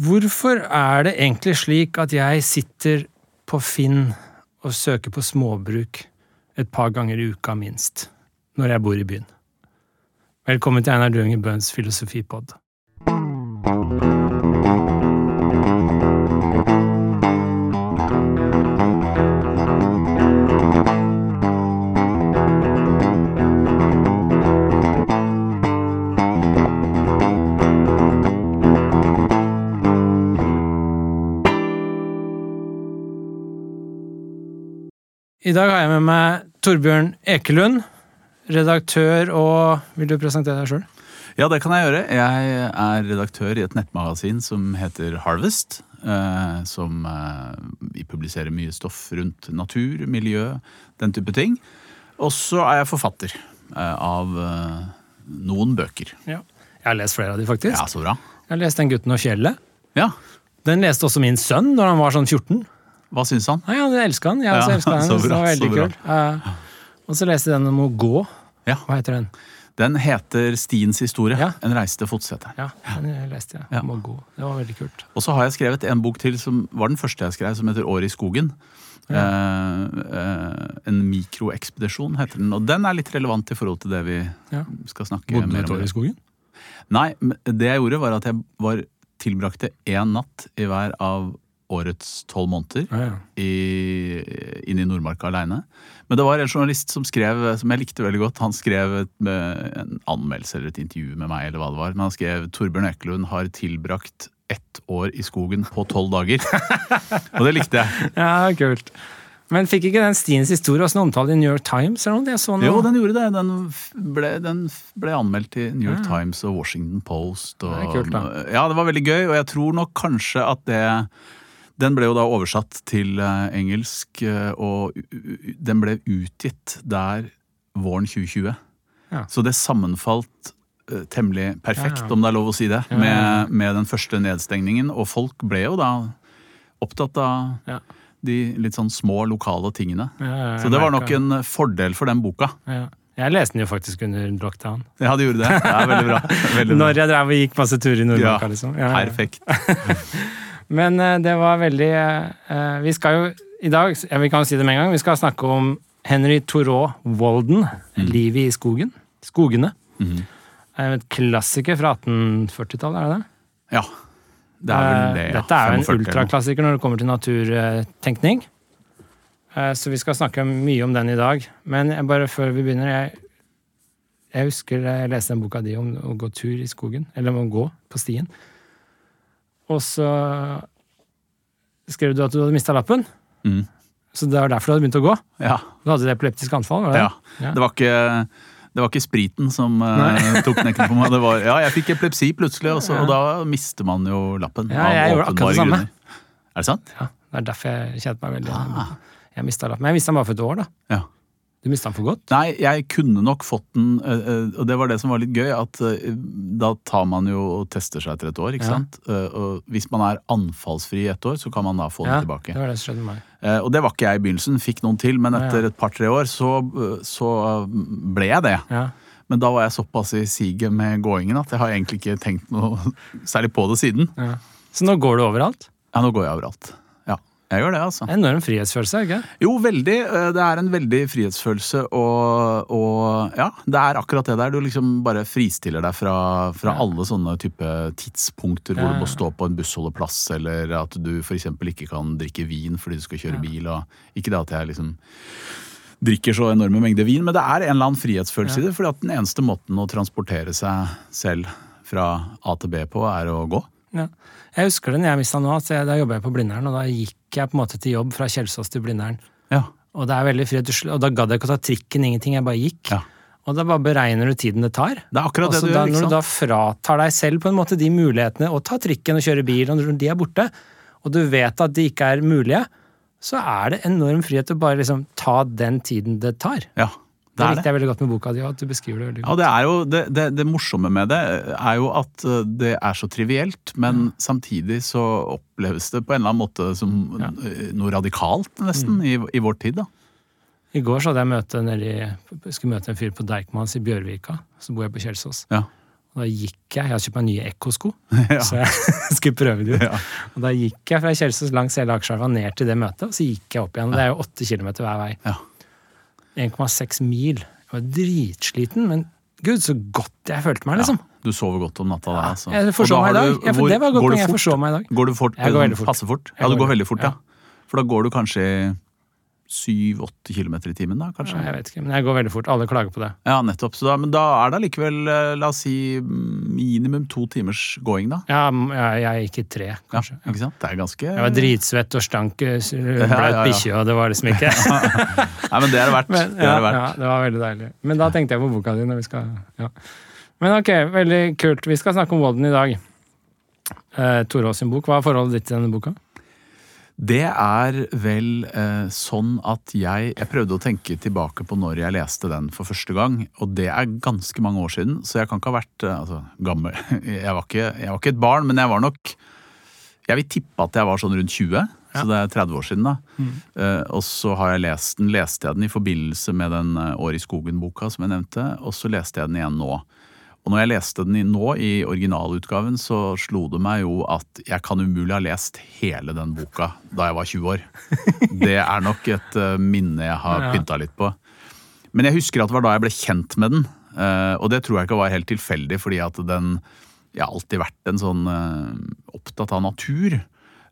Hvorfor er det egentlig slik at jeg sitter på Finn og søker på småbruk et par ganger i uka minst, når jeg bor i byen? Velkommen til Einar Dønger Bøhns filosofipod. I dag har jeg med meg Torbjørn Ekelund, redaktør og Vil du presentere deg sjøl? Ja, det kan jeg gjøre. Jeg er redaktør i et nettmagasin som heter Harvest. Eh, som eh, vi publiserer mye stoff rundt natur, miljø, den type ting. Og så er jeg forfatter eh, av noen bøker. Ja. Jeg har lest flere av de, faktisk. Ja, så bra. Jeg har lest Den gutten og fjellet. Ja, Den leste også min sønn når han var sånn 14. hva syns han? Nei, Han elska den. Jeg også Ja, den. så bra, det var veldig kult. kul. Ja. og så leste jeg den om å gå. Ja. Hva heter den? Den heter Stiens historie. Ja. En reise til fotsete. Ja, den leste jeg. Ja. Om å gå. Det var veldig kult. Og så har jeg skrevet en bok til som var den første jeg skrev, som heter År i skogen. Eh, eh, en mikroekspedisjon heter den. Og den er litt relevant i forhold til det vi Ja. skal snakke Bodde du mer et om. år i skogen? Nei, men det jeg gjorde var at jeg var, tilbrakte én natt i hver av årets tolv måneder Ja, ja. i, inn i Nordmarka aleine. Men det var en journalist som skrev, som jeg likte veldig godt. Han skrev et, en anmeldelse eller et intervju med meg, eller hva det var. Men han skrev Torbjørn Ekelund har tilbrakt ett år i skogen på tolv dager. Og det likte jeg. ja, kult. Men fikk ikke den Stiens historie også en omtale i New York Times? eller noe? Sånn. Jo, den gjorde det. Den ble, den ble anmeldt i New York Ja. Times og Washington Post. Og, Det kult, da. Ja, det var veldig gøy, og jeg tror nok kanskje at det Den ble jo da oversatt til eh, engelsk, eh, og den ble utgitt der våren 2020. Ja. Så det sammenfalt eh, temmelig perfekt, Ja, ja. om det er lov å si det, med, med den første nedstengningen. Og folk ble jo da opptatt av Ja. de litt sånn små, lokale tingene. Så det var nok en fordel for den boka. ja. Jeg leste den jo faktisk under lockdown. Ja, du gjorde det. Det er veldig bra. Veldig bra. Når jeg drev og gikk masse turer i Nordmarka, liksom. Perfekt. Men eh, det var veldig eh, Vi skal jo i dag, vi kan jo si det med en gang, vi skal snakke om Henry Thoreau Walden, 'Livet i skogen'. Skogene. Er Et klassiker fra 1840-tallet, er det det? Ja. Det er vel det, Eh, ja. Dette er jo en 45 eller noe. ultraklassiker når det kommer til naturtenkning. Eh, Så vi skal snakke mye om den i dag. Men bare før vi begynner Jeg, jeg husker jeg leste en boka di om å gå tur i skogen. Eller om å gå på stien. Og så skrev du at du hadde mista lappen. Mm. Så det var derfor du hadde begynt å gå? Ja. Du hadde et epileptisk anfall? var det? ja. Ja. Det var ikke det var ikke spriten som uh, tok knekken på meg. Det var, ja, jeg fikk epilepsi plutselig, også, Ja. og da mister man jo lappen. Ja, jeg gjorde akkurat det samme. grunner. Er det sant? Ja, det er derfor jeg kjente meg veldig Ah. Jeg mista lappen. Men jeg mista den bare for et år, da. Ja. Du mista den for godt? Nei, jeg kunne nok fått den, eh, eh, og det var det som var litt gøy, at eh, da tar man jo og tester seg etter et år, ikke Ja. sant? Og hvis man er anfallsfri i ett år, så kan man da få Ja, den tilbake. det var det som skjedde meg. Og det var ikke jeg i begynnelsen, fikk noen til, men etter et par-tre år så, så ble jeg det. Ja. Men da var jeg såpass i siget med gåingen at jeg har egentlig ikke tenkt noe særlig på det siden. Ja. Så nå går du overalt? Ja, nå går jeg overalt. Ja, jeg gjør det, altså. Enorm frihetsfølelse, ikke Jo, veldig. Eh, Det er en veldig frihetsfølelse, og, og ja, det er akkurat det der. Du liksom bare fristiller deg fra, fra Ja. alle sånne type tidspunkter hvor Ja, du må stå på en bussholdeplass, eller at du f.eks. ikke kan drikke vin fordi du skal kjøre Ja. bil. Og ikke det at jeg liksom drikker så enorme mengder vin, men det er en eller annen frihetsfølelse i det. fordi at den eneste måten å transportere seg selv fra A til B på, er å gå. Ja. Jeg husker det når jeg mista nå, at jeg, da jobba jeg på Blindern, og da gikk jeg på en måte til jobb fra Kjelsås til Blindern. Ja. Og det er veldig frihet, og da gadd jeg ikke å ta trikken, ingenting, jeg bare gikk. Ja. Og da bare beregner du tiden det tar. Det er akkurat det du da, gjør. når du da fratar deg selv på en måte de mulighetene å ta trikken og kjøre bil, og når de er borte, og du vet at de ikke er mulige, så er det enorm frihet å bare liksom ta den tiden det tar. Ja, Det det likte jeg veldig godt med boka di, at du beskriver det veldig Ja, godt. det, er jo, det, det, det morsomme med det er jo at uh, det er så trivielt, men samtidig så oppleves det på en eller annen måte som Ja. Mm. uh, noe radikalt, nesten, i, i vår tid. da. I går så hadde jeg møte nedi, skulle møte en fyr på Deichmans i Bjørvika, så bor jeg på Kjelsås. Ja. Og da gikk jeg Jeg hadde kjøpt meg nye Ekko-sko, Ja. så jeg skulle prøve det ut. Ja. Og da gikk jeg fra Kjelsås langs hele Akerselva ned til det møtet, og så gikk jeg opp igjen. Det er jo åtte kilometer hver vei. Ja. 1,6 mil. Jeg var dritsliten, men gud, så godt jeg følte meg, liksom. Du sover godt om natta da, altså. Jeg forså meg i dag. du- Ja, for det var godt men poeng. Jeg forså meg i dag. Går du fort? Jeg går veldig fort. Passe fort? Ja, du går veldig- fort, ja. ja. For da går du kanskje syv-åtte kilometer i timen, da? kanskje? Ja, Jeg vet ikke, men jeg går veldig fort. Alle klager på det. Ja, nettopp. Så da, men da er det allikevel, eh, la oss si, minimum to timers gåing, da. Ja, ja, jeg gikk i tre, Ja, kanskje. ikke sant? Det er ganske Jeg var dritsvett og stank, eh, blaut ja, ja. bikkje, og det var liksom ikke Nei, men det er det verdt. Men, det ja, er det verdt. ja, det var veldig deilig. Men da tenkte jeg på boka di når vi skal ja. Men ok, veldig kult. Vi skal snakke om Walden i dag. Eh, Torås sin bok. Hva er forholdet ditt til denne boka? Det er vel eh, sånn at jeg Jeg prøvde å tenke tilbake på når jeg leste den for første gang, og det er ganske mange år siden, så jeg kan ikke ha vært eh, altså, gammel. Jeg var, ikke, jeg var ikke et barn, men jeg var nok Jeg vil tippe at jeg var sånn rundt 20, så det er 30 år siden, da. Eh, og så har jeg lest den, leste jeg den i forbindelse med den eh, År i skogen-boka som jeg nevnte, og så leste jeg den igjen nå. Og når jeg leste den nå, i originalutgaven, så slo det meg jo at jeg kan umulig ha lest hele den boka da jeg var 20 år. Det er nok et eh, minne jeg har pynta litt på. Men jeg husker at det var da jeg ble kjent med den. eh, og det tror jeg ikke var helt tilfeldig, fordi at den Jeg har alltid vært en sånn eh, opptatt av natur.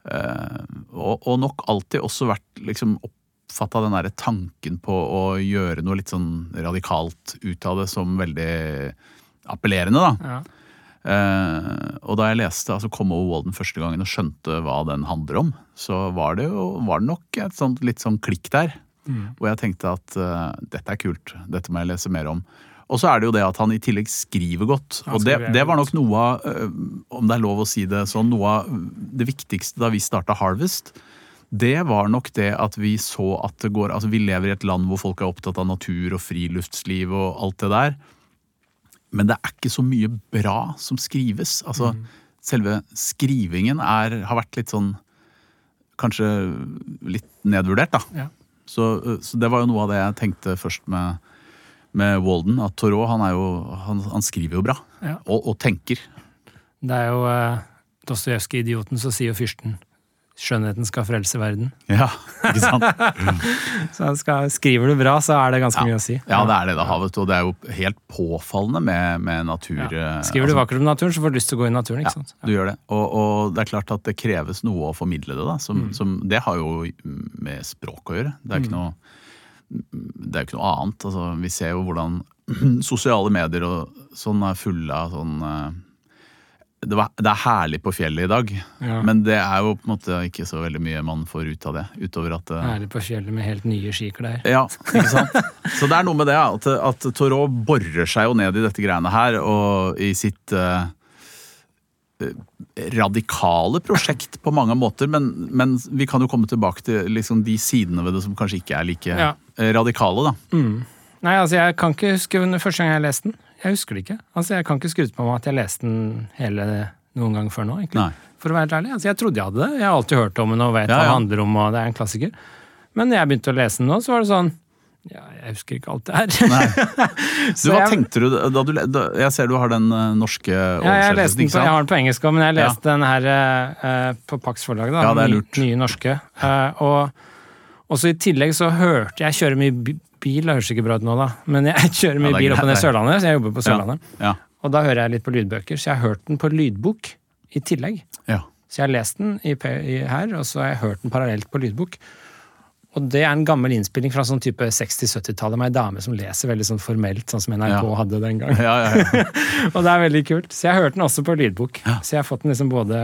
og, og nok alltid også vært liksom oppfatta den derre tanken på å gjøre noe litt sånn radikalt ut av det som veldig appellerende, da. Ja. Uh, og da jeg leste altså kom over Walden første gangen og skjønte hva den handler om, så var det jo var det nok et sånt, litt sånn klikk der. Hvor jeg tenkte at uh, dette er kult, dette må jeg lese mer om. Og så er det jo det at han i tillegg skriver godt. Og det, det var nok noe av, uh, om det er lov å si det sånn, noe av det viktigste da vi starta Harvest. Det var nok det at vi så at det går Altså vi lever i et land hvor folk er opptatt av natur og friluftsliv og alt det der. Men det er ikke så mye bra som skrives. Altså, Selve skrivingen er, har vært litt sånn Kanskje litt nedvurdert, da. Ja. Så, så det var jo noe av det jeg tenkte først med, med Walden. At Thoreau han, jo, han, han skriver jo bra. Ja. Og, og tenker. Det er jo uh, Dostojevskij-idioten, så sier fyrsten skjønnheten skal frelse verden. Ja, ikke sant? Så skal, skriver du bra, så er det ganske mye å si. Ja, det er det det har, vet du. Og det er jo helt påfallende med, med natur. Ja. eh, Skriver du altså, vakkert om naturen, så får du lyst til å gå i naturen. ikke sant? Du gjør det. Og, og det er klart at det kreves noe å formidle det. da. Som, Mm. som, det har jo med språk å gjøre. Det er ikke er jo ikke noe annet. Altså, vi ser jo hvordan sosiale medier og sånn er fulle av sånn eh, det, var, det er herlig på fjellet i dag, Ja. men det er jo på en måte ikke så veldig mye man får ut av det. Utover at eh, Herlig på fjellet med helt nye skiklær. ja, ikke sant? Så det er noe med det, at, at Torå borer seg jo ned i dette greiene her, og i sitt eh, radikale prosjekt på mange måter, men, men vi kan jo komme tilbake til liksom de sidene ved det som kanskje ikke er like Ja. radikale, da. Nei, altså jeg kan ikke huske under første gang jeg leste den. Jeg husker det ikke. Altså Jeg kan ikke skryte på meg at jeg leste den hele noen gang før nå. egentlig. Nei. For å være helt ærlig. Altså Jeg trodde jeg hadde det. Jeg har alltid hørt om den og vet Ja, hva det handler om, og det er en klassiker. Men når jeg begynte å lese den nå, så var det sånn Ja, jeg husker ikke alt det her. Så hva jeg- tenkte du da du da, Jeg ser du har den norske norske Ja, jeg, oversettelsen, den ikke på, jeg har den på engelsk òg, men jeg Ja. leste den her uh, på Pax forlag. Da, Ja, det er den lurt. Nye, nye norske. Uh, og så i tillegg så hørte Jeg kjører mye bil, høres ikke bra ut nå, da, men jeg kjører mye Ja, bil opp og ned det. Sørlandet, så jeg jobber på Sørlandet. Ja, Og da hører jeg litt på lydbøker, så jeg har hørt den på lydbok i tillegg. ja. Så jeg har lest den i, i her, og så har jeg hørt den parallelt på lydbok. Og det er en gammel innspilling fra sånn type 60-70-tallet med ei dame som leser veldig sånn formelt, sånn som NRK Ja. hadde den gang. ja, ja, ja. Og det er veldig kult. Så jeg har hørt den også på lydbok. Ja. Så jeg har fått den liksom både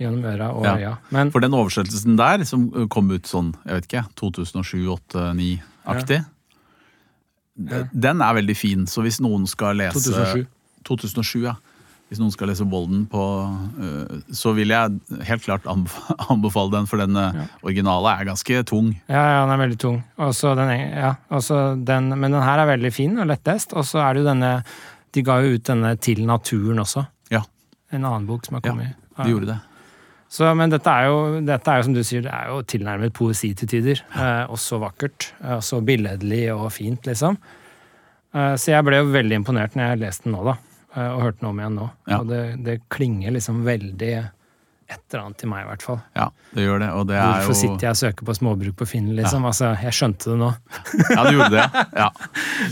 gjennom øra og øya. Men For den oversettelsen der, som uh, kom ut sånn, jeg vet ikke, 2007-2008-2009-aktig, den er veldig fin. Så hvis noen skal lese 2007. 2007, ja. Hvis noen skal lese Bolden på uh, Så vil jeg helt klart anbefale den, for den uh, Ja. originale er ganske tung. ja, ja, den er veldig tung. Den, ja, den, men den her er veldig fin og lettest. Og så er det jo denne De ga jo ut denne Til naturen også. Ja, En annen bok som har kommet. Ja, de gjorde det. Så, men dette er, jo, dette er jo, som du sier, det er jo tilnærmet poesi til tider. Eh, også vakkert. Og så billedlig og fint, liksom. Eh, så jeg ble jo veldig imponert når jeg leste den nå, da. eh, og hørte den om igjen nå. Ja. Og det, det klinger liksom veldig et eller annet til meg, i hvert fall. Ja, det gjør det. Og det er Hvorfor jo sitter jeg og søker på småbruk på Finn, liksom? Altså, jeg skjønte det nå. Ja, du gjorde det. Ja.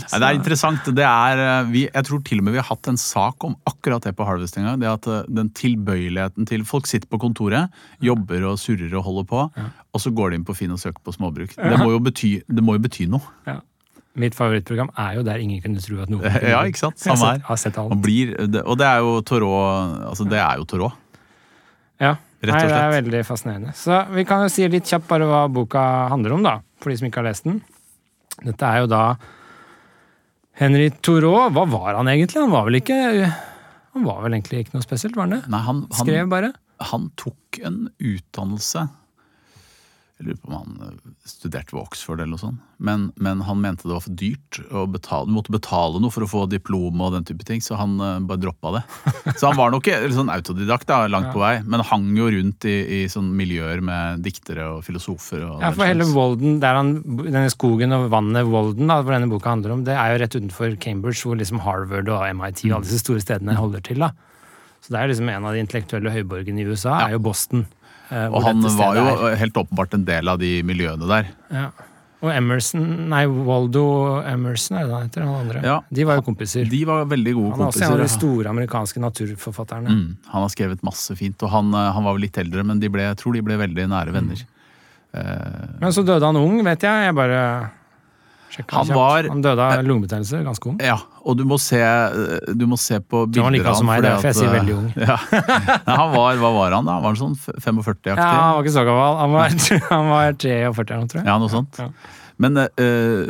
Så... det er interessant. Det er, eh, vi, jeg tror til og med vi har hatt en sak om akkurat det på Harvestinga. Det at eh, Den tilbøyeligheten til Folk sitter på kontoret, jobber og surrer og holder på, og så går de inn på Finn og søker på småbruk. Det må jo bety, det må jo bety noe. Ja. Mitt favorittprogram er jo der ingen kunne tro at noe Ja, ikke sant? Samme her. og det er jo Torå. altså Det er jo Torot. Ja, Rett og Nei, det er veldig fascinerende. Så vi kan jo si litt kjapt bare hva boka handler om, da, for de som ikke har lest den. Dette er jo da Henry Thoreau. Hva var han egentlig? Han var vel ikke Han var vel egentlig ikke noe spesielt, var han det? Nei, han, han, Skrev bare. han tok en utdannelse Jeg lurer på om han eh, studerte ved Oxford eller noe sånt. Men, men han mente det var for dyrt. å betale, måtte betale noe for å få diplom og den type ting, så han uh, bare droppa det. Så han var nok ikke sånn autodidakt, da, langt på vei, men hang jo rundt i, i sånn miljøer med diktere og filosofer. Og Ja, for hele Walden, der han, denne skogen og vannet Walden, da, hvor denne boka handler om, det er jo rett utenfor Cambridge, hvor liksom Harvard og MIT og alle disse store stedene holder til. da. Så det er liksom en av de intellektuelle høyborgene i USA, er jo Boston. Eh, Og han var jo er. helt åpenbart en del av de miljøene der. Ja. Og Emerson, nei, Waldo Emerson er det han heter, han andre. Ja. De var jo kompiser. De var veldig gode han er også en av de store amerikanske naturforfatterne. Mm, han har skrevet masse fint, og han, eh, han var vel litt eldre, men de ble, jeg tror de ble veldig nære venner. Eh, Men så døde han ung, vet jeg. Jeg bare sjekket Han var- han døde av lungebetennelse, ganske ung. ja, og du må se, du må se på Så han var like som meg, derfor jeg sier eh, veldig ung. Ja. Nei, han var, hva var han da? Var han sånn 45-aktig? Ja, han var ikke så gammel. Han var, han var 43 eller noe, tror jeg. Ja, noe sånt. Ja. Men uh,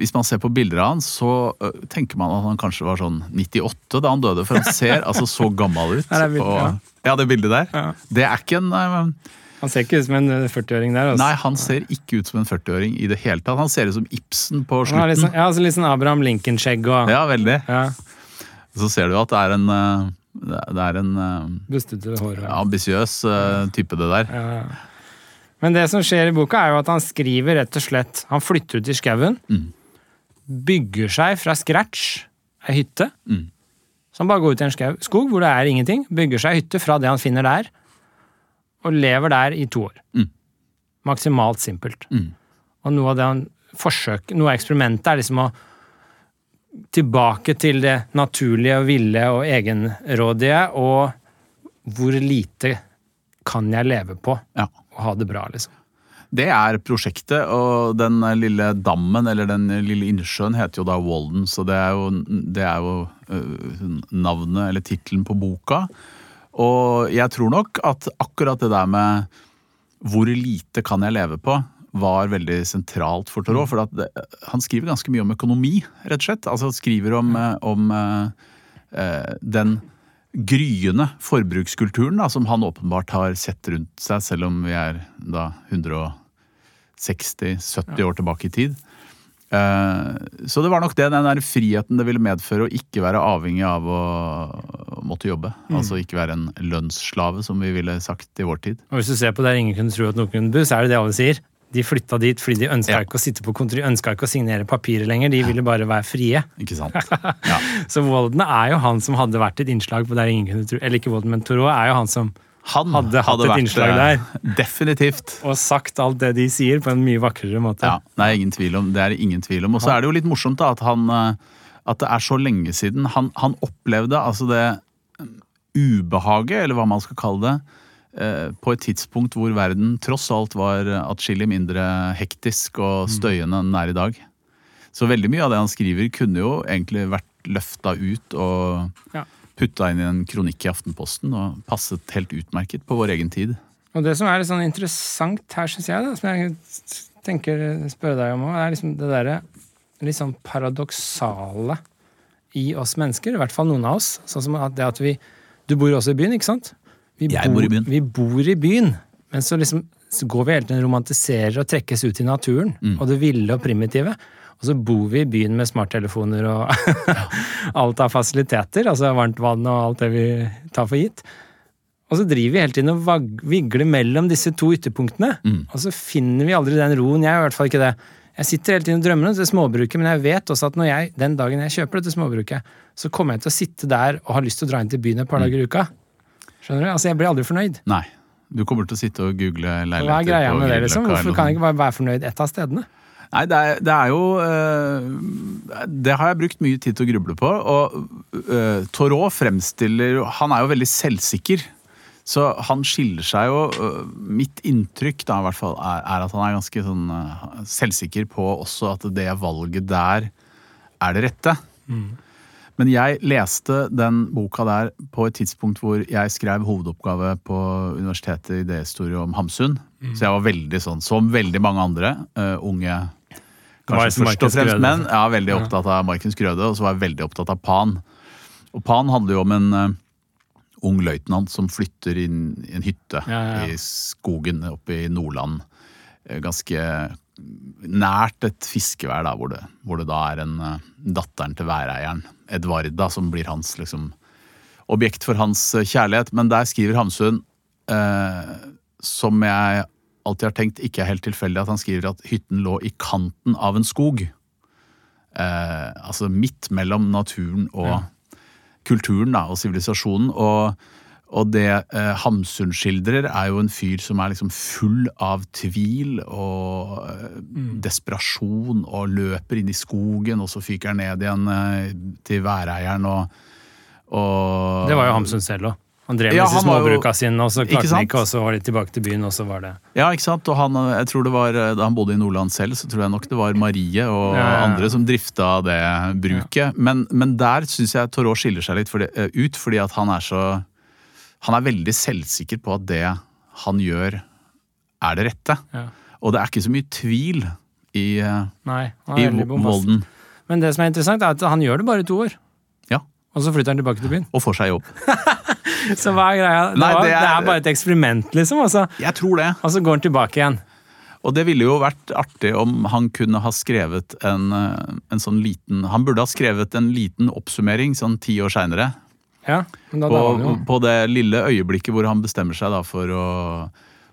hvis man ser på bilder av han, så uh, tenker man at han kanskje var sånn 98 da han døde, for han ser altså så gammel ut. Her er bildet, og- ja. ja, det bildet der. Ja. Det er ikke en eh, Han ser ikke ut som en 40-åring der. Altså. Nei, han ser ikke ut som en 40-åring i det hele tatt. Han ser ut som Ibsen på slutten. litt sånn, ja, altså litt sånn Abraham Lincoln-skjegg og Ja, veldig. ja, Så ser du at det er en eh, det er en eh, bustete hår. Ambisiøs eh, type, det der. ja. Men det som skjer i boka, er jo at han skriver rett og slett Han flytter ut i skauen, Mm. bygger seg fra scratch ei hytte. Mm. Så han bare går ut i en skog hvor det er ingenting, bygger seg hytte fra det han finner der, og lever der i to år. Mm. Maksimalt simpelt. Mm. Og noe av det han forsøker, noe av eksperimentet er liksom å tilbake til det naturlige og ville og egenrådige, og hvor lite kan jeg leve på Ja. og ha det bra, liksom. Det er prosjektet, og den lille dammen, eller den lille innsjøen, heter jo da Walden, så det er jo, det er jo øh, navnet, eller tittelen på boka. Og jeg tror nok at akkurat det der med hvor lite kan jeg leve på, var veldig sentralt for Thoreau. For at det, han skriver ganske mye om økonomi, rett og slett. Altså han skriver om, eh, om eh, eh, den gryende forbrukskulturen da, som han åpenbart har sett rundt seg, selv om vi er da 160-70 år tilbake i tid. Eh, Så det var nok det, den der friheten det ville medføre å ikke være avhengig av å måtte jobbe. Altså ikke være en lønnsslave, som vi ville sagt i vår tid. Og hvis du ser på der ingen kunne tro at noen kunne bo, så er det det alle sier. De flytta dit fordi de ønska Ja. ikke å sitte på kontor, de ønska ikke å signere papirer lenger, de ville bare være frie. Ikke sant? Ja. Så Walden er jo han som hadde vært et innslag på der ingen kunne tro Eller ikke Walden, men Thoreau er jo han som Han Hadde hatt et innslag der. Definitivt. Og sagt alt det de sier, på en mye vakrere måte. Ja, nei, ingen tvil om, det er det ingen tvil om. Og så er det jo litt morsomt da, at han eh, at det er så lenge siden. Han, han opplevde altså det eh, ubehaget, eller hva man skal kalle det, eh, på et tidspunkt hvor verden tross alt var atskillig mindre hektisk og støyende enn den er i dag. Så veldig mye av det han skriver, kunne jo egentlig vært løfta ut og Ja. Putta inn i en kronikk i Aftenposten og passet helt utmerket på vår egen tid. Og det som er litt sånn interessant her, syns jeg, da, som jeg tenker spørre deg om òg, er liksom det derre litt sånn paradoksale i oss mennesker, i hvert fall noen av oss. Sånn som at det at vi Du bor også i byen, ikke sant? Vi Jeg bor i byen. Vi bor i byen, men så liksom så går vi hele tiden romantiserer og trekkes ut i naturen, Mm. og det ville og primitive. Og så bor vi i byen med smarttelefoner og alt av fasiliteter, altså varmt vann og alt det vi tar for gitt. Og så driver vi hele tiden og vigler mellom disse to ytterpunktene. Mm. Og så finner vi aldri den roen. Jeg gjør i hvert fall ikke det. Jeg sitter hele tiden og drømmer om dette småbruket, men jeg vet også at når jeg, den dagen jeg kjøper dette småbruket, så kommer jeg til å sitte der og ha lyst til å dra inn til byen et par dager i uka. Skjønner du? Altså, jeg blir aldri fornøyd. Nei. Du kommer til å sitte og google leiligheter Hva er greia med det, liksom? Hvorfor kan jeg ikke bare være fornøyd ett av stedene? Nei, det er, det er jo øh, Det har jeg brukt mye tid til å gruble på. Og øh, Torot fremstiller Han er jo veldig selvsikker. Så han skiller seg jo øh, Mitt inntrykk da i hvert fall er, er at han er ganske sånn selvsikker på også at det valget der er det rette. Men jeg leste den boka der på et tidspunkt hvor jeg skrev hovedoppgave på universitetet i idéhistorie om Hamsun. Så jeg var veldig sånn, som veldig mange andre uh, unge Kanskje først og fremst menn. Jeg er veldig opptatt av Marken Skrøde, og så var jeg veldig opptatt av Pan. Og Pan handler jo om en uh, ung løytnant som flytter inn i en hytte Ja, ja, ja. i skogen oppe i Nordland. Eh, Ganske nært et fiskevær, da, hvor det, hvor det da er en uh, datteren til væreieren, Edvarda, som blir hans liksom objekt for hans kjærlighet. Men der skriver Hamsun, uh, som jeg alltid har tenkt ikke er helt tilfeldig, at han skriver at hytten lå i kanten av en skog. Eh, altså midt mellom naturen og kulturen da, og sivilisasjonen. Og, og det eh, Hamsun skildrer, er jo en fyr som er liksom full av tvil og eh, desperasjon, og løper inn i skogen, og så fyker han ned igjen eh, til væreieren og, og Det var jo Hamsun selv òg. Han drev Ja, med disse var jo- småbruka sine, og så klarte han ikke, og så var de tilbake til byen, og så var det Ja, ikke sant? Og han, jeg tror det var, Da han bodde i Nordland selv, så tror jeg nok det var Marie og Ja, ja, ja. andre som drifta det bruket. Men, men der syns jeg Thoreau skiller seg litt for det, eh, ut, fordi at han er så Han er veldig selvsikker på at det han gjør, er det rette. ja. Og det er ikke så mye tvil i, eh, Nei, i volden. Men det som er interessant, er at han gjør det bare i to år. Ja. Og så flytter han tilbake til byen. Og får seg jobb. Så hva er greia? Det, Nei, var, det det, er- er, bare et eksperiment, liksom. Og så, Jeg tror det. og så går han tilbake igjen. Og det ville jo vært artig om han kunne ha skrevet en, eh, en sånn liten Han burde ha skrevet en liten oppsummering sånn ti år seinere. Ja, men da På, jo. på det lille øyeblikket hvor han bestemmer seg da for å,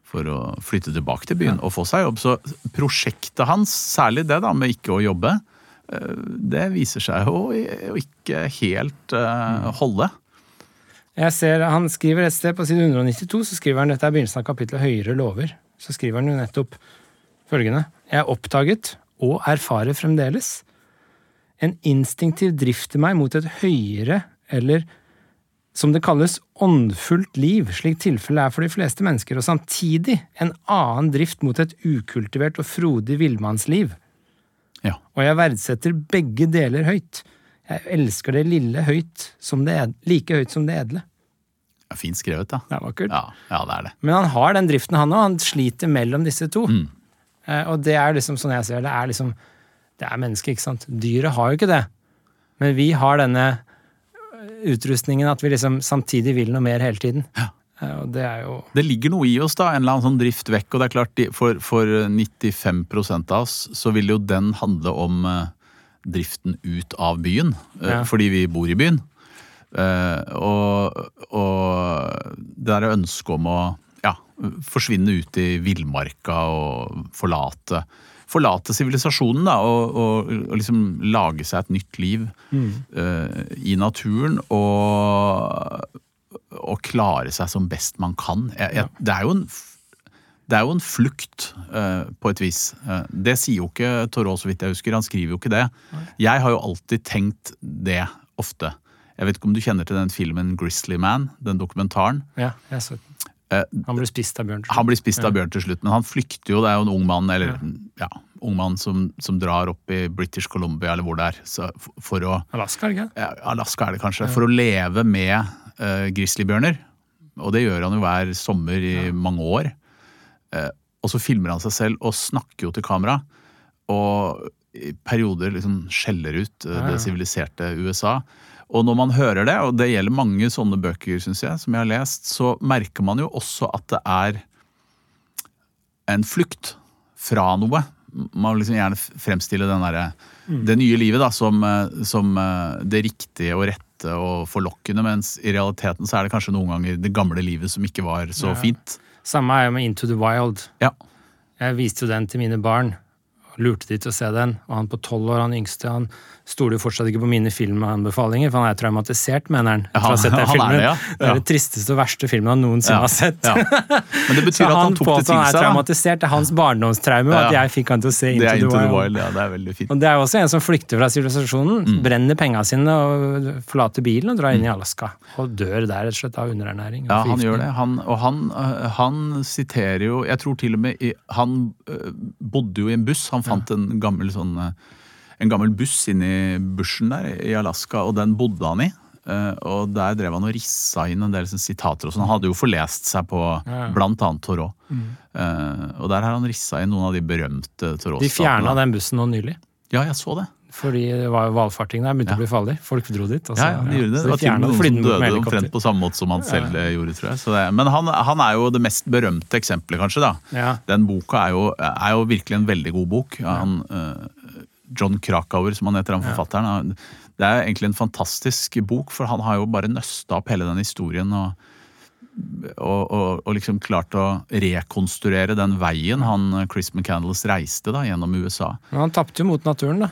for å flytte tilbake til byen og få seg jobb. Så prosjektet hans, særlig det da med ikke å jobbe, eh, det viser seg jo å ikke helt eh, holde. Jeg ser, Han skriver et sted på side 192 så skriver han, dette er begynnelsen av kapitlet Høyere lover. Så skriver han jo nettopp følgende. Jeg er oppdaget, og erfarer fremdeles, en instinktiv drift i meg mot et høyere, eller som det kalles, åndfullt liv, slik tilfellet er for de fleste mennesker, og samtidig en annen drift mot et ukultivert og frodig villmannsliv. Ja. Og jeg verdsetter begge deler høyt. Jeg elsker det lille høyt, som det edle, like høyt som det edle. Ja, Fint skrevet, da. Det er vakkert. Ja, ja, det er det. Men han har den driften, han òg. Han sliter mellom disse to. Mm. Eh, og det er liksom, sånn jeg ser det, er liksom Det er mennesket, ikke sant. Dyret har jo ikke det. Men vi har denne eh, utrustningen at vi liksom samtidig vil noe mer hele tiden. Ja. og det er jo Det ligger noe i oss, da. En eller annen sånn drift vekk. Og det er klart, for, for 95% av oss så vil jo den handle om eh, driften ut av byen. eh, Ja. Fordi vi bor i byen. Eh, og, og det derre ønsket om å ja, forsvinne ut i villmarka og forlate Forlate sivilisasjonen, da, og, og, og liksom lage seg et nytt liv eh, i naturen. Og, og klare seg som best man kan. Jeg, jeg, det er jo en det er jo en flukt, eh, på et vis. Eh, det sier jo ikke Thoreau, så vidt jeg husker. Han skriver jo ikke det. Jeg har jo alltid tenkt det ofte. Jeg vet ikke om du kjenner til den filmen 'Grizzly Man', den dokumentaren. Ja, jeg så den. Eh, Han blir spist av bjørn. han blir spist av bjørn til slutt, men han flykter jo. Det er jo en ung mann eller, ja, ung mann som, som drar opp i British Columbia, eller hvor det er, så, for, å Alaska, ikke? ja, Alaska er det kanskje, for å leve med uh, grizzlybjørner. Og det gjør han jo hver sommer i mange år. Eh, og så filmer han seg selv og snakker jo til kamera. Og i perioder liksom skjeller ut eh, det siviliserte USA. Og når man hører det, og det gjelder mange sånne bøker synes jeg, som jeg har lest, så merker man jo også at det er en flukt fra noe. Man vil liksom gjerne fremstille den derre det nye livet da, som, eh, som det riktige og rette og forlokkende, mens i realiteten så er det kanskje noen ganger det gamle livet som ikke var så fint. Samme er jo med Into the Wild. Ja. Jeg viste jo den til mine barn. lurte de til å se den. Og han på tolv år, han yngste, han stoler jo fortsatt ikke på mine filmanbefalinger, for han er traumatisert, mener han. etter å ha sett den han er det, ja. Det er det tristeste og verste filmen han noensinne har sett. Men det betyr at han tok det til seg. han er traumatisert. Det er hans barndomstraume at jeg fikk han til å se Into, Into the Wild. Ja. Det er veldig fint. Og det er også en som flykter fra sivilisasjonen, Mm. brenner penga sine og forlater bilen og drar inn i Alaska. Og dør der rett og slett av underernæring. Ja, han gjør det. Han, og han, øh, han siterer jo Jeg tror til og med i, Han øh, bodde jo i en buss. Han fant en gammel sånn øh, En gammel buss inni bushen der i Alaska, og den bodde han i. Eh, og der drev han og rissa inn en del sitater og sånn. Han hadde jo forlest seg på Ja. blant annet Thoreau. Eh, og der har han rissa inn noen av de berømte Thoreau-statene. De fjerna den bussen nå nylig. Ja, jeg så det. Fordi det var valfarting der, begynte å bli farlig. Folk dro dit. Altså, Ja, ja, de gjorde det. Det var til og med noen som døde omtrent på samme måte som han selv eh, gjorde, tror jeg. Så det, men han, han er jo det mest berømte eksempelet, kanskje. da. Ja. Den boka er jo, er jo virkelig en veldig god bok. Han, eh, John Krakauer, som han heter, han forfatteren. Ja. Det er egentlig en fantastisk bok, for han har jo bare nøsta opp hele den historien. og og, og, og liksom klart å rekonstruere den veien han Chris McCandles reiste da, gjennom USA. Men han tapte jo mot naturen, da.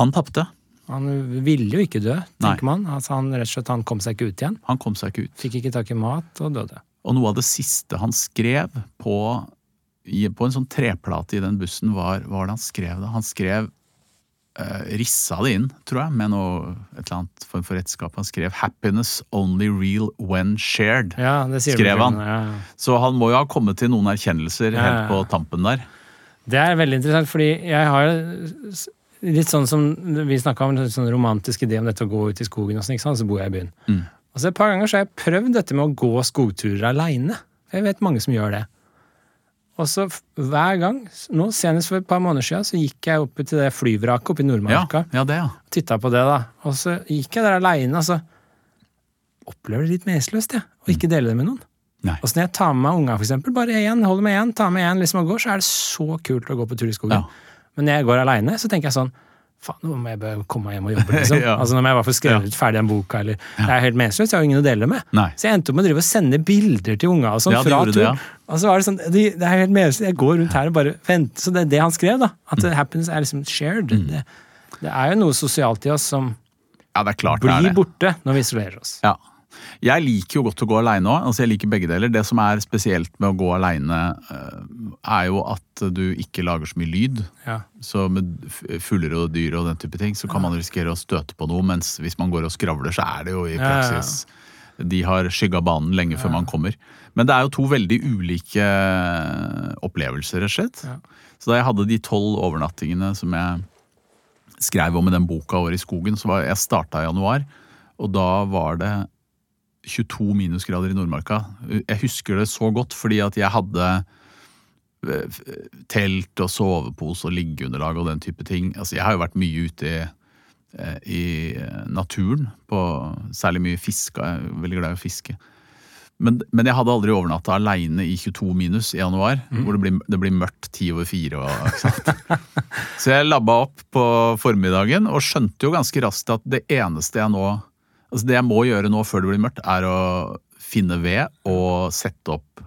Han tapte. Han ville jo ikke dø, Nei. tenker man. Altså, han, rett og slett, han kom seg ikke ut igjen. Han kom seg ikke ut. Fikk ikke tak i mat og døde. Og noe av det siste han skrev på, på en sånn treplate i den bussen, var var det han skrev da? Han skrev Rissa det inn, tror jeg, med noe, et eller annet form for redskap. Han skrev 'Happiness only real when shared'. Ja, det sier Skrev han. Ja. ja. Så han må jo ha kommet til noen erkjennelser Ja, helt på tampen der. Det er veldig interessant, fordi jeg har litt sånn som vi snakka om, en sånn romantisk idé om dette å gå ut i skogen og sånn, så bor jeg i byen. Mm. Og så Et par ganger så har jeg prøvd dette med å gå skogturer aleine. Jeg vet mange som gjør det. Og så hver gang, nå senest for et par måneder siden, så gikk jeg opp til det flyvraket oppe i Nordmarka. ja, det, ja. Titta på det, da. Og så gikk jeg der aleine, og så opplever det litt meningsløst, jeg. Å ikke dele det med noen. Nei. Og så når jeg tar med meg unga, for eksempel, bare én, holder med én, tar med én liksom og går, så er det så kult å gå på tur i skogen. Ja. Men når jeg går aleine, så tenker jeg sånn Faen, nå må jeg bare komme hjem og jobbe, liksom. Ja. Altså Nå må jeg få skrevet ut ferdig den boka, eller Det er helt meningsløst, jeg har ingen å dele det med. Nei. Så jeg endte opp med å drive og sende bilder til unga og sånn Ja, fra tur. det, ja. Og så var det sånn, de, det er helt meningsløst, jeg går rundt her og bare venter. Så det er det han skrev, da. At Mm. happiness er liksom shared. Det, det er jo noe sosialt i oss som Ja, det klart det blir det. borte når vi isolerer oss. Ja. Jeg liker jo godt å gå aleine òg. Altså jeg liker begge deler. Det som er spesielt med å gå aleine, er jo at du ikke lager så mye lyd. Ja. Så med fugler og dyr og den type ting, så kan man risikere å støte på noe. Mens hvis man går og skravler, så er det jo i Ja, ja, ja. praksis De har skygga banen lenge før man kommer. Men det er jo to veldig ulike opplevelser, rett og slett. Ja. Så da jeg hadde de tolv overnattingene som jeg skrev om i den boka År i skogen, så var jeg starta i januar, og da var det 22 minusgrader i Nordmarka. Jeg husker det så godt fordi at jeg hadde eh, telt og sovepose og liggeunderlag og den type ting. Altså, jeg har jo vært mye ute i, eh, i naturen, på særlig mye fiske. Jeg er veldig glad i å fiske. Men, men jeg hadde aldri overnatta aleine i 22 minus i januar, hvor det blir, det blir mørkt ti over fire. Så jeg labba opp på formiddagen og skjønte jo ganske raskt at det eneste jeg nå Altså Det jeg må gjøre nå før det blir mørkt, er å finne ved og sette opp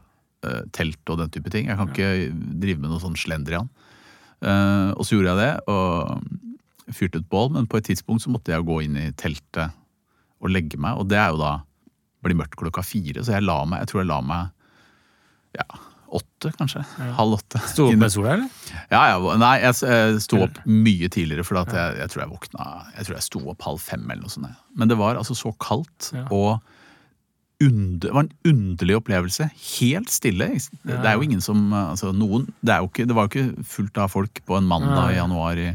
uh, telt og den type ting. Jeg kan ikke drive med noe sånn slendrian. Uh, og så gjorde jeg det, og fyrte et bål, men på et tidspunkt så måtte jeg gå inn i teltet og legge meg, og det er jo da blir mørkt klokka fire, så jeg la meg, jeg tror jeg la meg ja, åtte, kanskje. Halv åtte. Sto opp med sola, eller? ja, ja, nei, jeg eh, sto opp mye tidligere, for at jeg, jeg tror jeg våkna Jeg tror jeg sto opp halv fem eller noe sånt. Men det var altså så kaldt Ja. og under, det var en underlig opplevelse. Helt stille. Det er jo ingen som altså noen, det, er jo ikke, det var jo ikke fullt av folk på en mandag i januar i,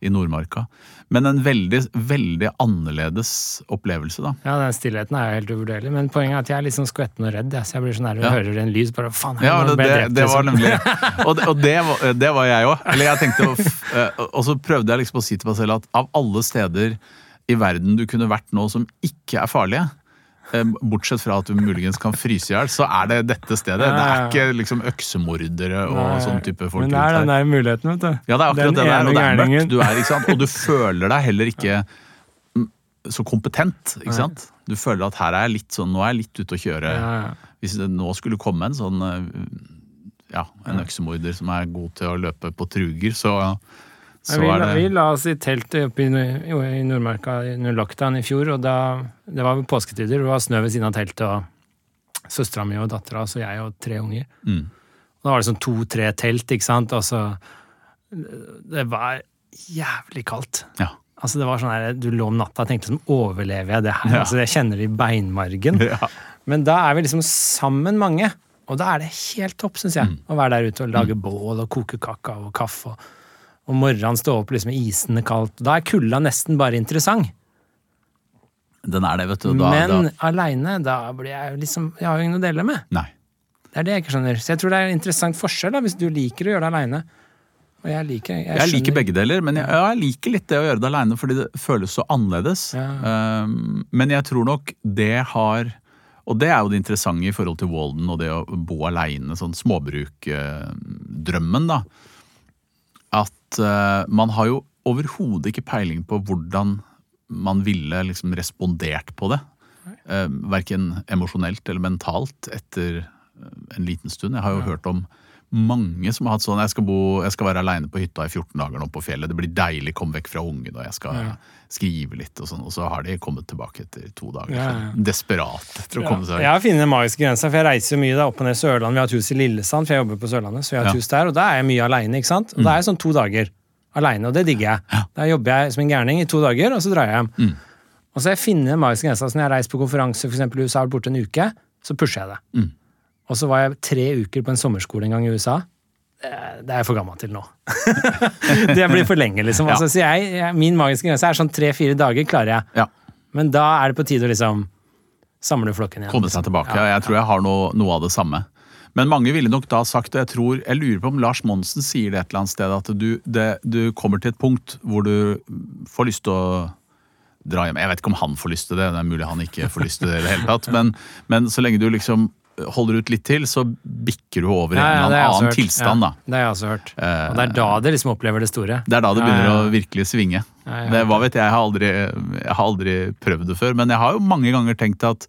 i Nordmarka. Men en veldig, veldig annerledes opplevelse, da. Ja, den stillheten er jo helt uvurderlig. Men poenget er at jeg er litt sånn skvetten og redd. Så jeg blir så nær og Ja. hører en lyd, bare faen, Ja, det, det, det var liksom. nemlig Og, det, og det, var, det var jeg òg. Eller jeg tenkte eh, Og så prøvde jeg liksom å si til meg selv at av alle steder i verden du kunne vært nå som ikke er farlige, bortsett fra at du muligens kan fryse i hjel, så er det dette stedet. Det er ikke liksom øksemordere og Nei, sånn type folk Men det er den der muligheten, vet du. Ja, det er akkurat Den det der, og det er mørkt. Du er, ikke sant? Og du føler deg heller ikke så kompetent, ikke sant? Du føler at her er jeg litt sånn, nå er jeg litt ute å kjøre. Hvis det nå skulle komme en sånn eh, ja, en øksemorder som er god til å løpe på truger, så vi, la, vi la oss i teltet oppe i, i Nordmarka under lockdown i fjor, og da Det var påsketider, det var snø ved siden av teltet, og søstera mi og dattera, og jeg og tre unger. mm, Og da var det sånn to-tre telt, ikke sant, og så Det var jævlig kaldt. Ja. Altså det var sånn her, Du lå om natta og tenkte sånn, overlever jeg det her? Ja. Altså Jeg kjenner det i beinmargen. ja. Men da er vi liksom sammen mange, og da er det helt topp, syns jeg. Å være der ute og lage bål og koke kakao og kaffe. Og, og morgenen stå opp liksom isende kaldt. Da er kulda nesten bare interessant. Den er det, vet du. Da, Men aleine, da blir jeg liksom Jeg har jo ingen å dele med. nei. Det er det jeg ikke skjønner. Så jeg tror det er en interessant forskjell da, hvis du liker å gjøre det aleine. Og jeg liker Jeg, Jeg liker begge deler, men jeg, jeg liker litt det å gjøre det aleine fordi det føles så annerledes. Ja. Um, men jeg tror nok det har Og det er jo det interessante i forhold til Walden og det å bo aleine, sånn småbrukdrømmen, da. At uh, man har jo overhodet ikke peiling på hvordan man ville liksom respondert på det. Uh, verken emosjonelt eller mentalt etter uh, en liten stund. Jeg har jo hørt om mange som har hatt sånn jeg skal, bo, jeg skal være aleine på hytta i 14 dager nå på fjellet. Det blir deilig, kom vekk fra ungen, og jeg skal Ja. Skrive litt. Og sånn, og så har de kommet tilbake etter to dager. Ja, ja. Desperat etter å komme seg Jeg har funnet den magiske grensa, for jeg reiser mye da opp og ned Sørlandet. Vi har et hus i Lillesand, for jeg jobber på Sørlandet, så vi har et hus der, og da er jeg mye aleine, ikke sant. Og da er jeg sånn to dager aleine, og det digger jeg. Da jobber jeg som en gærning i to dager, og så drar jeg hjem. Mm. Og så har jeg funnet den magiske grensa, så når jeg reiser på konferanse, for eksempel i USA, borte en uke, så pusher jeg det. Mm. Og så var jeg tre uker på en sommerskole en gang i USA. Det det er jeg for gammel til nå. det blir for lenge, liksom. Ja. Altså, så jeg, jeg, min magiske grense er sånn tre-fire dager klarer jeg. Ja, Men da er det på tide å liksom samle flokken igjen. komme seg tilbake. Ja, Jeg tror jeg har noe, noe av det samme. Men mange ville nok da sagt, og jeg tror, jeg lurer på om Lars Monsen sier det et eller annet sted, at du, det, du kommer til et punkt hvor du får lyst til å dra hjem. Jeg vet ikke om han får lyst til det, det er mulig han ikke får lyst til det i det hele tatt. Men, men så lenge du liksom holder ut litt til, så bikker du over i Ja, ja, en annen hørt. tilstand, ja, da. Det har jeg også hørt. Eh, Og det er da det liksom opplever det store. Det er da det begynner å virkelig svinge. Det, hva vet jeg, jeg har, aldri, jeg har aldri prøvd det før, men jeg har jo mange ganger tenkt at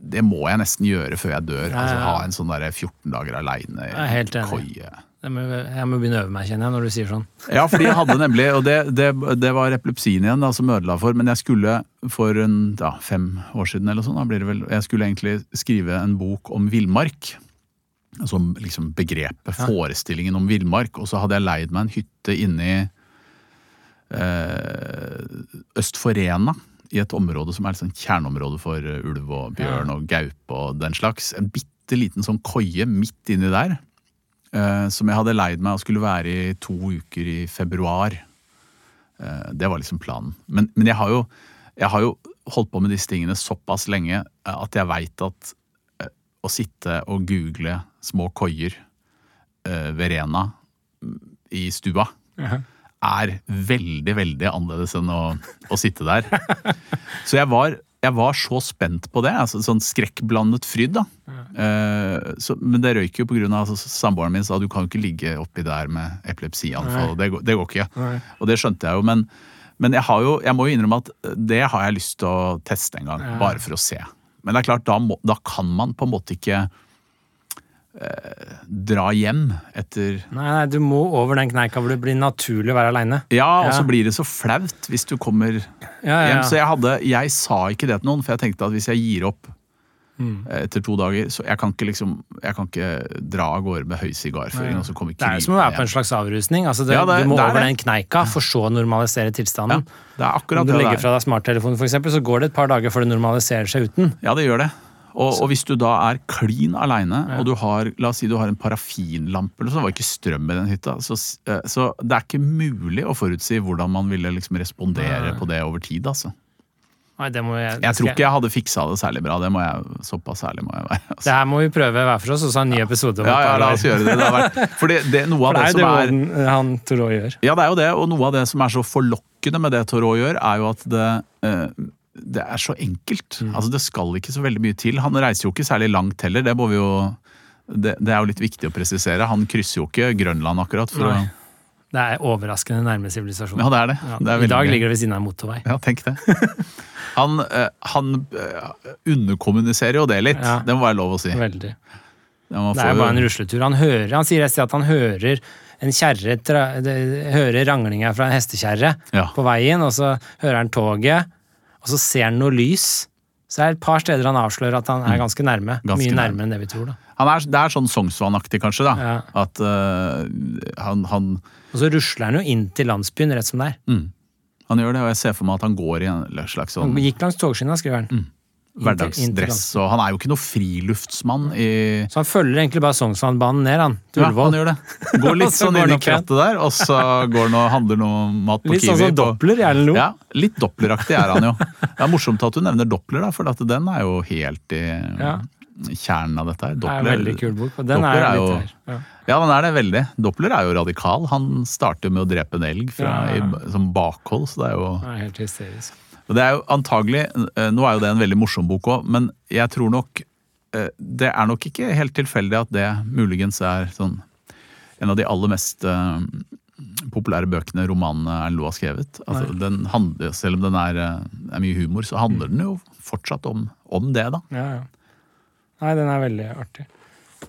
det må jeg nesten gjøre før jeg dør. Altså. Ha en sånn 14 dager aleine i koie. Det må, jeg må begynne å øve meg, kjenner jeg, når du sier sånn. Ja, fordi jeg hadde nemlig, og det, det, det var epilepsien igjen da, som ødela for, men jeg skulle for en, ja, fem år siden eller sånn, da blir det vel, jeg skulle egentlig skrive en bok om villmark. Som liksom begrepet, forestillingen om villmark. Og så hadde jeg leid meg en hytte inni eh, øst for Rena. I et område som er et sånn kjerneområde for eh, ulv og bjørn og gaupe og den slags. En bitte liten sånn koie midt inni der. Eh, som jeg hadde leid meg og skulle være i to uker i februar. Eh, det var liksom planen. Men, men jeg, har jo, jeg har jo holdt på med disse tingene såpass lenge eh, at jeg veit at å sitte og google små koier eh, ved Rena i stua er veldig, veldig annerledes enn å, å sitte der. Så jeg var, jeg var så spent på det. altså Sånn skrekkblandet fryd, da. Eh, så, men det røyk jo av altså, Samboeren min sa du kan jo ikke ligge oppi der med epilepsianfall. Det, det går ikke. Nei. Og det skjønte jeg jo. Men, men jeg, har jo, jeg må jo innrømme at det har jeg lyst til å teste en gang. Ja. Bare for å se. Men det er klart, da, må, da kan man på en måte ikke eh, dra hjem etter Nei, nei, du må over den kneika hvor det blir naturlig å være aleine. Ja, og så blir det så flaut hvis du kommer Ja, ja, hjem. Så jeg, hadde, jeg sa ikke det til noen, for jeg tenkte at hvis jeg gir opp Mm. eh, etter to dager så Jeg kan ikke liksom Jeg kan ikke dra av gårde med høy sigarføring, Altså Det er jo som å være på en slags avrusning. Altså det, Ja, det- du må er over den kneika for så å normalisere tilstanden. Det er akkurat Om du legger er. fra deg smarttelefonen, eksempel, så går det et par dager før det normaliserer seg uten. Ja, det gjør det. Og, og hvis du da er klin aleine, og du har la oss si du har en parafinlampe eller sånn, det var ikke strøm i den hytta, så, eh, så det er ikke mulig å forutsi hvordan man ville liksom respondere på det over tid. altså. Nei, det må jeg, Jeg tror ikke jeg hadde fiksa det særlig bra. det må jeg, Såpass ærlig må jeg være. Altså. Det her må vi prøve hver for oss, og så ha en ny episode. Ja, ja, la oss gjøre det. det vært, for det, det, noe For det det er som jo er det Walden, han Torå gjør. Ja, det er jo det, og noe av det som er så forlokkende med det Torå gjør, er jo at det, eh, det er så enkelt. Mm. Altså, Det skal ikke så veldig mye til. Han reiser jo ikke særlig langt heller, det må vi jo det, det er jo litt viktig å presisere. Han krysser jo ikke Grønland akkurat. For Nei. å, Det er overraskende nærme sivilisasjon. ja, det er det. Ja, det er I dag ligger det ved siden av en motorvei. Ja, tenk det. Han, eh, han eh, underkommuniserer jo det litt, Ja. det må være lov å si. Veldig. Man Det er jo bare en rusletur. Han hører, han sier et sted at han hører en kjerre hører ranglinga fra en hestekjerre Ja. på veien, og så hører han toget, og så ser han noe lys. Så det er et par steder han avslører at han er ganske nærme. Mm. Ganske Mye nærme. nærmere enn det vi tror. da. Han er, det er sånn Sognsvann-aktig, kanskje. da. Ja. At uh, han, han, Og så rusler han jo inn til landsbyen rett som det er. mm, han gjør det, og jeg ser for meg at han går i en slags sånn Han gikk langs togskinna, skriver han. Mm. Hverdagsdress. Og han er jo ikke noe friluftsmann i Så han følger egentlig bare Sognsvannbanen ned, han. Til Ja, han gjør det. Går litt sånn inn i krattet der, og så går han og handler noe mat på Litt sånn som Doppler gjerne Loe. Ja, litt Doppler-aktig er han jo. Det er morsomt at du nevner Doppler, da, for at den er jo helt i Ja. Kjernen av dette her. Det er en veldig kul bok, den Doppler er, er litt jo- her. Ja. Ja, den er det veldig. Doppler er jo radikal. Han starter med å drepe en elg fra, Ja, ja. I, som bakhold, så det er jo Det er helt hysterisk. Det er jo antagelig, eh, Nå er jo det en veldig morsom bok òg, men jeg tror nok eh, Det er nok ikke helt tilfeldig at det muligens er sånn en av de aller mest eh, populære bøkene, romanene Loe har skrevet. Altså, den handler, selv om den er, er mye humor, så handler den jo fortsatt om, om det, da. Ja, ja. Nei, den er veldig artig.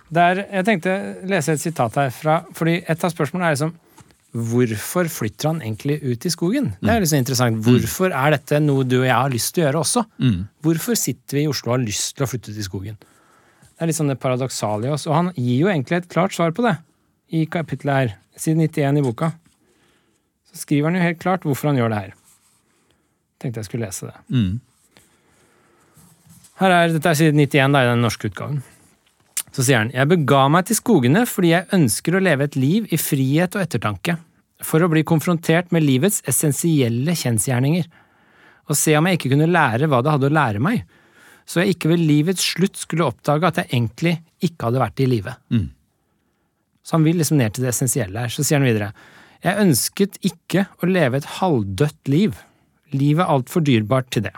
Det er, jeg tenkte å lese et sitat herfra, fordi et av spørsmålene er liksom Hvorfor flytter han egentlig ut i skogen? Det er liksom interessant. Hvorfor er dette noe du og jeg har lyst til å gjøre også? Mm. Hvorfor sitter vi i Oslo og har lyst til å flytte ut i skogen? Det er litt sånn det paradoksale i oss. Og han gir jo egentlig et klart svar på det i kapittelet her, side 91 i boka. Så skriver han jo helt klart hvorfor han gjør det her. Tenkte jeg skulle lese det. Mm. Her er, dette er side 91 da, i den norske utgaven. Så sier han Jeg bega meg til skogene fordi jeg ønsker å leve et liv i frihet og ettertanke, for å bli konfrontert med livets essensielle kjensgjerninger, og se om jeg ikke kunne lære hva det hadde å lære meg, så jeg ikke ved livets slutt skulle oppdage at jeg egentlig ikke hadde vært i live. Mm. Så han vil liksom ned til det essensielle her. Så sier han videre Jeg ønsket ikke å leve et halvdødt liv. Livet er altfor dyrebart til det.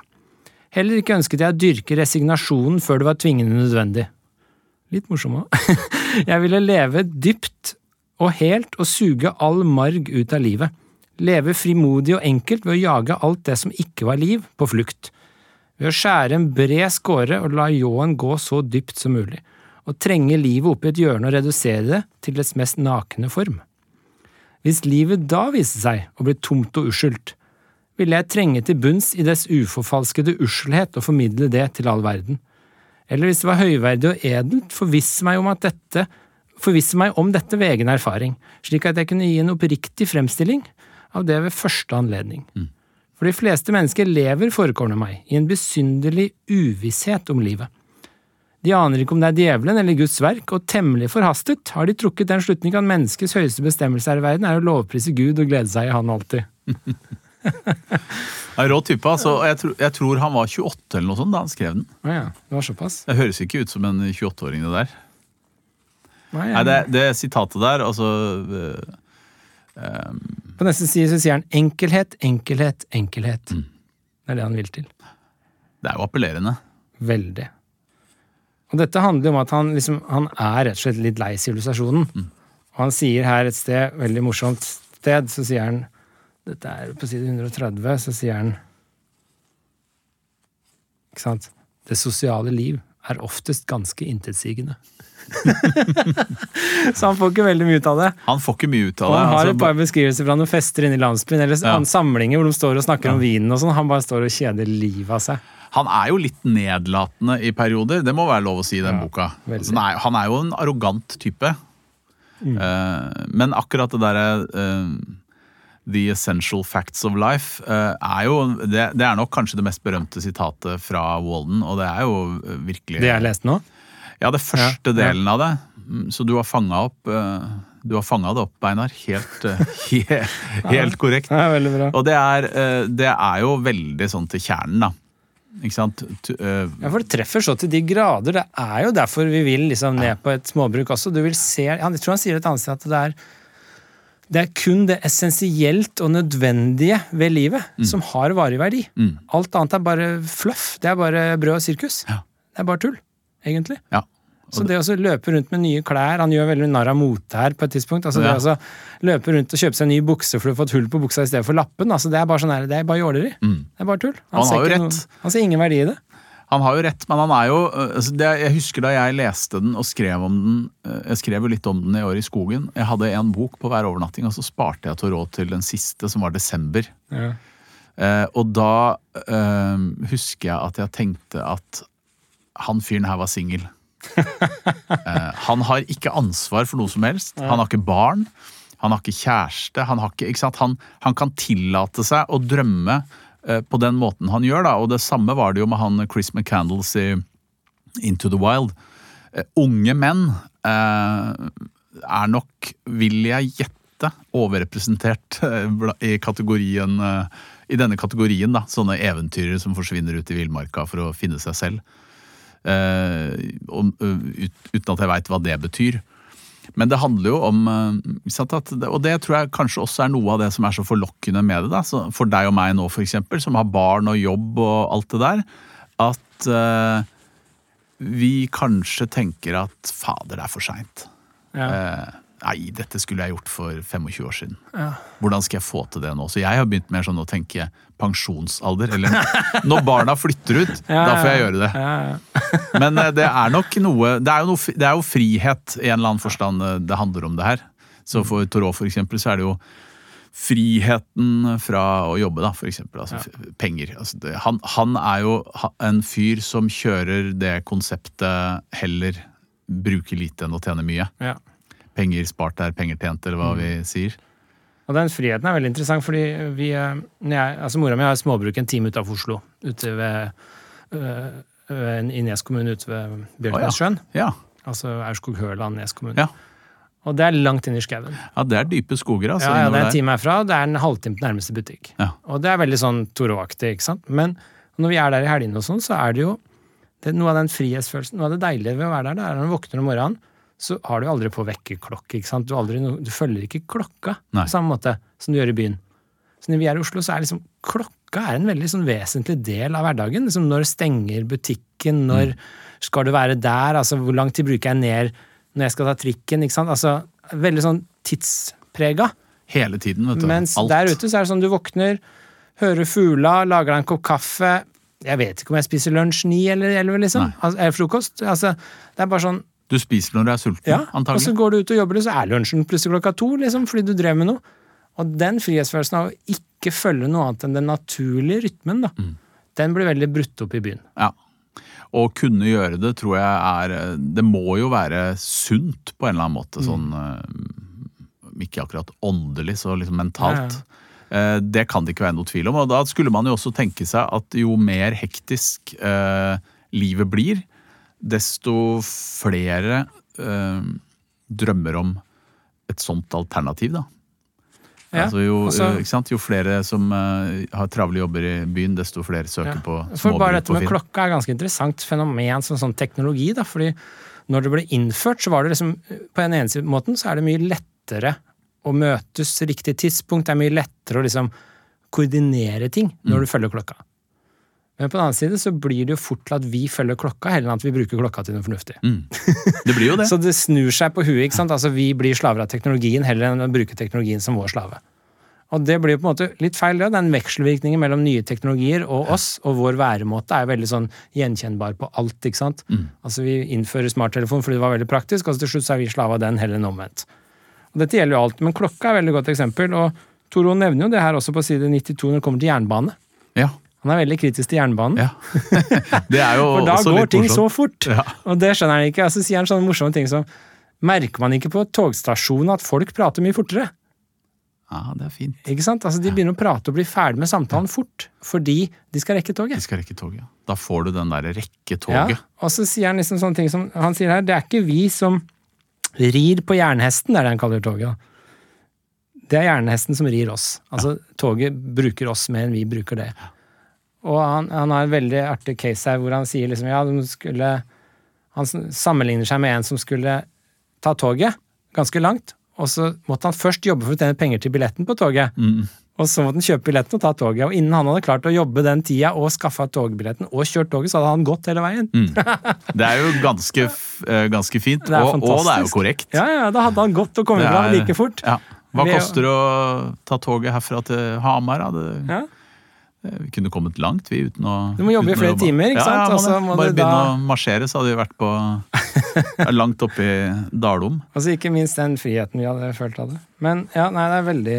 Heller ikke ønsket jeg å dyrke resignasjonen før det var tvingende nødvendig. Litt morsom òg. Jeg ville leve dypt og helt og suge all marg ut av livet. Leve frimodig og enkelt ved å jage alt det som ikke var liv, på flukt. Ved å skjære en bred skåre og la ljåen gå så dypt som mulig. Og trenge livet opp i et hjørne og redusere det til dets mest nakne form. Hvis livet da viste seg å bli tomt og uskyldt, ville jeg trenge til bunns i dess uforfalskede usselhet og formidle det til all verden. Eller hvis det var høyverdig og edelt, forvisse meg om at dette forvisse meg om dette ved egen erfaring, slik at jeg kunne gi en oppriktig fremstilling av det ved første anledning. For de fleste mennesker lever, forekommer meg, i en besynderlig uvisshet om livet. De aner ikke om det er djevelen eller Guds verk, og temmelig forhastet har de trukket den slutning at menneskets høyeste bestemmelse her i verden er å lovprise Gud og glede seg i Han alltid. Rå type, altså. Jeg, tror- jeg tror han var 28 eller noe sånt da han skrev den. Å ja, det var såpass? Det høres ikke ut som en 28-åring, det der. Nei, Nei, det, det sitatet der, altså øh, På neste side så sier han enkelhet, enkelhet, enkelhet. Mm. Det er det han vil til. Det er jo appellerende. Veldig. Og dette handler om at han, liksom, han er rett og slett litt lei sivilisasjonen. Og han sier her et sted, veldig morsomt sted, så sier han Dette er på side 130, så sier han Ikke sant? Det sosiale liv er oftest ganske intetsigende. så han får ikke veldig mye ut av det. Han får ikke mye ut av Og det. han har altså, et par beskrivelser fra noen fester inne i landsbyen, eller Ja. samlinger hvor de står og snakker om vinen og sånn. Han bare står og kjeder livet av seg. Han er jo litt nedlatende i perioder, det må være lov å si i den Ja, boka. Altså, han, er, han er jo en arrogant type. Mm. Uh, men akkurat det derre eh, The essential facts of life eh, er jo det, det er nok kanskje det mest berømte sitatet fra Walden, og det er jo eh, virkelig Det jeg leste nå? Ja, det første Ja, ja. delen av det. Mm, Så du har fanga opp eh, Du har fanga det opp, Beinar. Helt, helt, he, helt korrekt. Ja, veldig bra. Og det er, det er jo veldig sånn til kjernen, da. Ikke sant? Ja, for det treffer så til de grader. Det er jo derfor vi vil liksom ned på et småbruk også. Du vil se, jeg tror han sier et annet sted at det er det er kun det essensielt og nødvendige ved livet som har varig verdi. Mm. Alt annet er bare fluff. Det er bare brød og sirkus. Ja. Det er bare tull, egentlig. ja. Så det å løpe rundt med nye klær Han gjør veldig narr av mote her på et tidspunkt. Altså Ja. det å løpe rundt og kjøpe seg en ny bukse for du har fått hull på buksa i stedet for lappen. Altså det er bare sånn her, det er bare jåleri. Mm. Det er bare tull. Han han har jo rett. noe- han ser ingen verdi i det. Han har jo rett, men han er jo øh, altså det, Jeg husker da jeg leste den og skrev om den øh, Jeg skrev jo litt om den i år i skogen. Jeg hadde en bok på hver overnatting, og så sparte jeg til råd til den siste, som var desember. Ja. Eh, og da eh, husker jeg at jeg tenkte at han fyren her var singel. eh, han har ikke ansvar for noe som helst. Han har ikke barn. Han har ikke kjæreste. Han, har ikke, ikke? Han, han kan tillate seg å drømme eh, på den måten han gjør. Da. Og det samme var det jo med han Chris McCandles i Into the Wild. Eh, unge menn eh, er nok, vil jeg gjette, overrepresentert eh, i kategorien eh, i denne kategorien, da, sånne eventyrere som forsvinner ut i villmarka for å finne seg selv. Eh, uten at jeg veit hva det betyr. Men det handler jo om eh, Og det tror jeg kanskje også er noe av det som er så forlokkende med det. da, så For deg og meg nå, eksempel, som har barn og jobb og alt det der. At eh, vi kanskje tenker at fader, det er for seint. Ja. Nei, dette skulle jeg gjort for 25 år siden. Ja. Hvordan skal jeg få til det nå? Så jeg har begynt mer sånn å tenke pensjonsalder. Eller når barna flytter ut, Ja, da får jeg gjøre det. Ja, ja. Men eh, det er nok noe Det er jo, noe, det er jo frihet i en eller annen forstand eh, det handler om det her. Så for Torå for eksempel, så er det jo friheten fra å jobbe, da, for eksempel. Altså penger. Altså det, han, han er jo en fyr som kjører det konseptet heller bruke lite enn å tjene mye. ja. Penger spart er penger tjent, eller hva vi sier. Og den friheten er veldig interessant, fordi vi eh, jeg, altså Mora mi har småbruk en time utafor Oslo, ute ved, øh, ved, i Nes kommune ute ved Bjørknessjøen. Ja. Altså Aurskog-Høland, Nes kommune. Ja. Og det er langt inn i skauen. ja, det er dype skoger, altså. Ja, ja, det er en time herfra, og det er en halvtime til nærmeste butikk. Ja. Og det er veldig sånn Toro-aktig, ikke sant. Men når vi er der i helgene og sånn, så er det jo det, noe av den frihetsfølelsen, noe av det deilige ved å være der, det er når du våkner om morgenen, så har du aldri på vekkerklokke, ikke sant. Du, aldri, du følger ikke klokka Nei. på samme måte som du gjør i byen. Så når vi er i Oslo, så er liksom klokka er en veldig sånn vesentlig del av hverdagen. Liksom når stenger butikken, når skal du være der, altså hvor lang tid bruker jeg ned når jeg skal ta trikken, ikke sant. Altså veldig sånn tidsprega. Hele tiden, vet du. Mens Alt. der ute så er det sånn du våkner, hører fugla, lager deg en kopp kaffe. Jeg vet ikke om jeg spiser lunsj ni eller elleve, liksom. Nei. Altså, eller frokost. Altså, det er bare sånn Du spiser når du er sulten, ja, og så går du ut og jobber, så er lunsjen plutselig klokka to, liksom, fordi du drev med noe. Og den frihetsfølelsen av å ikke følge noe annet enn den naturlige rytmen, da, Mm. den blir veldig brutt opp i byen. Ja. Å kunne gjøre det tror jeg er Det må jo være sunt på en eller annen måte. Sånn eh, Ikke akkurat åndelig, så liksom mentalt. Eh, Det kan det ikke være noe tvil om. Og da skulle man jo også tenke seg at jo mer hektisk eh, livet blir, desto flere eh, drømmer om et sånt alternativ, da. Ja, altså jo, altså- eh, ikke sant? jo flere som uh, har travle jobber i byen, desto flere søker Ja. på For bare dette med klokka er ganske interessant fenomen som sånn teknologi, da, fordi når det ble innført, så var det liksom På en ene siden- måten så er det mye lettere å møtes riktig tidspunkt, det er mye lettere å liksom koordinere ting Mm. når du følger klokka. Men på den annen side så blir det jo fort til at vi følger klokka, heller enn at vi bruker klokka til noe fornuftig. Mm. Det blir jo det. Så det snur seg på huet. ikke sant? Altså Vi blir slaver av teknologien heller enn å bruke teknologien som vår slave. Og det blir jo på en måte litt feil, det. Den vekselvirkningen mellom nye teknologier og oss, og vår væremåte, er veldig sånn gjenkjennbar på alt. ikke sant? Altså Vi innfører smarttelefon fordi det var veldig praktisk, og så til slutt så er vi slave av den heller enn omvendt. Og Dette gjelder jo alt, men klokka er et veldig godt eksempel. og Toro nevner jo det her også på side 92 når det kommer til jernbane. Ja. Han er veldig kritisk til jernbanen. ja. det er jo For da går ting så fort. Ja. Og det skjønner han ikke. Og så sier han sånne morsomme ting som Merker man ikke på togstasjonen at folk prater mye fortere? Ja, det er fint. Ikke sant? Altså De begynner å prate og bli ferdig med samtalen fort fordi de skal rekke toget. De skal rekke toget. ja. Da får du den derre Ja, rekketoget. og så sier han liksom sånne ting som Han sier her, det er ikke vi som rir på jernhesten, det er det han kaller toget. da. Det er jernhesten som rir oss. Altså Toget bruker oss mer enn vi bruker det. Og han, han har en veldig artig case her hvor han sier liksom ja, de skulle Han sammenligner seg med en som skulle ta toget ganske langt, og så måtte han først jobbe for å tjene penger til billetten på toget. Mm. Og så måtte han kjøpe billetten og ta toget. Og innen han hadde klart å jobbe den tida og skaffa togbilletten og kjørt toget, så hadde han gått hele veien. Det er jo ganske, eh, ganske fint, Det og, og det er jo korrekt. Ja, ja, da hadde han gått og kommet fram like fort. Ja. Hva koster det å ta toget herfra til Hamar? Da? Det, Ja. Eh, Vi kunne kommet langt, vi, uten å Du må jobbe i flere jobbe. timer, ikke ja, sant? Ja, Og så må må. Bare begynne da- å marsjere, så hadde vi vært på ja, langt oppe i Dalom. Altså ikke minst den friheten vi hadde følt av det. Men ja, nei, det er veldig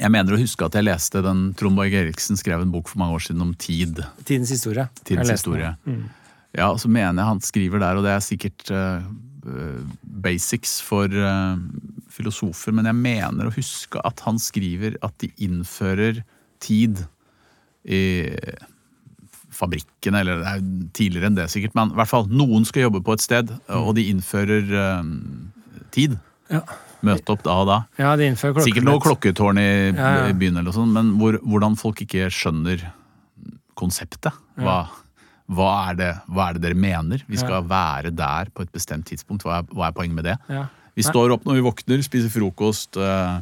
Jeg mener å huske at jeg leste den Trond Borg Eriksen skrev en bok for mange år siden om tid. tidens historie. Tidens historie. Mm. Ja, og så mener jeg han skriver der, og det er sikkert eh, basics for uh, filosofer, men jeg mener å huske at han skriver at de innfører tid i fabrikkene, eller det er tidligere enn det sikkert, men i hvert fall noen skal jobbe på et sted, og de innfører eh, tid. Ja. Møte opp da og da. Ja, de innfører klokkelett. Sikkert noe klokketårn i, Ja, ja. i byen, eller sånn, sånt, men hvor, hvordan folk ikke skjønner konseptet. Hva, hva, er det, hva er det dere mener? Vi skal være der på et bestemt tidspunkt. Hva er, hva er poenget med det? Ja. Vi står opp når vi våkner, spiser frokost, eh,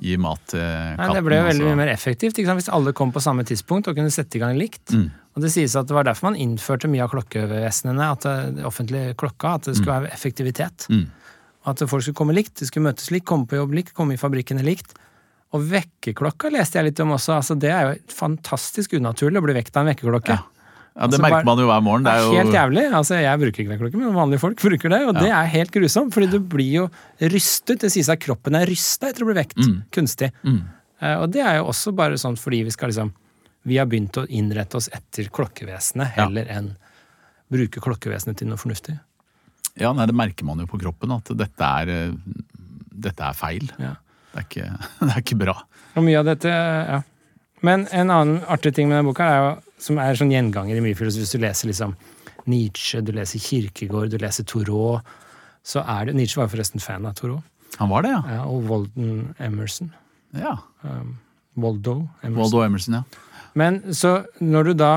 gir mat til katten. Nei, det ble jo veldig altså. mye mer effektivt ikke sant? hvis alle kom på samme tidspunkt og kunne sette i gang likt. Mm. Og Det sies at det var derfor man innførte mye av klokkevesenene, at det, det offentlige klokka, at det skulle være effektivitet. Mm. At folk skulle komme likt, de skulle møtes likt, komme på jobb likt, komme i fabrikkene likt. Og vekkerklokka leste jeg litt om også. altså Det er jo fantastisk unaturlig å bli vekt av en vekkerklokke. Ja. Ja, Det Altså, merker man jo hver morgen. Det er jo, helt jævlig. altså Jeg bruker ikke vekkerklokke, men vanlige folk bruker det. Og det er helt grusomt, fordi du blir jo rystet. Det sies at kroppen er rysta etter å bli vekt kunstig. Mm. Eh, Og det er jo også bare sånn fordi vi skal liksom Vi har begynt å innrette oss etter klokkevesenet Ja. heller enn bruke klokkevesenet til noe fornuftig. ja, nei, det merker man jo på kroppen, at dette er, eh, dette er feil. Ja. Det er, ikke, det er ikke bra. Og mye av dette, ja. Men en annen artig ting med denne boka, er jo, som er sånn gjenganger i mye filosofi, hvis du leser liksom Nietzsche, du leser Kirkegård, du leser Thoreau, så er det Nietzsche var forresten fan av Thoreau. Han var det, ja. Ja, og Walden Emerson. ja. Waldo Emerson. Waldo Emerson, ja. Men så når du da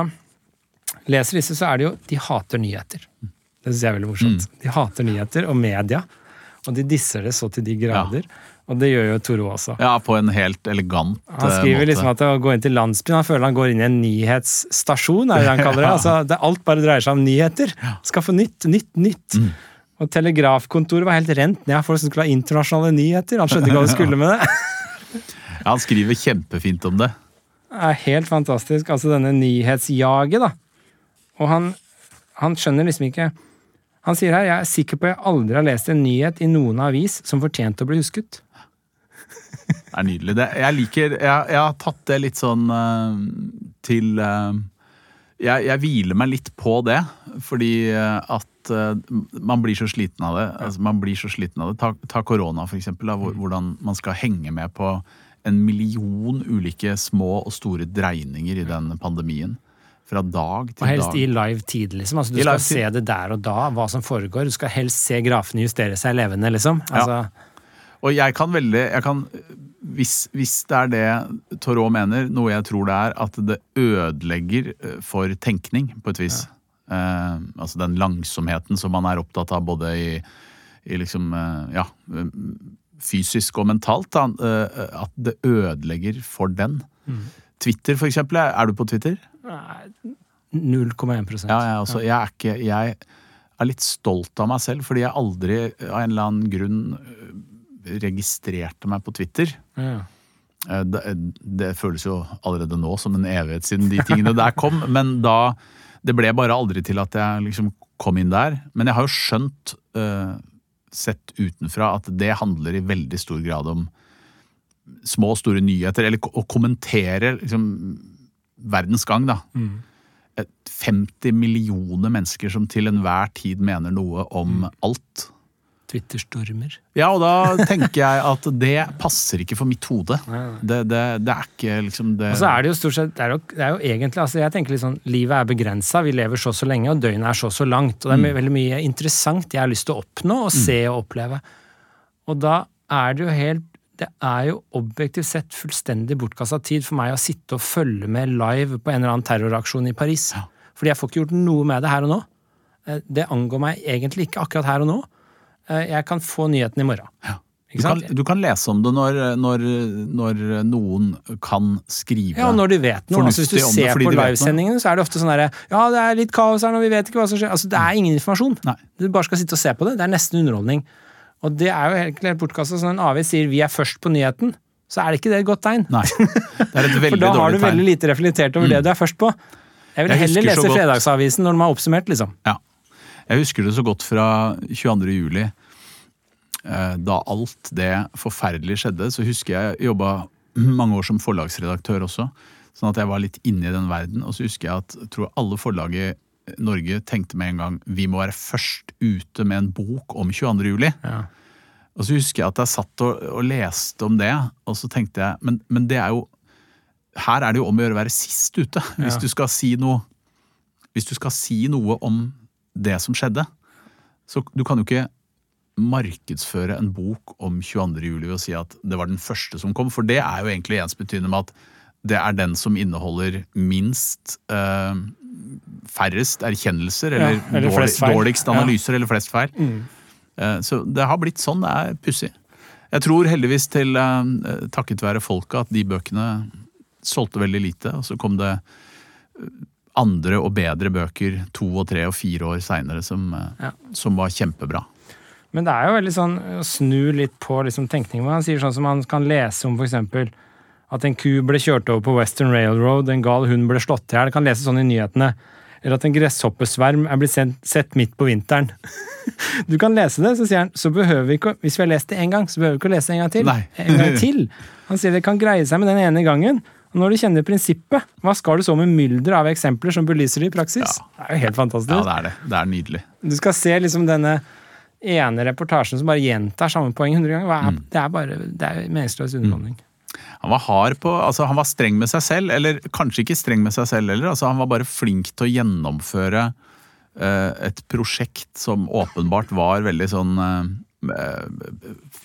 leser disse, så er det jo De hater nyheter. Det syns jeg er veldig morsomt. Mm. De hater nyheter og media. Og de disser det så til de grader. Og det gjør jo Toro også. Ja, på en helt elegant måte. Han eh, skriver måte. liksom at å gå inn til landsbyen Han føler han går inn i en nyhetsstasjon, er det han kaller det. Altså, det alt bare dreier seg om nyheter. Skal få nytt, nytt, nytt. Mm. Og telegrafkontoret var helt rent ned av folk som skulle ha internasjonale nyheter. Han skjønte ikke hva de skulle med det. Ja, han skriver kjempefint om det. Det er helt fantastisk. Altså denne nyhetsjaget, da. Og han, han skjønner liksom ikke Han sier her jeg er sikker på jeg aldri har lest en nyhet i noen avis som fortjente å bli husket. Det er nydelig. Det, jeg liker jeg, jeg har tatt det litt sånn uh, til uh, jeg, jeg hviler meg litt på det, fordi eh, at man blir så sliten av det. Altså, man blir så sliten av det. Ta, ta korona, for eksempel. Da, hvordan man skal henge med på en million ulike små og store dreininger i den pandemien. Fra dag til dag. Og helst dag. i live tid, liksom. Altså, du I skal se det der og da, hva som foregår. Du skal helst se grafene justere seg levende, liksom. Altså, Og jeg kan veldig jeg kan, hvis, hvis det er det Thoreau mener, noe jeg tror det er, at det ødelegger eh, for tenkning, på et vis. Eh, altså den langsomheten som man er opptatt av både i, i liksom eh, Ja, eh, fysisk og mentalt. Da, eh, at det ødelegger for den. Twitter, for eksempel. Er du på Twitter? 0,1% Ja, jeg, også, jeg er ikke Jeg er litt stolt av meg selv, fordi jeg aldri av en eller annen grunn registrerte meg på Twitter. Ja. Eh, Det, det føles jo allerede nå som en evighet siden de tingene der kom, men da Det ble bare aldri til at jeg liksom kom inn der. Men jeg har jo skjønt, øh, sett utenfra, at det handler i veldig stor grad om små og store nyheter, eller å kommentere liksom verdens gang, da. Mm. 50 millioner mennesker som til enhver tid mener noe om alt. Twitter-stormer. Ja, og da tenker jeg at det passer ikke for mitt hode. Det, det, det er ikke liksom det Og så er det jo stort sett det er jo, det er jo egentlig, altså jeg tenker litt sånn, Livet er begrensa, vi lever så så lenge, og døgnet er så så langt. Og det er my- veldig mye interessant jeg har lyst til å oppnå og se og oppleve. Og da er det jo helt Det er jo objektivt sett fullstendig bortkasta tid for meg å sitte og følge med live på en eller annen terroraksjon i Paris. Fordi jeg får ikke gjort noe med det her og nå. Eh, Det angår meg egentlig ikke akkurat her og nå. Eh, Jeg kan få nyheten i morgen. Du Ikke kan, du kan lese om det når, når, når noen kan skrive Ja, når de vet noe. Altså, hvis du ser det, på livesendingene, så er det ofte sånn herre Ja, det er litt kaos her nå, vi vet ikke hva som skjer. Altså, det er ingen informasjon. Nei. Du bare skal sitte og se på det. Det er nesten underholdning. Og det er jo helt, helt bortkasta. Så når en avis sier 'vi er først på nyheten', så er det ikke det et godt tegn. Nei. Det er et veldig dårlig tegn. For da har du veldig lite reflektert over det du er først på. Jeg vil Jeg heller lese Fredagsavisen når de har oppsummert, liksom. Ja. Jeg husker det så godt fra 22. juli. eh, Da alt det forferdelige skjedde, så husker jeg jobba mange år som forlagsredaktør også. Sånn at jeg var litt inne i den verden. Og så husker jeg at jeg tror alle forlag i Norge tenkte med en gang vi må være først ute med en bok om 22. juli. Ja. Og så husker jeg at jeg satt og, og leste om det, og så tenkte jeg men, men det er jo Her er det jo om å gjøre å være sist ute. Hvis Ja. du skal si noe Hvis du skal si noe om det som skjedde, så du kan jo ikke markedsføre en bok om 22. juli og si at det var den første som kom, for det er jo egentlig ensbetydende med at det er den som inneholder minst eh, færrest erkjennelser, eller, Ja, eller dårlig, dårligst analyser, eller flest feil. Eh, Så det har blitt sånn. Det er pussig. Jeg tror heldigvis til eh, takket være folket at de bøkene solgte veldig lite, og så kom det eh, andre og bedre bøker to og tre og fire år seinere som, eh, Ja. som var kjempebra. Men det er jo veldig sånn å snu litt på liksom, tenkningen. Han sier sånn som man kan lese om eksempel at en ku ble kjørt over på Western Railroad, en gal hund ble slått i hjel. Kan lese sånn i nyhetene. Eller at en gresshoppesverm er blitt sendt, sett midt på vinteren. Du kan lese det, så sier han, så behøver vi ikke, hvis vi har lest det én gang, så behøver vi ikke å lese det en gang til. Nei. En gang til. Han sier det kan greie seg med den ene gangen. Når du kjenner prinsippet, hva skal du så med mylder av eksempler som belyser det i praksis? Ja. Det er jo helt fantastisk. Ja, det er det. Det er nydelig. Du skal se liksom denne ene reportasjen som bare gjentar samme poeng 100 ganger. Er, Mm. Det er bare det er meningsløs underholdning. Han var hard på, altså han var streng med seg selv, eller kanskje ikke streng med seg selv heller. Altså han var bare flink til å gjennomføre uh, et prosjekt som åpenbart var veldig sånn eh,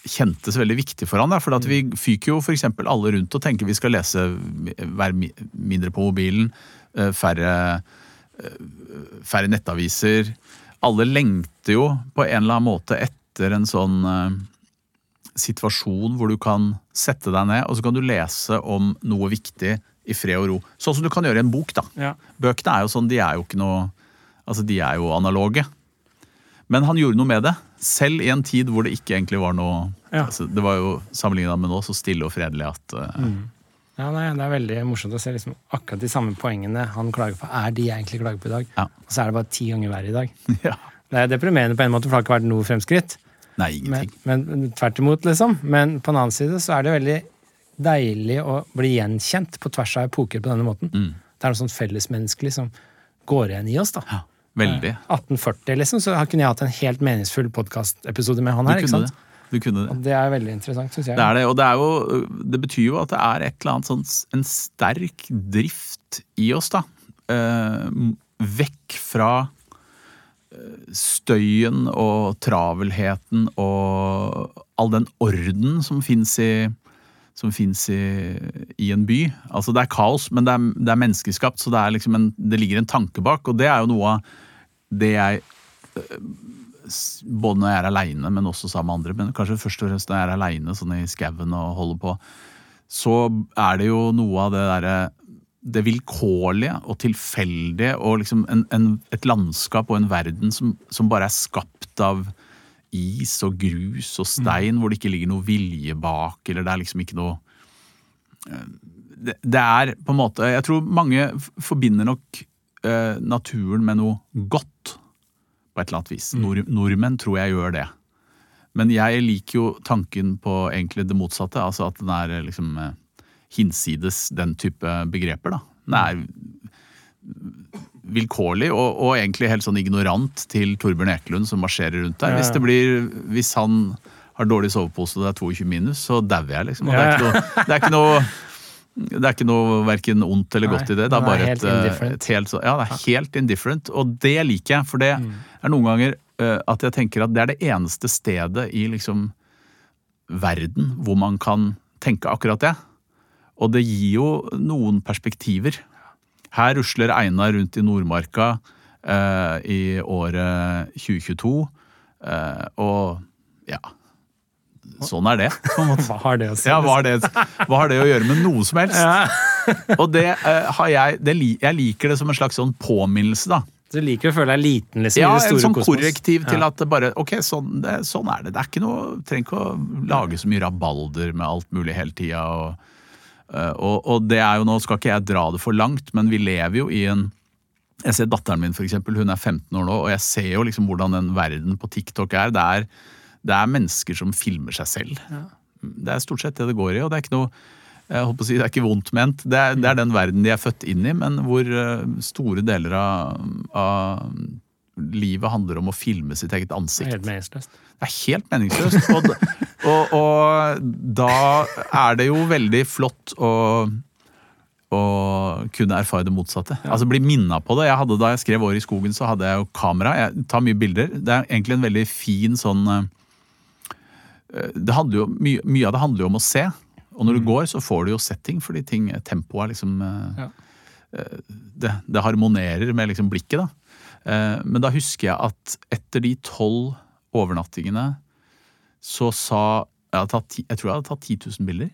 Kjentes veldig viktig for han. For vi fyker jo f.eks. alle rundt og tenker vi skal lese, være mindre på mobilen, eh, færre, eh, færre nettaviser. Alle lengter jo på en eller annen måte etter en sånn eh, situasjon hvor du kan sette deg ned, og så kan du lese om noe viktig i fred og ro. Sånn som du kan gjøre i en bok, da. Ja. Bøkene er jo sånn, de er jo ikke noe Altså, de er jo analoge. Men han gjorde noe med det, selv i en tid hvor det ikke egentlig var noe Ja. altså, Det var jo sammenligna med nå så stille og fredelig at eh, Ja, nei, Det er veldig morsomt å se liksom akkurat de samme poengene han klager på, er de jeg egentlig klager på i dag. Ja. Og så er det bare ti ganger verre i dag. ja. Det er deprimerende på en måte, for det har ikke vært noe fremskritt. Nei, ingenting. men men tvert imot, liksom. Men på den annen side så er det veldig deilig å bli gjenkjent på tvers av epoker på denne måten. Mm. Det er noe sånn fellesmenneskelig som går igjen i oss, da. Ja, veldig. 1840, liksom, så kunne jeg hatt en helt meningsfull podkastepisode med han her. ikke sant? det. Du kunne det. Det er veldig interessant, syns jeg. Det er det, og det, er jo, det betyr jo at det er et eller annet sånn en sterk drift i oss, da. Eh, vekk fra eh, støyen og travelheten og all den orden som fins i som fins i, i en by. Altså Det er kaos, men det er, det er menneskeskapt, så det, liksom en, det ligger en tanke bak. Og det er jo noe av det jeg både når jeg er aleine, men også sammen med andre, men kanskje først og fremst når jeg er aleine sånn i skauen og holder på, så er det jo noe av det derre det vilkårlige og tilfeldige og liksom en, en, et landskap og en verden som, som bare er skapt av is og grus og stein, hvor det ikke ligger noe vilje bak, eller det er liksom ikke noe eh, det, det er på en måte Jeg tror mange forbinder nok eh, naturen med noe godt på et eller annet vis. Nord, nordmenn tror jeg gjør det. Men jeg liker jo tanken på egentlig det motsatte. Altså at den er eh, liksom eh, hinsides den type begreper. da. Den er vilkårlig og, og egentlig helt sånn ignorant til Torbjørn Ekelund som marsjerer rundt der. Ja. Hvis, det blir, hvis han har dårlig sovepose og det er 22 minus, så dauer jeg, liksom. Og det er ikke noe, det er ikke noe det er ikke noe verken ondt eller Nei, godt i det. Det er er bare helt et, eh, et helt, ja, det er helt indifferent. Og det liker jeg, for det Mm. er noen ganger uh, at jeg tenker at det er det eneste stedet i liksom verden hvor man kan tenke akkurat det. Og det gir jo noen perspektiver. Her rusler Einar rundt i Nordmarka eh, i året 2022, eh, og ja Sånn er det. Hva har det å si? Ja, hva har, det, hva har det å gjøre med noe som helst? Ja. Og det eh, har jeg det, Jeg liker det som en slags sånn påminnelse, da. Du liker å føle deg liten, liksom, Ja, i det en sånn kosmos. korrektiv til Ja. at det bare Ok, sånn, det, sånn er det. Det er ikke noe Trenger ikke å lage så mye rabalder med alt mulig hele tida. Og, og, og det er jo nå Skal ikke jeg dra det for langt, men vi lever jo i en Jeg ser datteren min, for eksempel. Hun er 15 år nå, og jeg ser jo liksom hvordan den verden på TikTok er. Det er, det er mennesker som filmer seg selv. Det er stort sett det det går i, og det er ikke noe jeg håper å si, Det er ikke vondt ment. Det er, det er den verden de er født inn i, men hvor eh, store deler av, av livet handler om å filme sitt eget Det er ansikt. helt meningsløst. Det er helt meningsløst. Og, og, og da er det jo veldig flott å, å kunne erfare det motsatte. Altså bli minna på det. Jeg hadde, da jeg skrev 'Året i skogen', så hadde jeg jo kamera. Jeg tar mye bilder. Det er egentlig en veldig fin sånn eh, det handler jo, mye, mye av det handler jo om å se. Og når du går, så får du jo setting, fordi ting, tempoet er liksom eh, Ja. eh, det, det harmonerer med liksom blikket, da. Eh, Men da husker jeg at etter de tolv overnattingene så sa jeg, tatt, jeg tror jeg hadde tatt 10 000 bilder.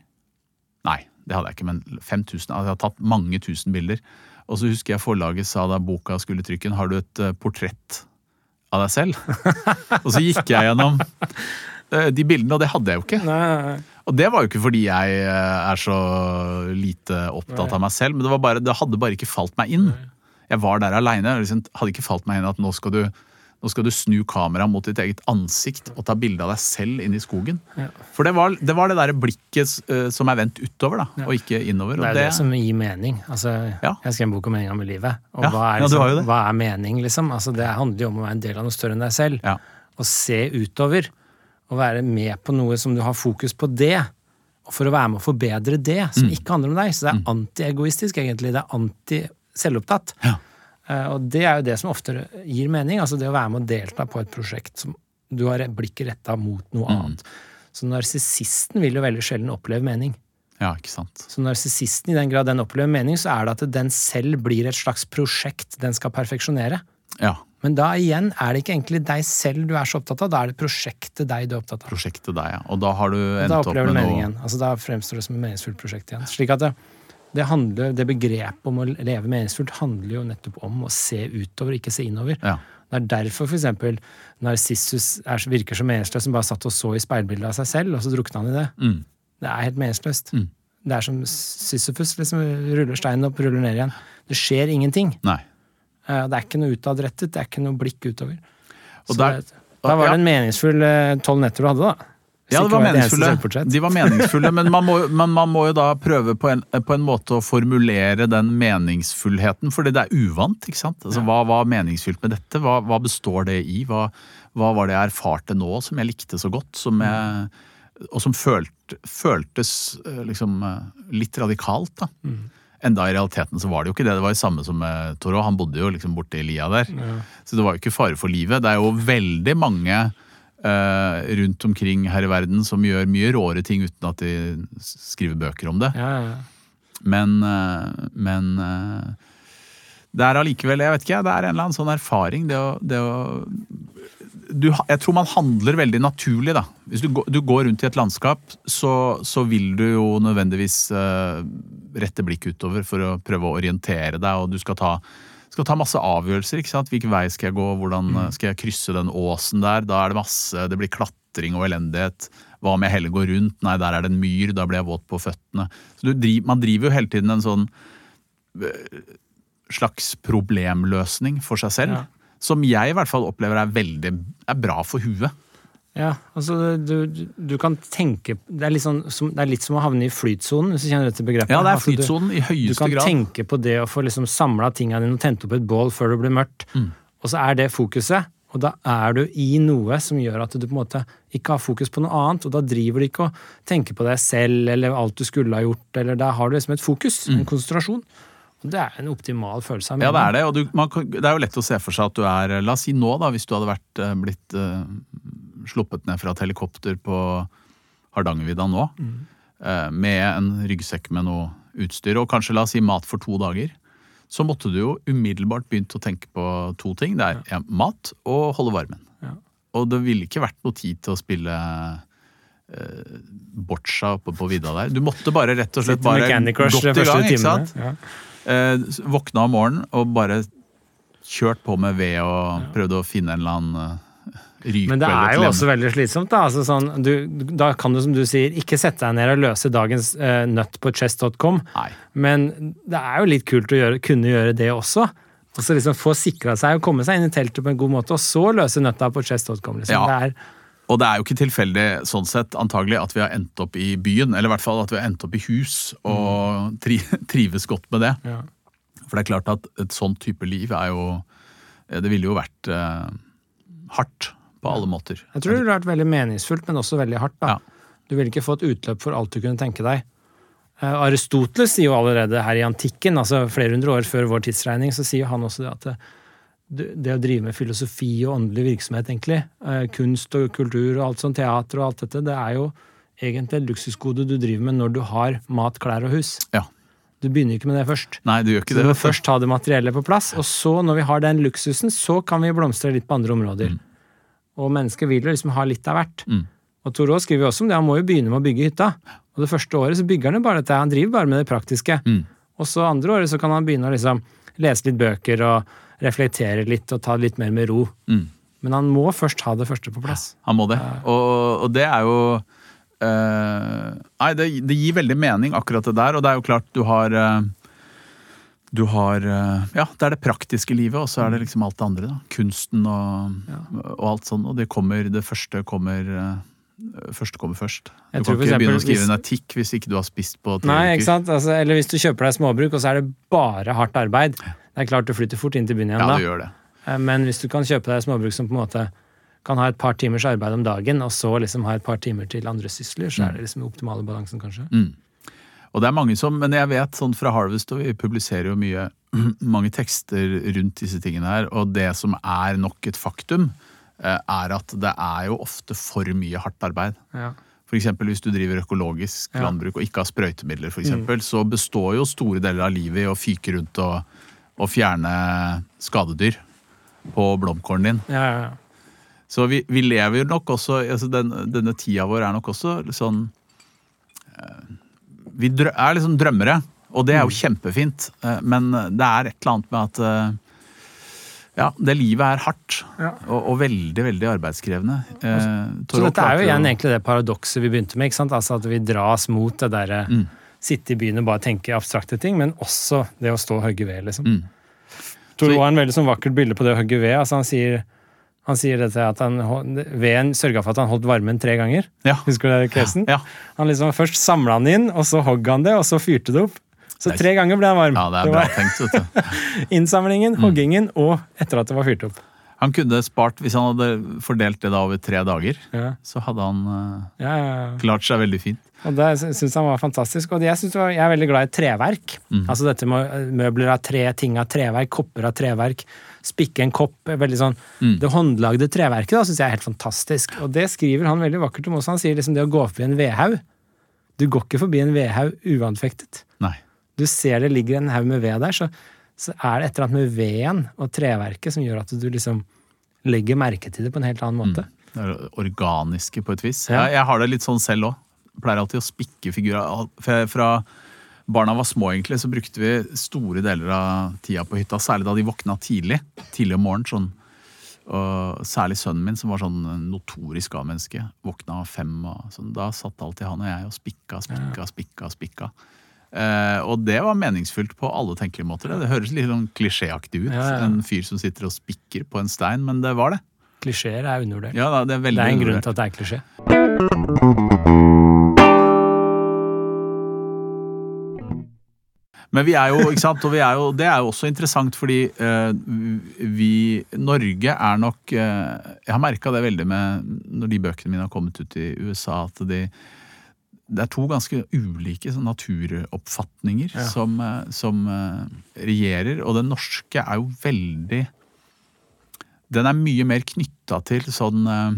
Nei, det hadde jeg ikke, men 5000. Altså, jeg hadde tatt mange tusen bilder. Og så husker jeg forlaget sa da boka skulle trykken, har du et eh, portrett av deg selv? og så gikk jeg gjennom eh, de bildene, og det hadde jeg jo ikke. Nei, nei, nei. Og det var jo ikke fordi jeg er så lite opptatt av meg selv, men det, var bare, det hadde bare ikke falt meg inn. Jeg var der aleine. Det liksom, hadde ikke falt meg inn at nå skal du, nå skal du snu kameraet mot ditt eget ansikt og ta bilde av deg selv inn i skogen. Ja. For det var det, var det der blikket uh, som er vendt utover, da, og ikke innover. Det er det som gir mening. Altså, Ja. Jeg skrev en bok om meninga med livet. Og Ja, hva, er liksom, hva er mening, liksom? Altså, det handler jo om å være en del av noe større enn deg selv. Ja. Og se utover. Og være med på noe som du har fokus på det. Og for å være med å forbedre det, som Mm. ikke handler om deg. Så det er antiegoistisk, egentlig. Det er anti-selvopptatt. Ja. Eh, Og det er jo det som ofte gir mening. Altså det å være med å delta på et prosjekt som du har blikket retta mot noe Mm. annet. Så narsissisten vil jo veldig sjelden oppleve mening. ja, ikke sant. Så narsissisten, i den grad den opplever mening, så er det at den selv blir et slags prosjekt den skal perfeksjonere. Ja. Men da igjen er det ikke egentlig deg selv du er så opptatt av, da er det prosjektet deg du er opptatt av. Prosjektet deg, ja. Og da har du endt opp med noe da opplever du meningen. Altså Da fremstår det som et meningsfullt prosjekt igjen. Slik at det, det, handler, det begrepet om å leve meningsfullt handler jo nettopp om å se utover, ikke se innover. Ja. Det er derfor for eksempel Narsissus er, virker så meningsløs som bare satt og så i speilbildet av seg selv, og så drukna han i det. Mm. Det er helt meningsløst. Det er som Sisyfus, liksom ruller steinen opp, ruller ned igjen. Det skjer ingenting. Nei. Eh, Det er ikke noe utadrettet, det er ikke noe blikk utover. Og Så der- det, da var ja. det en meningsfull eh, tolv netter du hadde, da. Ja, det var meningsfulle. De var meningsfulle, men man, må, men man må jo da prøve på en, på en måte å formulere den meningsfullheten, fordi det er uvant. ikke sant? Altså, Hva var meningsfylt med dette? Hva, hva består det i? Hva, hva var det jeg erfarte nå som jeg likte så godt? Som jeg, og som følt, føltes eh, liksom eh, litt radikalt. da. Enda i realiteten så var det jo ikke det. Det var jo samme som med Toro. Han bodde jo liksom i lia der. Så det var jo ikke fare for livet. Det er jo veldig mange rundt omkring her i verden som gjør mye råere ting uten at de skriver bøker om det. Ja, ja, ja. Men, eh, men eh, det er allikevel Jeg vet ikke, det er en eller annen sånn erfaring. Det å, det å du, jeg tror man handler veldig naturlig, da. Hvis du, du går rundt i et landskap, så, så vil du jo nødvendigvis uh, rette blikk utover for å prøve å orientere deg, og du skal ta, skal ta masse avgjørelser. ikke sant? Hvilken vei skal jeg gå, hvordan eh, skal jeg krysse den åsen der? Da er det masse, det blir klatring og elendighet. Hva om jeg heller går rundt? Nei, der er det en myr, da blir jeg våt på føttene. Så du driver, Man driver jo hele tiden en sånn eh, slags problemløsning for seg selv. Ja. Som jeg i hvert fall opplever er veldig er bra for huet. Ja, altså du, du, kan tenke det er, sånn, som, det er litt som å havne i flytsonen, hvis du kjenner dette begrepet. Ja, det er Altså, du- høyeste grad. Du kan grad. tenke på det å få liksom samla tinga dine og tent opp et bål før det blir mørkt. Mm. Og så er det fokuset, og da er du i noe som gjør at du på en måte ikke har fokus på noe annet, og da driver du ikke og tenker på deg selv eller alt du skulle ha gjort, eller da har du liksom et fokus, en konsentrasjon. Det er en optimal følelse av Mm. Ja, det er det. Og du, man, det er jo lett å se for seg at du er La oss si nå, da, hvis du hadde vært, eh, blitt eh, sluppet ned fra et helikopter på Hardangervidda nå, eh, med en ryggsekk med noe utstyr, og kanskje la oss si mat for to dager, så måtte du jo umiddelbart begynt å tenke på to ting. Det er ja, mat og holde varmen. Ja. Og det ville ikke vært noe tid til å spille eh, boccia oppe på vidda der. Du måtte bare rett og slett bare godt i gang, ikke sant? Ja. Eh, våkna om morgenen og bare kjørt på med ved og prøvde å finne en eller annen uh. Men det er jo også veldig slitsomt. Da altså sånn, du, Da kan du, som du sier, ikke sette deg ned og løse dagens uh, nøtt på chess.com, men det er jo litt kult å gjøre, kunne gjøre det også. Og så liksom få sikra seg og komme seg inn i teltet på en god måte, og så løse nøtta på chess.com. Liksom. Ja. Det er, Og det er jo ikke tilfeldig sånn sett antagelig at vi har endt opp i byen, eller i hvert fall at vi har endt opp i hus og tri trives godt med det. ja. For det er klart at et sånn type liv er jo Det ville jo vært eh, hardt på alle måter. Jeg tror det ville vært veldig meningsfullt, men også veldig hardt. da. Ja. Du ville ikke få et utløp for alt du kunne tenke deg. Eh, Aristoteles sier jo allerede her i antikken, altså flere hundre år før vår tidsregning, så sier han også det at det, det å drive med filosofi og åndelig virksomhet, egentlig, eh, kunst og kultur og alt sånt, teater og alt dette, det er jo egentlig et luksusgode du driver med når du har mat, klær og hus. Ja. Du begynner ikke med det først. Nei, du gjør Så det. du må først ha det materielle på plass, og så, når vi har den luksusen, så kan vi blomstre litt på andre områder. Og mennesket vil jo liksom ha litt av hvert. Mm. Og Thoreau skriver jo også om det, han må jo begynne med å bygge hytta. Og det første året så bygger han jo bare dette, han driver bare med det praktiske. Mm. Og så andre året så kan han begynne å liksom lese litt bøker og reflektere litt og ta det litt mer med ro. Mm. Men han må først ha det første på plass. Han må det. Og, og det er jo eh, Nei, det, det gir veldig mening, akkurat det der. Og det er jo klart du har uh, Du har uh, Ja, det er det praktiske livet, og så er det liksom alt det andre. da. Kunsten og, og alt sånn. Og det kommer Det første kommer Første kommer først. Du kan ikke begynne å skrive hvis- en etikk hvis ikke du har spist på tre Nei, ikke sant? Altså, eller hvis du kjøper deg småbruk, og så er det bare hardt arbeid. Det er klart du flytter fort inn til byen igjen Ja, da. Det gjør det. Men hvis du kan kjøpe deg småbruk som på en måte kan ha et par timers arbeid om dagen, og så liksom ha et par timer til andre sysler, så er det liksom optimale balansen, kanskje. Mm. Og det er mange som, Men jeg vet sånn fra Harvest, og vi publiserer jo mye, mange tekster rundt disse tingene her, og det som er nok et faktum, eh, er at det er jo ofte for mye hardt arbeid. Ja. Eksempel hvis du driver økologisk Ja. landbruk og ikke har sprøytemidler, for eksempel, så består jo store deler av livet i å fyke rundt og, og fjerne skadedyr på blomkålen din. Ja, ja, ja. Så vi, vi lever nok også altså den, Denne tida vår er nok også sånn eh, Vi er liksom drømmere, og det er jo kjempefint. eh, Men det er et eller annet med at eh, Ja, det livet er hardt. Ja. Og, og veldig, veldig arbeidskrevende. Eh, Så dette er jo igjen egentlig det paradokset vi begynte med, ikke sant? Altså at vi dras mot det derre Mm. sitte i byen og bare tenke abstrakte ting, men også det å stå og hogge ved, liksom. Mm. Tor Roar har en veldig sånn vakkert bilde på det å hogge ved. Altså han sier han sier dette at han, veden sørga for at han holdt varmen tre ganger. Ja. Husker du det, casen? Ja. Han liksom Først samla han inn, og så hogg han det, og så fyrte det opp. Så tre ganger ble han varm. ja, det er bra tenkt. vet du. Innsamlingen, hoggingen og etter at det var fyrt opp. Han kunne spart, hvis han hadde fordelt det da over tre dager, Ja, så hadde han uh, ja, ja. klart seg veldig fint. Og det syns han var fantastisk. Og jeg, det var, jeg er veldig glad i treverk. Altså dette med møbler av tre, ting av treverk, kopper av treverk. Spikke en kopp. veldig sånn, Det håndlagde treverket da, syns jeg er helt fantastisk. Og det skriver han veldig vakkert om også. Han sier liksom det å gå forbi en vedhaug. Du går ikke forbi en vedhaug uanfektet. Nei. Du ser det ligger en haug med ved der, så, så er det et eller annet med veden og treverket som gjør at du liksom legger merke til det på en helt annen måte. Det er organiske på et vis. Ja. Jeg, jeg har det litt sånn selv òg. Pleier alltid å spikke figurer. Fra barna var små, egentlig, så brukte vi store deler av tida på hytta. Særlig da de våkna tidlig. Tidlig om morgenen. Sånn. Og særlig sønnen min, som var sånn notorisk A-menneske. Våkna fem. Og sånn. Da satt alltid han og jeg og spikka, spikka, spikka. spikka. Eh, og det var meningsfullt på alle tenkelige måter. Det, høres litt sånn klisjéaktig ut. Ja, ja. En fyr som sitter og spikker på en stein, men det var det. Klisjeer er undervurdert. Ja, det er det er en grunn til at det er klisjé. Men vi er jo, ikke sant, og vi er jo, det er jo også interessant fordi uh, vi, Norge er nok uh, Jeg har merka det veldig med når de bøkene mine har kommet ut i USA, at de, det er to ganske ulike sånn, naturoppfatninger Ja. som, eh, som eh, regjerer. Og den norske er jo veldig Den er mye mer knytta til sånn eh,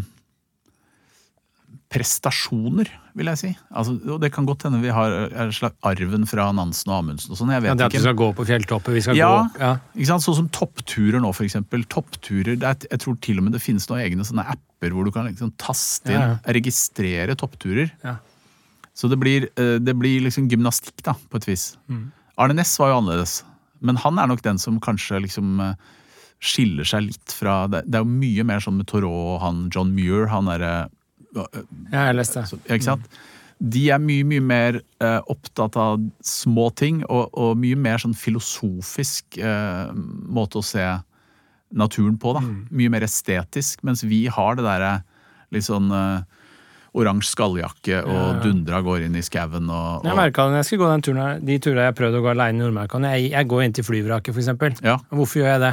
prestasjoner, vil jeg si. Altså, og det kan godt hende vi har en slags arven fra Nansen og Amundsen og sånn. Jeg Ja, vet det at vi skal gå på fjelltopper, vi skal Ja. gå ja. Ikke sant? Sånn som toppturer nå, for eksempel. Toppturer, det er, jeg tror til og med det finnes noen egne sånne apper hvor du kan liksom taste inn, Ja, registrere toppturer. Ja. Så det blir, eh, det blir liksom gymnastikk, da, på et vis. Mm. Arne Næss var jo annerledes. Men han er nok den som kanskje liksom eh, skiller seg litt fra Det, det er jo mye mer sånn med Thoreau og han John Muir, han derre Ja, jeg har lest det. så- Ikke sant? De er mye, mye mer eh, opptatt av små ting, og, og mye mer sånn filosofisk eh, måte å se naturen på, da. Mye mer estetisk. Mens vi har det derre litt sånn eh, oransje skalljakke og dundra går inn i skauen og, Jeg merka det når jeg skulle gå den turen her, de turene jeg har prøvd å gå alene i Nordmarka. Jeg, jeg går inn til flyvraket, eksempel. Ja. Hvorfor gjør jeg det?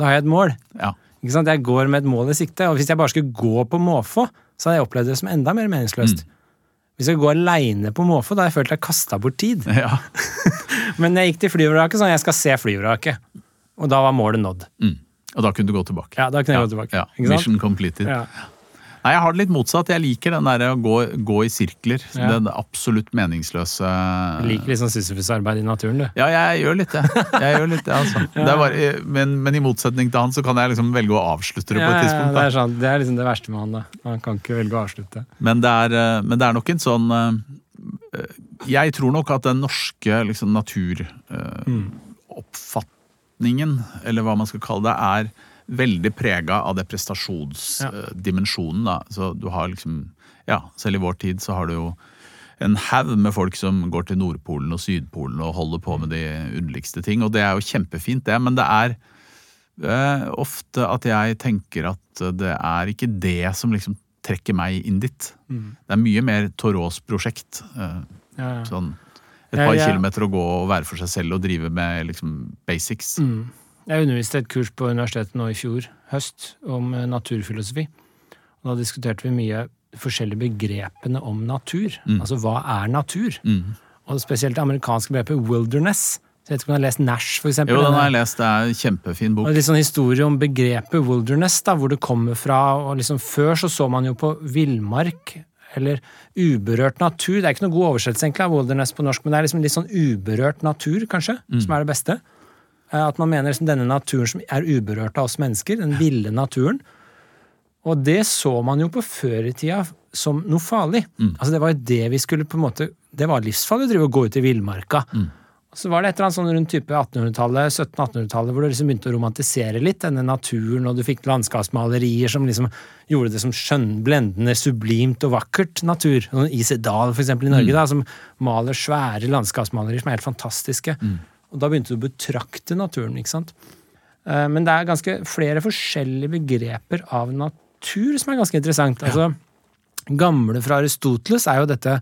Da har jeg et mål. ja. Ikke sant? Jeg går med et mål i sikte, og hvis jeg bare skulle gå på måfå, så hadde jeg opplevd det som enda mer meningsløst. Mm. Hvis jeg går aleine på måfå, da hadde jeg følt jeg kasta bort tid. ja. Men jeg gikk til flyvraket sånn jeg skal se flyvraket. Og da var målet nådd. Mm. Og da kunne du gå tilbake. Ja, da kunne jeg gå tilbake. Ja. Mission completed. Ja. Nei, jeg har det litt motsatt. Jeg liker den derre å gå, gå i sirkler. Ja. Den absolutt meningsløse Du liker sånn sisyfusarbeid i naturen, du. Ja, jeg gjør litt det. Jeg gjør litt det, altså. Det er bare, men, men i motsetning til han, så kan jeg liksom velge å avslutte det på et tidspunkt. ja, det, er sant. det er liksom det verste med han. da. Han kan ikke velge å avslutte. Men, det er, eh, men det er nok en sånn eh, Jeg tror nok at den norske liksom, naturoppfatningen, eller hva man skal kalle det, er veldig prega av det prestasjonsdimensjonen. Ja. Så du har liksom Ja, selv i vår tid så har du jo en haug med folk som går til Nordpolen og Sydpolen og holder på med de underligste ting, og det er jo kjempefint, det, men det er eh, ofte at jeg tenker at det er ikke det som liksom trekker meg inn dit. Det er mye mer Torås prosjekt. eh, Ja, ja. Sånn et par kilometer å gå og være for seg selv og drive med liksom basics. Mm. Jeg underviste et kurs på universitetet nå i fjor høst om eh, naturfilosofi. Og da diskuterte vi mye forskjellige begrepene om natur. Altså hva er natur? Mm. Og spesielt det amerikanske begrepet wilderness. Så jeg vet ikke om du har lest Nash, for eksempel. Jo, den har jeg lest. Det er en kjempefin bok. Og litt sånn historie om begrepet wilderness, da, hvor det kommer fra. og liksom Før så så man jo på villmark, eller uberørt natur. Det er ikke noe god oversettelse egentlig av wilderness på norsk, men det er liksom litt sånn uberørt natur, kanskje, som er det beste. Eh, At man mener liksom denne naturen som er uberørt av oss mennesker, den ville naturen. Og det så man jo på før i tida som noe farlig. Altså Det var jo det vi skulle på en måte Det var livsfarlig å drive og gå ut i villmarka. Mm. Så var det et eller annet sånn rundt type 1800-tallet, 1700-1800-tallet, hvor du liksom begynte å romantisere litt denne naturen, og du fikk landskapsmalerier som liksom gjorde det som skjønn, blendende, sublimt og vakkert natur. Isedal for eksempel, i Norge, da, som maler svære landskapsmalerier som er helt fantastiske. Og da begynte du å betrakte naturen, ikke sant. Eh, Men det er ganske flere forskjellige begreper av natur som er ganske interessant. Altså, gamle fra Aristoteles er jo dette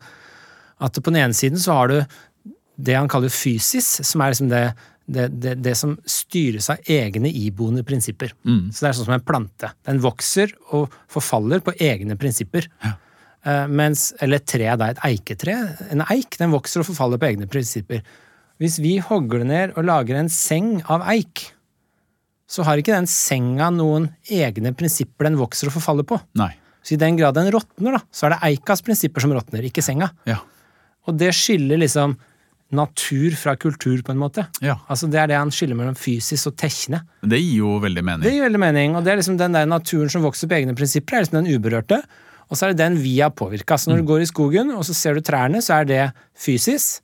at på den ene siden så har du det han kaller fysis, som er liksom det, det, det, det som styres av egne iboende prinsipper. Så det er sånn som en plante. Den vokser og forfaller på egne prinsipper. Eh, mens, eller et tre, da, et eiketre. En eik den vokser og forfaller på egne prinsipper. Hvis vi hogger det ned og lager en seng av eik, så har ikke den senga noen egne prinsipper den vokser og forfaller på. Nei. Så i den grad den råtner, da, så er det eikas prinsipper som råtner, ikke senga. Ja. Og det skiller liksom natur fra kultur, på en måte. ja. Altså Det er det han skiller mellom fysisk og tekne. Det gir jo veldig mening. Det gir veldig mening. Og det er liksom den der naturen som vokser på egne prinsipper, er liksom den uberørte. Og så er det den vi har påvirka. Så når Mm. du går i skogen, og så ser du trærne, så er det fysisk.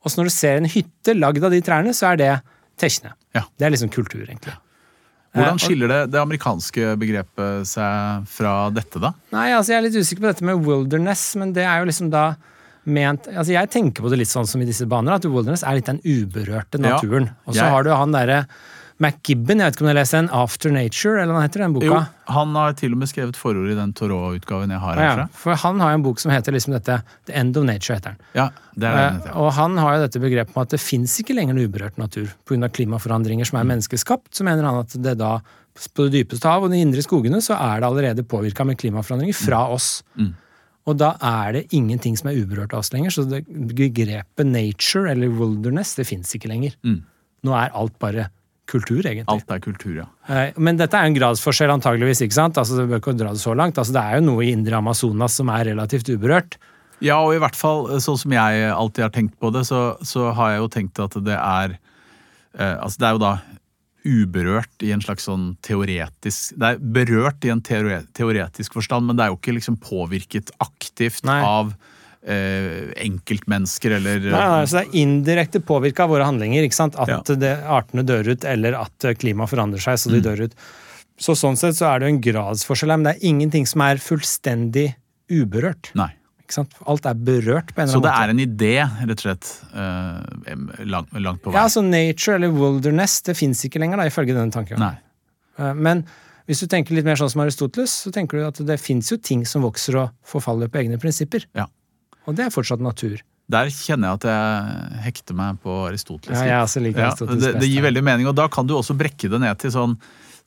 Og så når du ser en hytte lagd av de trærne, så er det tekne. Ja. Det er liksom kultur, egentlig. Hvordan skiller det, det amerikanske begrepet seg fra dette, da? Nei, altså jeg er litt usikker på dette med wilderness, men det er jo liksom da ment Altså jeg tenker på det litt sånn som i disse baner, at wilderness er litt den uberørte naturen. Og så har du han derre McGibben, jeg vet ikke om du har lest den, After Nature, eller hva heter den boka? Jo, han har til og med skrevet forord i den Thoreau-utgaven jeg har Ja, herfra. for han har en bok som heter liksom dette The End of Nature, heter den. Ja, det er det den Eh, heter. og han har jo dette begrepet med at det fins ikke lenger noe uberørt natur pga. klimaforandringer som er Mm. menneskeskapt. Så mener han at det da, på det dypeste hav og de indre skogene, så er det allerede påvirka med klimaforandringer fra Mm. oss. Og da er det ingenting som er uberørt av oss lenger. Så det begrepet nature eller wilderness, det fins ikke lenger. Mm. Nå er alt bare kultur, egentlig. Alt er kultur, ja. Eh, Men dette er en gradsforskjell, antageligvis. ikke sant? Altså, Det bør ikke dra det så langt. Altså, Det er jo noe i indre Amazonas som er relativt uberørt. Ja, og i hvert fall sånn som jeg alltid har tenkt på det, så, så har jeg jo tenkt at det er eh, Altså det er jo da uberørt i en slags sånn teoretisk Det er berørt i en teore, teoretisk forstand, men det er jo ikke liksom påvirket aktivt Nei. av eh, enkeltmennesker eller Nei, nei, så det er indirekte påvirka av våre handlinger. ikke sant? At Ja. det, artene dør ut, eller at eh, klimaet forandrer seg så Mm. de dør ut. Så sånn sett så er det jo en gradsforskjell men det er ingenting som er fullstendig uberørt. Nei. ikke sant? Alt er berørt på en eller annen måte. Så det måte. er en idé, rett og slett, uh, langt, langt på vei. Ja, altså Nature eller wilderness det fins ikke lenger, da, ifølge denne tanken. Eh, Men hvis du tenker litt mer sånn som Aristoteles, så tenker du at det fins jo ting som vokser og forfaller på egne prinsipper. Ja. Og det er fortsatt natur. Der kjenner jeg at jeg hekter meg på Aristoteles. Ja, jeg også liker Ja, Aristoteles det, best, det gir veldig mening, og da kan du også brekke det ned til sånn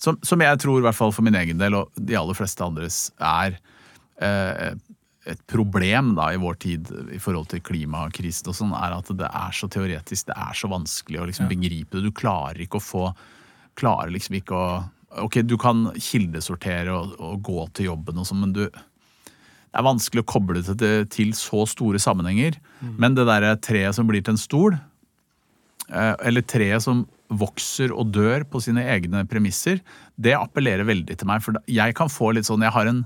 som, som jeg tror, i hvert fall for min egen del, og de aller fleste andres, er eh, et problem da i vår tid i forhold til klimakrisen og sånn, er at det er så teoretisk, det er så vanskelig å liksom begripe det. Du klarer ikke å få Klarer liksom ikke å Ok, du kan kildesortere og, og gå til jobben og sånn, men du det er vanskelig å koble det til, til så store sammenhenger. Men det derre treet som blir til en stol, eh, eller treet som vokser og dør på sine egne premisser, det appellerer veldig til meg. For jeg kan få litt sånn Jeg har en,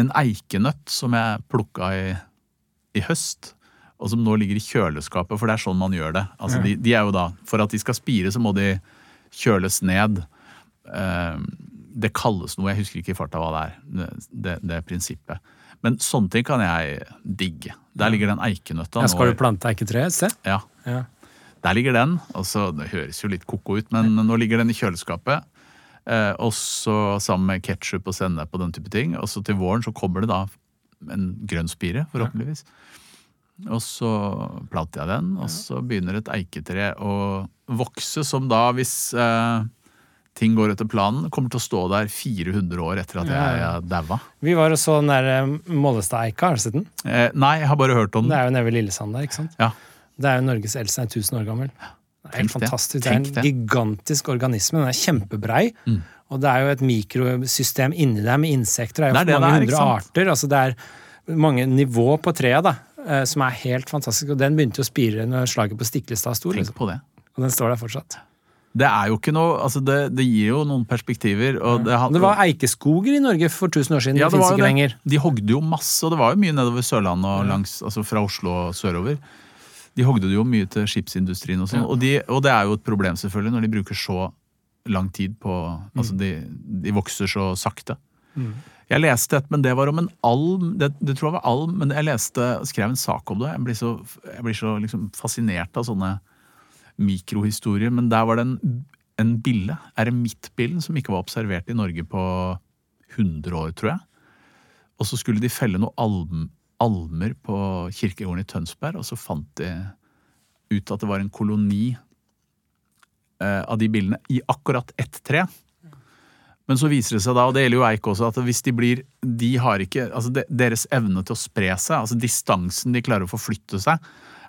en eikenøtt som jeg plukka i, i høst. Og som nå ligger i kjøleskapet, for det er sånn man gjør det. Altså, de, de er jo da, For at de skal spire, så må de kjøles ned. Eh, det kalles noe, jeg husker ikke i farta hva det er. Det, det, det prinsippet. Men sånne ting kan jeg digge. Der ligger den eikenøtta. Ja, skal du plante eiketre et sted? Ja, Ja. der ligger den. Altså, det høres jo litt koko ut, men nå ligger den i kjøleskapet. Eh, og så sammen med ketsjup og sennep og den type ting. Og så til våren så kommer det da en grønn spire, forhåpentligvis. Og så planter jeg den, og så begynner et eiketre å vokse, som da, hvis eh, ting går etter planen, kommer til å stå der 400 år etter at jeg Ja, daua. Vi var og så den der eh, Mollestad-eika, har du sett den? Eh, nei, jeg har bare hørt om den. Det er jo nede ved Lillesand der, ikke sant? Ja. Det er jo Norges eldste, den er 1000 år gammel. Det er helt Tenk det. fantastisk. Det er en det. gigantisk organisme. Den er kjempebrei. Mm. Og det er jo et mikrosystem inni der med insekter. Det er jo Det er mange det hundre arter. altså Det er mange nivå på treet da, eh, som er helt fantastisk. Og den begynte jo å spire når slaget på Stiklestad sto. Liksom. på det. Og den står der fortsatt. Det er jo ikke noe altså det, det gir jo noen perspektiver. Og det, det var eikeskoger i Norge for 1000 år siden. Ja, det det fins ikke lenger. De hogde jo masse, og det var jo mye nedover Sørlandet og langs, altså fra Oslo og sørover. De hogde det jo mye til skipsindustrien og sånn. Og, de, og det er jo et problem selvfølgelig når de bruker så lang tid på Altså de, de vokser så sakte. Mm. Jeg leste et, men det var om en alm. Det, det tror jeg var alm, men jeg leste, skrev en sak om det. Jeg blir så, jeg blir så liksom fascinert av sånne mikrohistorier. Men der var det en, en bille, eremittbillen, som ikke var observert i Norge på 100 år, tror jeg. Og så skulle de felle noen alm, almer på kirkegården i Tønsberg, og så fant de ut at det var en koloni eh, av de billene i akkurat ett tre. Men så viser det seg da, og det gjelder jo eik også, at hvis de blir De har ikke Altså de, deres evne til å spre seg, altså distansen de klarer å forflytte seg,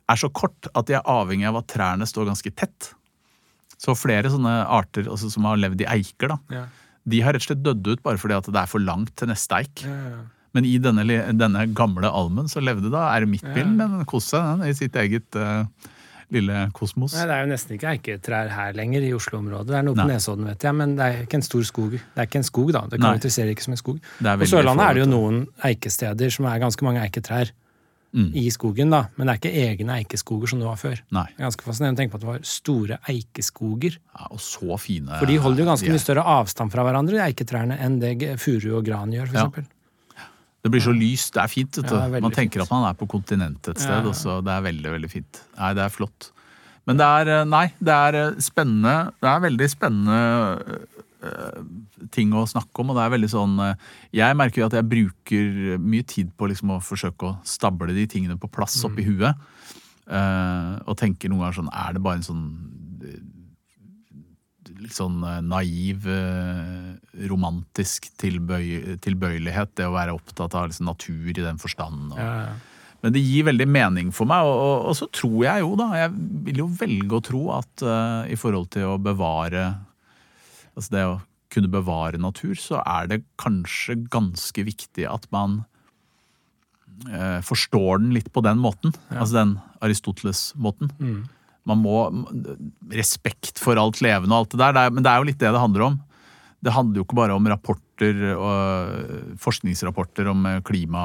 er så kort at de er avhengig av at trærne står ganske tett. Så flere sånne arter altså, som har levd i eiker, da, Ja. de har rett og slett dødd ut bare fordi at det er for langt til neste eik. Ja, ja. Men i denne, denne gamle almen så levde da eremittbillen, den koste seg den i sitt eget uh, lille kosmos. Nei, Det er jo nesten ikke eiketrær her lenger i Oslo-området. Det er noe på Nesodden, vet jeg, men det er ikke en stor skog. Det er ikke en skog, da. Det karakteriserer ikke som en skog. På Sørlandet er det jo noen eikesteder som er ganske mange eiketrær Mm. i skogen, da. Men det er ikke egne eikeskoger som det var før. Nei. Ganske fascinerende å tenke på at det var store eikeskoger. Ja, og så fine For de holder jo ganske mye større avstand fra hverandre, de eiketrærne, enn det furu og gran gjør, for Ja. eksempel. Det blir så lyst, det er fint. Ja, det er man tenker fint. at man er på kontinentet et sted, ja. det er veldig, veldig fint. Nei, det er flott. Men det er, eh, nei, det er eh, spennende, det er veldig spennende eh, ting å snakke om, og det er veldig sånn eh, Jeg merker jo at jeg bruker mye tid på liksom å forsøke å stable de tingene på plass oppi Mm. huet. Uh, og tenker noen ganger sånn Er det bare en sånn eh, litt sånn eh, naiv, eh, romantisk tilbøy, tilbøyelighet, det å være opptatt av liksom, natur i den forstand. Og, Ja, ja. Men det gir veldig mening for meg, og, og, og så tror jeg jo, da Jeg vil jo velge å tro at uh, i forhold til å bevare Altså det å kunne bevare natur, så er det kanskje ganske viktig at man eh, forstår den litt på den måten. Altså den Aristoteles-måten. Mm. Man må Respekt for alt levende og alt det der, det er, men det er jo litt det det handler om. det handler jo ikke bare om rapporter og forskningsrapporter om eh, klima...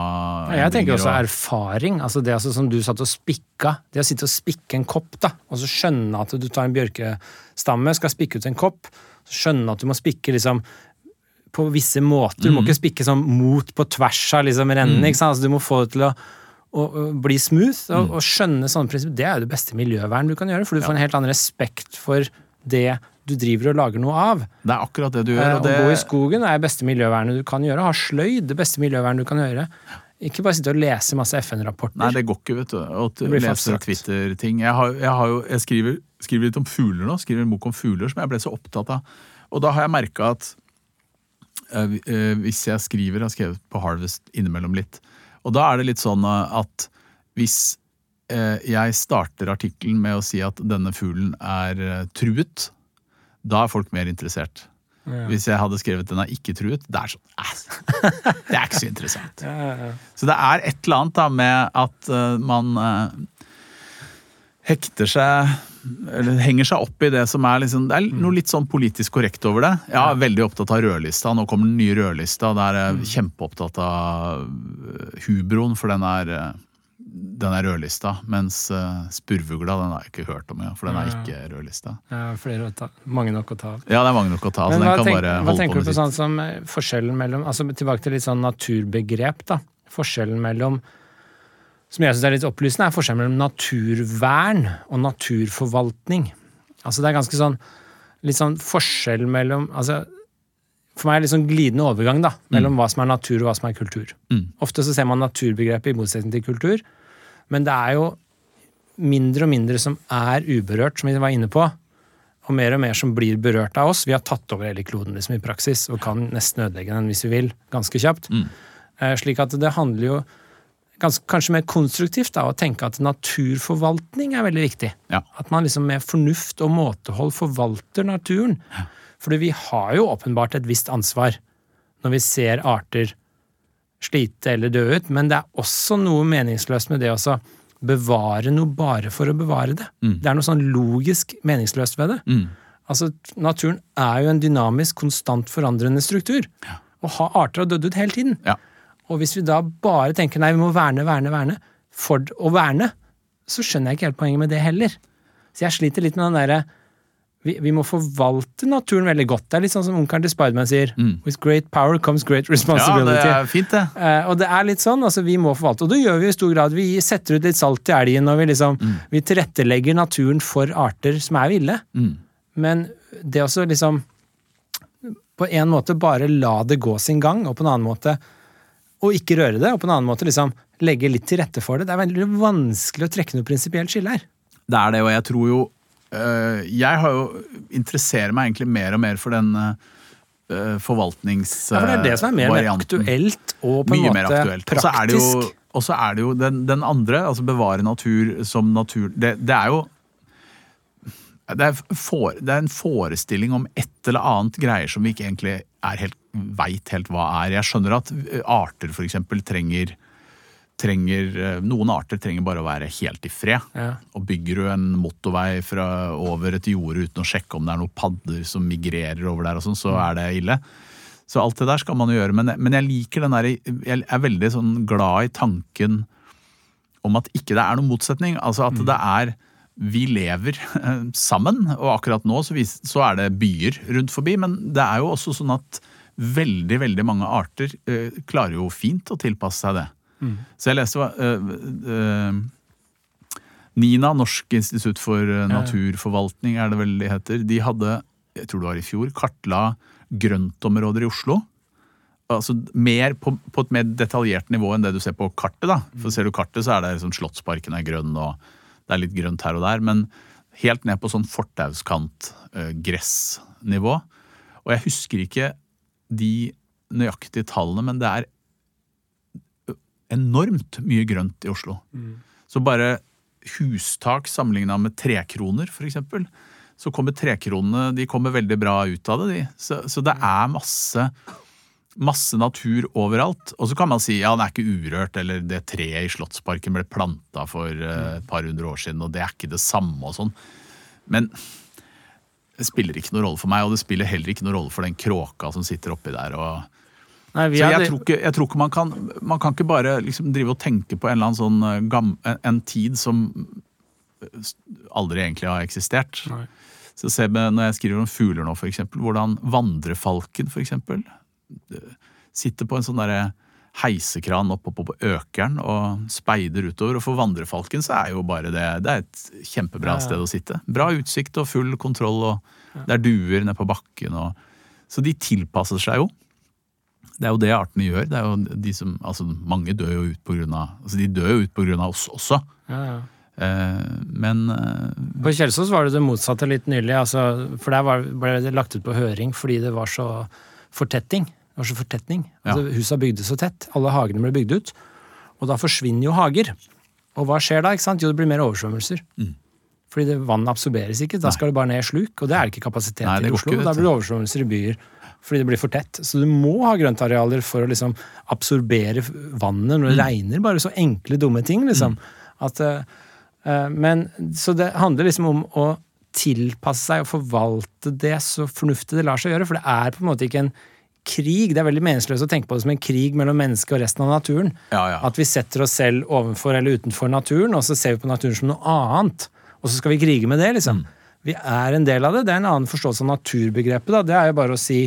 Jeg tenker også erfaring. altså Det altså som du satt og spikka. Det å sitte og spikke en kopp, da, og så skjønne at du tar en bjørkestamme, skal spikke ut en kopp, skjønne at du må spikke liksom på visse måter. Du må ikke spikke sånn mot på tvers av liksom rennene. sant? Altså, du må få det til å, å, å bli smooth og, og skjønne sånne prinsipper. Det er jo det beste miljøvern du kan gjøre, for du får en helt annen respekt for det du driver og lager noe av. Det er akkurat det du gjør. Og det... Å gå i skogen er det beste miljøvernet du kan gjøre. Ha sløyd, det beste miljøvernet du kan gjøre. Ikke bare sitte og lese masse FN-rapporter. Nei, det går ikke, vet du. Å lese. Twitter-ting. Jeg, jeg, jeg skriver, skriver litt om fugler nå. Skriver en bok om fugler som jeg ble så opptatt av. Og da har jeg merka at eh, eh, hvis jeg skriver, jeg har skrevet på Harvest innimellom litt, og da er det litt sånn eh, at hvis eh, jeg starter artikkelen med å si at denne fuglen er truet, da er folk mer interessert. Ja. Hvis jeg hadde skrevet 'den er ikke truet', det er sånn eh, Det er ikke så interessant. Ja, ja. Så det er et eller annet da med at man hekter seg eller henger seg opp i det som er liksom Det er noe litt sånn politisk korrekt over det. Jeg er veldig opptatt av rødlista. Nå kommer den nye rødlista. Der er jeg kjempeopptatt av eh, hubroen, for den er eh, den er rødlista. Mens uh, spurvugla den har jeg ikke hørt om, ja, for den er ikke rødlista. Ja, flere å ta, mange nok å ta av. Ja, det er mange nok å ta. Men hva, tenk, hva tenker du på sånn som eh, forskjellen mellom altså Tilbake til litt sånn naturbegrep, da. Forskjellen mellom Som jeg syns er litt opplysende, er forskjellen mellom naturvern og naturforvaltning. Altså det er ganske sånn Litt sånn forskjell mellom altså, For meg er det litt sånn glidende overgang da, mellom hva som er natur og hva som er kultur. Mm. Ofte så ser man naturbegrepet i motsetning til kultur, men det er jo mindre og mindre som er uberørt, som vi var inne på og mer og mer som blir berørt av oss. Vi har tatt over hele kloden liksom, i praksis og kan nesten ødelegge den hvis vi vil, ganske kjapt. Mm. Eh, slik at det handler jo kanskje mer konstruktivt da, å tenke at naturforvaltning er veldig viktig. Ja. At man liksom med fornuft og måtehold forvalter naturen. Ja. Fordi vi har jo åpenbart et visst ansvar når vi ser arter slite eller dø ut, men det er også noe meningsløst med det også bevare noe bare for å bevare det. Mm. Det er noe sånn logisk meningsløst ved det. Mm. Altså, Naturen er jo en dynamisk, konstant forandrende struktur. Ja. Og ha arter har dødd ut hele tiden. Ja. Og hvis vi da bare tenker nei, vi må verne, verne, verne for å verne, så skjønner jeg ikke helt poenget med det heller. Så jeg sliter litt med den derre vi, vi må forvalte naturen veldig godt. Det er litt sånn som onkelen til Spiderman sier. Mm. With great power comes great responsibility. ja, det er fint, det. Eh, og det er litt sånn, altså vi må forvalte, og det gjør vi i stor grad. Vi setter ut litt salt i elgen, og vi liksom vi tilrettelegger naturen for arter som er ville. Mm. Men det også liksom På en måte bare la det gå sin gang, og på en annen måte og ikke røre det, og på en annen måte liksom legge litt til rette for det. Det er veldig vanskelig å trekke noe prinsipielt skille her. Det er det, og jeg tror jo øh, Jeg har jo interesserer meg egentlig mer og mer for den øh, forvaltnings... Ja, for det er det som er mer, mer aktuelt og på en Mye måte praktisk. Og så er det jo, er det jo den, den andre, altså bevare natur som natur Det, det er jo det er, for, det er en forestilling om et eller annet greier som vi ikke egentlig er helt, veit helt hva er. Jeg skjønner at arter for eksempel trenger, trenger Noen arter trenger bare å være helt i fred. Ja. Og bygger du en motorvei fra over et jorde uten å sjekke om det er noen padder som migrerer over der, og sånn, så er det ille. Så alt det der skal man jo gjøre. Men, men jeg liker den der, jeg er veldig sånn glad i tanken om at ikke det er noen motsetning. Altså at det er Vi lever eh, sammen, og akkurat nå så, er det byer rundt forbi. Men det er jo også sånn at veldig, veldig mange arter eh, klarer jo fint å tilpasse seg det. Så jeg leste eh, NINA, Norsk institutt for naturforvaltning, er det vel de heter. De hadde, jeg tror det var i fjor, kartla grøntområder i Oslo. Altså mer på, på et mer detaljert nivå enn det du ser på kartet. da. For Ser du kartet, så er det liksom Slottsparken er grønn, og det er litt grønt her og der. Men helt ned på sånn fortauskant-gressnivå. og jeg husker ikke de nøyaktige tallene, men det er enormt mye grønt i Oslo. Så bare hustak sammenligna med trekroner, f.eks., så kommer trekronene de kommer veldig bra ut av det. De. Så, så det er masse, masse natur overalt. Og så kan man si ja, den er ikke urørt, eller det treet i Slottsparken ble planta for eh, et par hundre år siden, og det er ikke det samme og sånn. Men Det spiller ikke noen rolle for meg, og det spiller heller ikke noen rolle for den kråka som sitter oppi der. og... Nei, Så hadde, jeg tror ikke, jeg tror ikke man kan Man kan ikke bare liksom drive og tenke på en eller annen sånn eh, gam, en, tid som aldri egentlig har eksistert. Nei. Så se med, Når jeg skriver om fugler nå, for eksempel, hvordan vandrefalken for eksempel, sitter på en sånn derre heisekran oppe på, på økeren og speider utover. Og for vandrefalken så er jo bare det Det er et kjempebra ja. sted å sitte. Bra utsikt og full kontroll, og det er duer nede på bakken. Og, så de tilpasser seg jo. Det er jo det artene gjør. Det er jo de som, altså Mange dør jo ut på grunn av altså De dør jo ut på grunn av oss også. ja, ja. Eh, men eh, På Kjelsås var det det motsatte litt nylig. Altså, for der var, ble det lagt ut på høring fordi det var så fortetting. Det var så fortetning. Altså, Husa bygde så tett. Alle hagene ble bygd ut. Og da forsvinner jo hager. Og hva skjer da? ikke sant? Jo, det blir mer oversvømmelser. Mm. Fordi det, vannet absorberes ikke. Da skal det bare ned i sluk, og det er det ikke kapasitet Nei, det i Oslo. ikke, da blir det oversvømmelser i byer fordi det blir for tett. Så du må ha grøntarealer for å liksom absorbere vannet når det Mm. regner. Bare så enkle, dumme ting, liksom. At, eh, eh, men, så det handler liksom om å tilpasse seg og forvalte det så fornuftig det lar seg gjøre. For det er på en måte ikke en krig. Det er veldig meningsløst å tenke på det som en krig mellom mennesket og resten av naturen. Ja, ja. At vi setter oss selv overfor eller utenfor naturen, og så ser vi på naturen som noe annet. Og så skal vi krige med det, liksom. Vi er en del av det. Det er en annen forståelse av naturbegrepet. da. Det er jo bare å si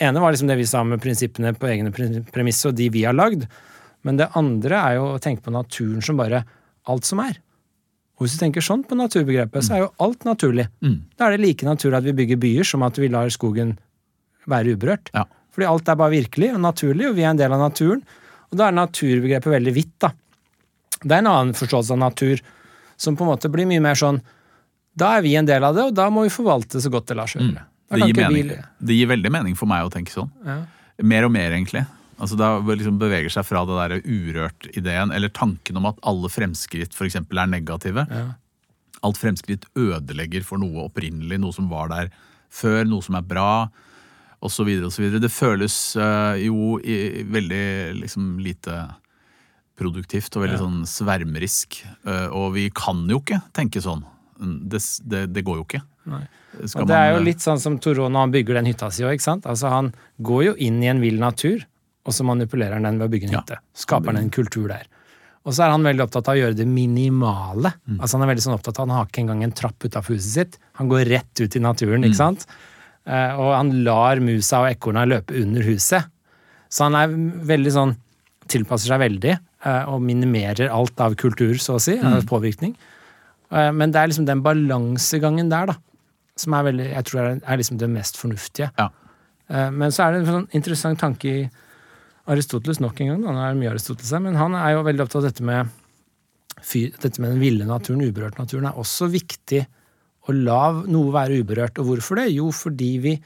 ene var liksom det vi sa med prinsippene på egne premisser, og de vi har lagd. Men det andre er jo å tenke på naturen som bare alt som er. Og hvis du tenker sånn på naturbegrepet, så er jo alt naturlig. Da er det like naturlig at vi bygger byer som at vi lar skogen være uberørt. Ja. Fordi alt er bare virkelig og naturlig, og vi er en del av naturen. Og da er naturbegrepet veldig vidt, da. Det er en annen forståelse av natur som på en måte blir mye mer sånn Da er vi en del av det, og da må vi forvalte så godt det lar seg gjøre. Mm. det gir, vi- det gir veldig mening for meg å tenke sånn. Ja. Mer og mer, egentlig. Altså Da liksom beveger seg fra det der urørt-ideen, eller tanken om at alle fremskritt eksempel er negative. Ja. Alt fremskritt ødelegger for noe opprinnelig, noe som var der før, noe som er bra, osv. osv. Det føles eh, jo i, veldig liksom lite produktivt og veldig sånn svermerisk. eh, og vi kan jo ikke tenke sånn. Det, det, det går jo ikke. Det er jo eh, litt sånn som Toro når han bygger den hytta si òg. Altså han går jo inn i en vill natur, og så manipulerer han den ved å bygge en Ja. hytte. Skaper han en kultur der. Og så er han veldig opptatt av å gjøre det minimale. Mm. Altså Han er veldig sånn opptatt av Han har ikke engang en trapp utafor huset sitt. Han går rett ut i naturen, Mm. ikke sant. Eh, og han lar musa og ekorna løpe under huset. Så han er veldig sånn Tilpasser seg veldig eh, og minimerer alt av kultur, så å si. Mm. Av påvirkning. Eh, Men det er liksom den balansegangen der, da, som er veldig, jeg tror er, liksom det mest fornuftige. Ja. Eh, Men så er det en sånn interessant tanke i Aristoteles nok en gang. Han er mye Aristoteles her, men han er jo veldig opptatt av dette med, dette med den ville naturen, uberørt naturen, er også viktig å la noe være uberørt. Og hvorfor det? Jo, fordi vi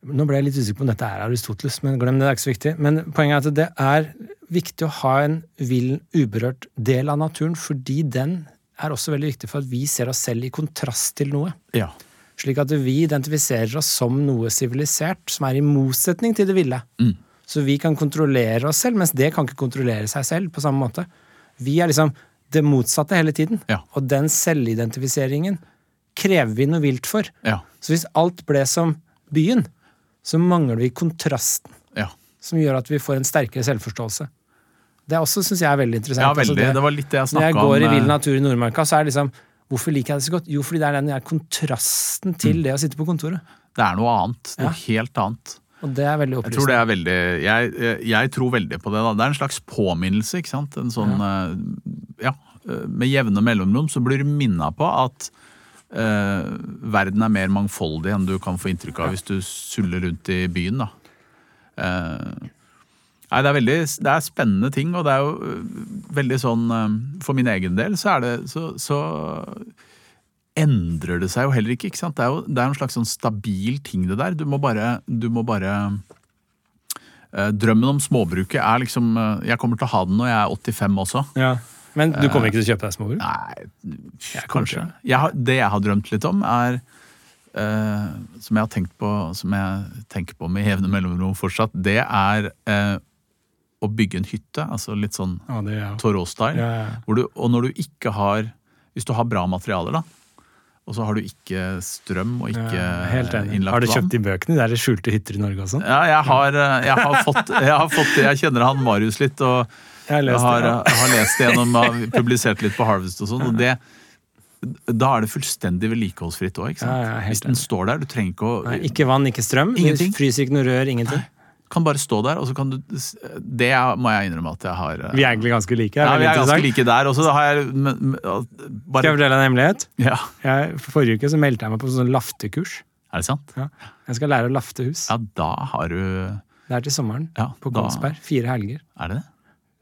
Nå ble jeg litt usikker på om dette er Aristoteles, men glem det, det er ikke så viktig. Men poenget er at det er viktig å ha en vill, uberørt del av naturen, fordi den er også veldig viktig for at vi ser oss selv i kontrast til noe. ja. Slik at vi identifiserer oss som noe sivilisert, som er i motsetning til det ville. Mm. Så vi kan kontrollere oss selv, mens det kan ikke kontrollere seg selv på samme måte. Vi er liksom det motsatte hele tiden. Ja. Og den selvidentifiseringen krever vi noe vilt for. Ja. Så hvis alt ble som byen, så mangler vi kontrasten ja. som gjør at vi får en sterkere selvforståelse. Det er også, synes jeg, er veldig interessant. Ja, Altså, veldig. Det var litt det jeg når jeg snakka om. går i vill eh, natur i Nordmarka, så er det liksom Hvorfor liker jeg det så godt? Jo, fordi det er den kontrasten til Mm. det å sitte på kontoret. Det er noe annet. Noe helt annet. Og det er veldig Jeg tror det er veldig jeg, jeg, jeg tror veldig på det. da. Det er en slags påminnelse. ikke sant? En sånn, ja. ja, eh, Med jevne mellomrom så blir du minna på at eh, verden er mer mangfoldig enn du kan få inntrykk av hvis du suller rundt i byen. da. Eh, nei, det er veldig det er spennende ting, og det er jo eh, veldig sånn eh, For min egen del så er det så, så endrer det seg jo heller ikke. ikke sant? Det er jo det er en slags sånn stabil ting, det der. Du må bare, du må bare eh, Drømmen om småbruket er liksom eh, Jeg kommer til å ha den når jeg er 85 også. Ja. Men du kommer ikke til å kjøpe deg småbruk? Nei, jeg kanskje. Jeg har, det jeg har drømt litt om, er eh, Som jeg har tenkt på Som jeg tenker på med jevne mellomrom fortsatt, det er eh, å bygge en hytte. Altså litt sånn Ja. Torå-style. Ja, ja. Og når du ikke har Hvis du har bra materialer, da, og så har du ikke strøm og ikke Ja, innlagt Har du kjøpt de bøkene? Det er det skjulte hytter i Norge også? Ja, jeg har, eh, jeg har fått Jeg har fått det. Jeg kjenner han Marius litt, og Jeg lest har, det. Ja. jeg har lest det gjennom har publisert litt på Harvest og sånn, og det da er det fullstendig vedlikeholdsfritt òg. Ja, ja, Hvis den står der, du trenger ikke å Nei, ikke vann, ikke strøm. Ingenting. Fryser ikke noe rør, ingenting. Kan bare stå der, og så kan du Det må jeg innrømme at jeg har eh, Vi er egentlig ganske like. Ja, vi er ganske like der. Og så har jeg men, Skal jeg fortelle en hemmelighet? ja, Jeg, forrige uke så meldte jeg meg på sånn laftekurs. Er det sant? Ja. Jeg skal lære å lafte hus. Ja, da har du Det er til sommeren. Ja, På da- Fire helger. Er det det?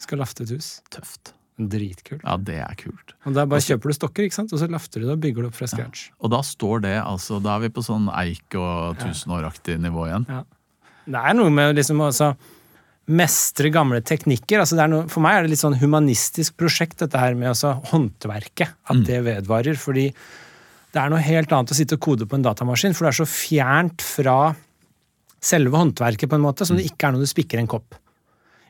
Skal lafte et hus. Tøft. Dritkult. Ja, det er kult. Og Da bare kjøper du stokker, ikke sant? og så lafter du det og bygger det opp fra scratch. Og da står det altså Da er vi på sånn eik og tusenåraktig nivå igjen. Ja. Det er noe med liksom også mestre gamle teknikker. Altså det er noe, for meg er det litt sånn humanistisk prosjekt, dette her med også håndverket. At det vedvarer. Fordi det er noe helt annet å sitte og kode på en datamaskin, for det er så fjernt fra selve håndverket, på en måte, som det ikke er når du spikker en kopp.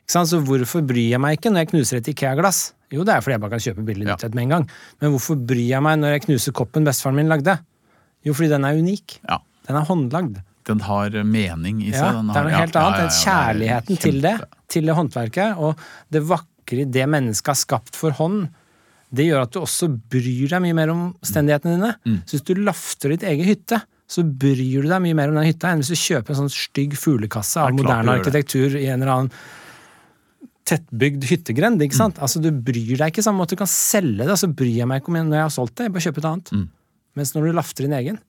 Så hvorfor bryr jeg meg ikke når jeg knuser et Ikea-glass? Jo, det er fordi jeg bare kan kjøpe billig nytt et med en gang. Men hvorfor bryr jeg meg når jeg knuser koppen bestefaren min lagde? Jo, fordi den er unik. Ja. Den er håndlagd. Den har mening i seg. Ja, har, det er noe helt annet. ja, kjærligheten til det, til det håndverket, og det vakre i det mennesket har skapt for hånd, det gjør at du også bryr deg mye mer om omstendighetene dine. Mm. Så hvis du lafter ditt eget hytte, så bryr du deg mye mer om den hytta enn hvis du kjøper en sånn stygg fuglekasse av er moderne arkitektur i en eller annen tettbygd hyttegrend. ikke Mm. Altså Du bryr deg ikke samme måte. Du kan selge det, og så bryr jeg meg ikke om når jeg har solgt det. Jeg bare kjøper et annet. Mm. Mens når du lafter din egen,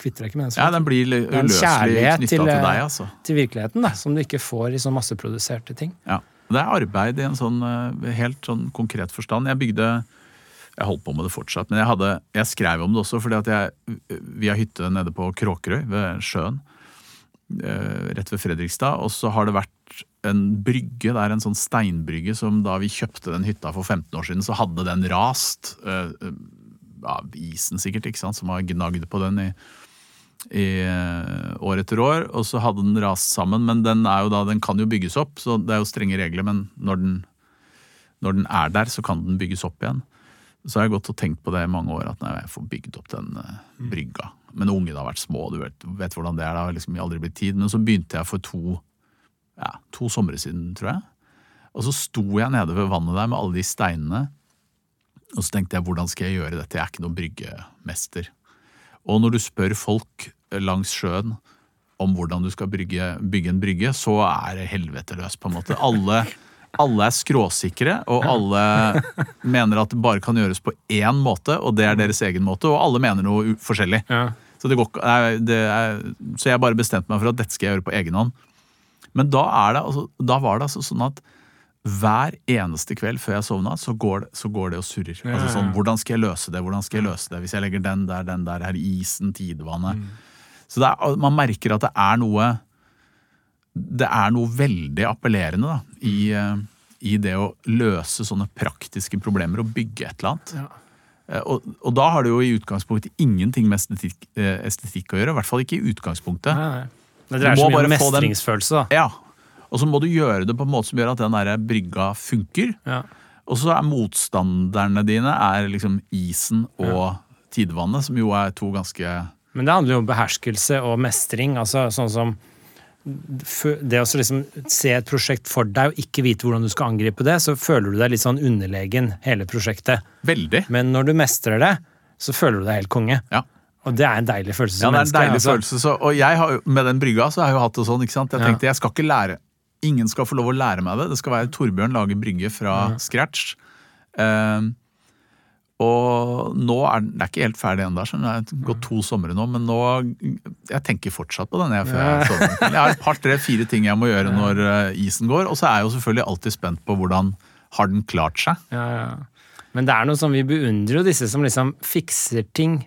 kvitter deg ikke med den. Ja, den blir uløselig knytta til, til, eh, deg, altså. til virkeligheten, da, som du ikke får i sånn masseproduserte ting. Ja. Det er arbeid i en sånn eh, helt sånn konkret forstand. Jeg bygde Jeg holdt på med det fortsatt, men jeg, hadde, jeg skrev om det også fordi at jeg Vi har hytte nede på Kråkerøy, ved sjøen. eh, Rett ved Fredrikstad. Og så har det vært en brygge, det er en sånn steinbrygge som da vi kjøpte den hytta for 15 år siden, så hadde den rast. Av isen sikkert, ikke sant, som har gnagd på den i i eh, år etter år, og så hadde den rast sammen. Men den, er jo da, den kan jo bygges opp, så det er jo strenge regler. Men når den, når den er der, så kan den bygges opp igjen. Så har jeg gått og tenkt på det i mange år, at nei, jeg får bygd opp den eh, brygga. Men ungene har vært små, du vet, vet hvordan det er. Det har liksom aldri blitt tid. Men så begynte jeg for to, ja, to somre siden, tror jeg. Og så sto jeg nede ved vannet der med alle de steinene. Og så tenkte jeg, hvordan skal jeg gjøre dette? Jeg er ikke noen bryggemester. Og når du spør folk langs sjøen om hvordan du skal brygge, bygge en brygge, så er det helvete løs, på en måte. Alle, alle er skråsikre, og alle mener at det bare kan gjøres på én måte, og det er deres egen måte, og alle mener noe forskjellig. forskjellig. Så, det går, det er, så jeg bare bestemte meg for at dette skal jeg gjøre på egen hånd. Men da, er det, altså, da var det altså sånn at hver eneste kveld før jeg sovna, så går det, så går det og surrer. Ja, Altså ja, sånn. Hvordan skal jeg løse det? Hvordan skal jeg løse det? Hvis jeg legger den der, den der, her isen, tidevannet. Så det er, man merker at det er noe Det er noe veldig appellerende da, i, eh, i det å løse sånne praktiske problemer og bygge et eller annet. Ja. Eh, Og, og da har det jo i utgangspunktet ingenting med estetikk, eh, estetikk å gjøre. I hvert fall ikke i utgangspunktet. Nei, nei. Det dreier seg mye om den- mestringsfølelse, da. Ja, Og så må du gjøre det på en måte som gjør at den der brygga funker. Ja. Og så er motstanderne dine er liksom isen og tidevannet, som jo er to ganske Men det handler jo om beherskelse og mestring. altså sånn som det å liksom se et prosjekt for deg og ikke vite hvordan du skal angripe det, så føler du deg litt sånn underlegen hele prosjektet. Veldig. Men når du mestrer det, så føler du deg helt konge. Ja. Og det er en deilig følelse som Ja, det er en menneske. deilig altså. følelse. Så, og jeg har, med den brygga så har jeg jo hatt det sånn. ikke sant? Jeg Ja. tenkte jeg skal ikke lære Ingen skal få lov å lære meg det. Det skal være Torbjørn lager brygge fra scratch. Ehm, og nå er den det er ikke helt ferdig ennå. Det har gått to somre nå, men nå Jeg tenker fortsatt på den. Jeg, før jeg, jeg har et par, tre, fire ting jeg må gjøre når eh, isen går. Og så er jeg jo selvfølgelig alltid spent på hvordan har den klart seg. Ja, ja. Men det er noe sånn, vi beundrer jo disse som liksom fikser ting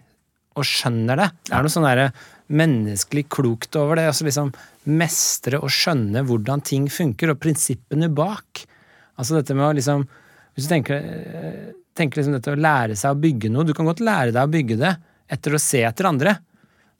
og skjønner det. Det er noe sånn der menneskelig klokt over det. altså liksom Mestre og skjønne hvordan ting funker, og prinsippene bak. Altså dette med å liksom Hvis du tenker, eh, tenker liksom dette å lære seg å bygge noe Du kan godt lære deg å bygge det etter å se etter andre.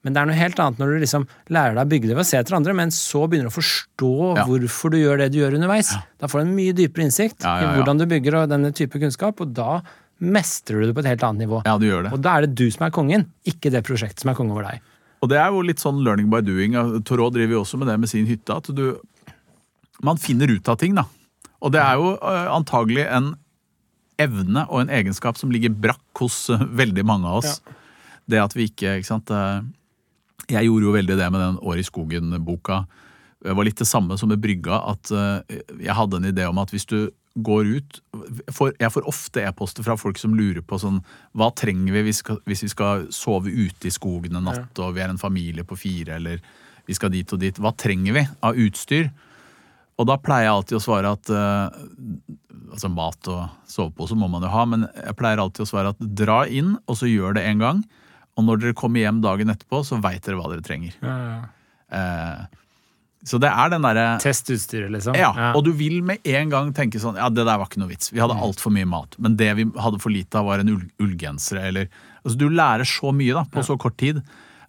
Men det er noe helt annet når du liksom lærer deg å bygge det ved å se etter andre, men så begynner du å forstå Ja. hvorfor du gjør det du gjør underveis. Da får du en mye dypere innsikt Ja, ja, i hvordan du bygger og denne type kunnskap, og da mestrer du det på et helt annet nivå. Ja, du gjør det. Og da er det du som er kongen, ikke det prosjektet som er konge over deg. Og det er jo litt sånn learning by doing. Torå driver jo også med det med sin hytte. At du Man finner ut av ting, da. Og det er jo uh, antagelig en evne og en egenskap som ligger brakk hos uh, veldig mange av oss. Ja. Det at vi ikke Ikke sant. Uh, jeg gjorde jo veldig det med den År i skogen-boka. Det var litt det samme som med Brygga, at jeg hadde en idé om at hvis du går ut for, Jeg får ofte e-poster fra folk som lurer på sånn Hva trenger vi hvis, hvis vi skal sove ute i skogen en natt, og vi er en familie på fire, eller vi skal dit og dit. Hva trenger vi av utstyr? Og da pleier jeg alltid å svare at uh, Altså mat og sovepose må man jo ha, men jeg pleier alltid å svare at dra inn, og så gjør det en gang. Og når dere kommer hjem dagen etterpå, så veit dere hva dere trenger. Ja, ja. Uh, så det er den derre Testutstyret, liksom. Ja, ja, Og du vil med en gang tenke sånn Ja, det der var ikke noe vits. Vi hadde mm. altfor mye mat. Men det vi hadde for lite av, var en ull ullgenser eller Altså, du lærer så mye da, på ja. så kort tid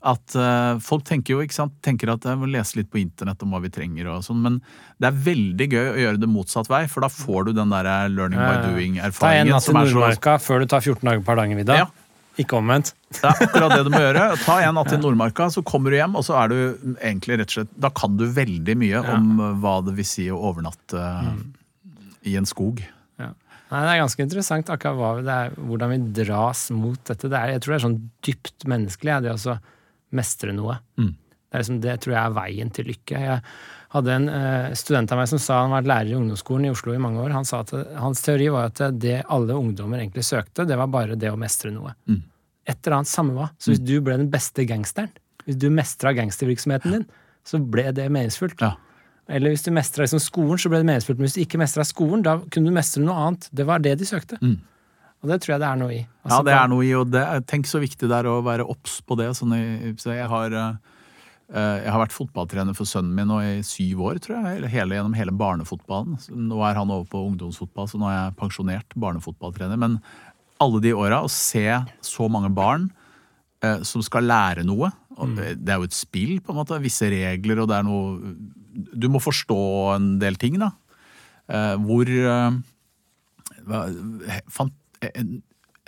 at uh, folk tenker jo, ikke sant, tenker at jeg må lese litt på internett om hva vi trenger og sånn, men det er veldig gøy å gjøre det motsatt vei, for da får du den der learning by doing-erfaringen. Ta en natt i Nordmarka så... før du tar 14 dager på Hardangervidda. Ja. Ikke omvendt. Det er akkurat det du må gjøre. Ta en natt i Nordmarka, så kommer du hjem, og så er du egentlig rett og slett Da kan du veldig mye ja. om hva det vil si å overnatte mm. i en skog. Ja. Nei, Det er ganske interessant akkurat er, hvordan vi dras mot dette. Det er, jeg tror det er sånn dypt menneskelig, det å mestre noe. Mm. Det, liksom, det, tror jeg er veien til lykke. Jeg hadde en uh, student av meg som sa han var lærer i ungdomsskolen i Oslo i mange år. Han sa at Hans teori var at det alle ungdommer egentlig søkte, det var bare det å mestre noe. Mm. Et eller annet samme hva. Så hvis mm. du ble den beste gangsteren, hvis du mestra gangstervirksomheten din, så ble det meningsfullt. Ja. Eller hvis du mestra liksom skolen, så ble det meningsfullt. Men hvis du ikke mestra skolen, da kunne du mestre noe annet. Det var det de søkte. Mm. Og det tror jeg det er noe i. Altså, ja, det er noe i, og det, tenk så viktig det er å være obs på det. Sånn så jeg har uh, Eh, jeg har vært fotballtrener for sønnen min nå i syv år, tror jeg. Hele, gjennom hele barnefotballen. Nå er han over på ungdomsfotball, så nå er jeg pensjonert barnefotballtrener. Men alle de åra, å se så mange barn eh, som skal lære noe mm. Det er jo et spill, på en måte. Visse regler, og det er noe Du må forstå en del ting, da. Eh, hvor eh, fant,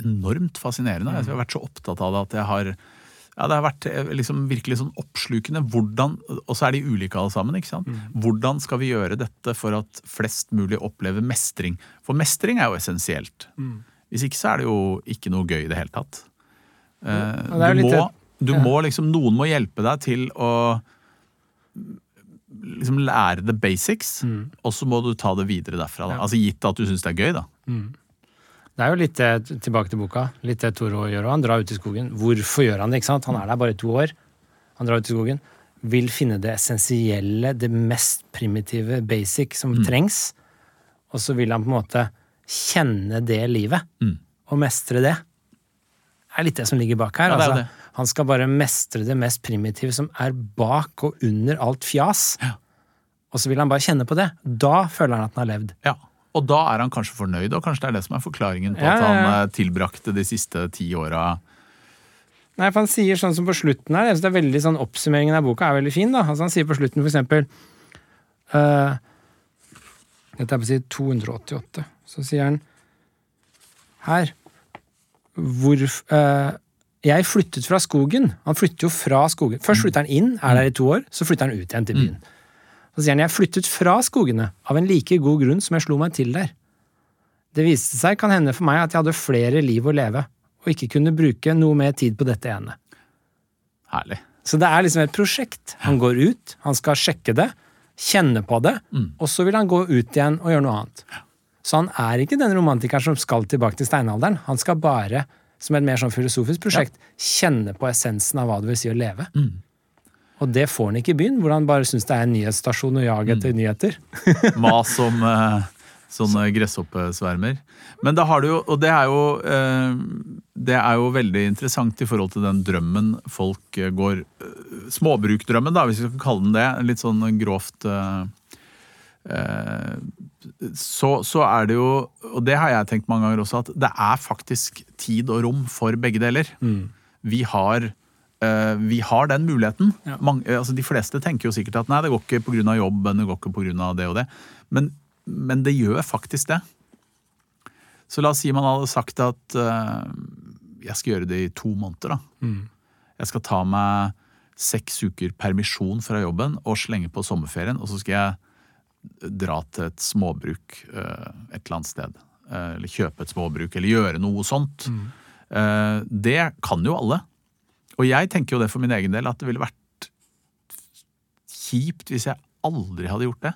Enormt fascinerende. Jeg har vært så opptatt av det at jeg har ja, det har vært eh, liksom virkelig sånn oppslukende. Hvordan, Og så er de ulike alle sammen. ikke sant? Mm. Hvordan skal vi gjøre dette for at flest mulig opplever mestring? For mestring er jo essensielt. Mm. Hvis ikke så er det jo ikke noe gøy i det hele tatt. Ja, det du, må, du ja. må, liksom, Noen må hjelpe deg til å liksom lære the basics, mm. og så må du ta det videre derfra. Da. Altså Gitt at du syns det er gøy, da. Mm. Det er jo litt tilbake til boka. Litt det Toro gjør. Han drar ut i skogen. Hvorfor gjør han det? ikke sant? Han er der bare i to år. Han drar ut i skogen. Vil finne det essensielle, det mest primitive, basic, som mm. trengs. Og så vil han på en måte kjenne det livet. Mm. Og mestre det. Det er litt det som ligger bak her. Ja, altså, han skal bare mestre det mest primitive som er bak og under alt fjas. Ja. Og så vil han bare kjenne på det. Da føler han at han har levd. Ja. Og da er han kanskje fornøyd, og kanskje det er det som er forklaringen på ja, at han eh, tilbrakte de siste ti åra Nei, for Han sier sånn som på slutten her, jeg synes det er veldig sånn Oppsummeringen av boka er veldig fin. da, altså Han sier på slutten for eksempel uh, Dette er på side 288. Så sier han her hvor uh, Jeg flyttet fra skogen. Han flytter jo fra skogen. Først flytter han inn, er der i to år, så flytter han ut igjen til byen. Mm. Så sier han jeg flyttet fra skogene av en like god grunn som jeg slo meg til der. Det viste seg kan hende for meg at jeg hadde flere liv å leve, og ikke kunne bruke noe mer tid på dette ene. Herlig. Så det er liksom et prosjekt. Han går ut, han skal sjekke det, kjenne på det, mm. og så vil han gå ut igjen og gjøre noe annet. Så han er ikke den romantikeren som skal tilbake til steinalderen. Han skal bare, som et mer sånn filosofisk prosjekt, ja. kjenne på essensen av hva det vil si å leve. Mm. Og det får han ikke i byen, hvor han bare syns det er en nyhetsstasjon å jage etter mm. nyheter. Mas om uh, sånne gresshoppesvermer. Men da har du jo, og det er jo, uh, det er jo veldig interessant i forhold til den drømmen folk eh, går uh, Småbrukdrømmen, da, hvis vi skal kalle den det. Litt sånn grovt så, så, er det jo, og det har jeg tenkt mange ganger også, at det er faktisk tid og rom for begge deler. Mm. Vi har vi har den muligheten. Ja. Mange, eh, altså de fleste tenker jo sikkert at nei, det går ikke pga. jobben, det går ikke pga. det og det. Men, men det gjør faktisk det. Så la oss si man hadde sagt at uh, jeg skal gjøre det i to måneder. da. Mm. Jeg skal ta meg seks uker permisjon fra jobben og slenge på sommerferien, og så skal jeg dra til et småbruk uh, et eller annet sted. Uh, Eller kjøpe et småbruk, eller gjøre noe sånt. Eh, Det kan jo alle. Og jeg tenker jo det for min egen del, at det ville vært kjipt hvis jeg aldri hadde gjort det.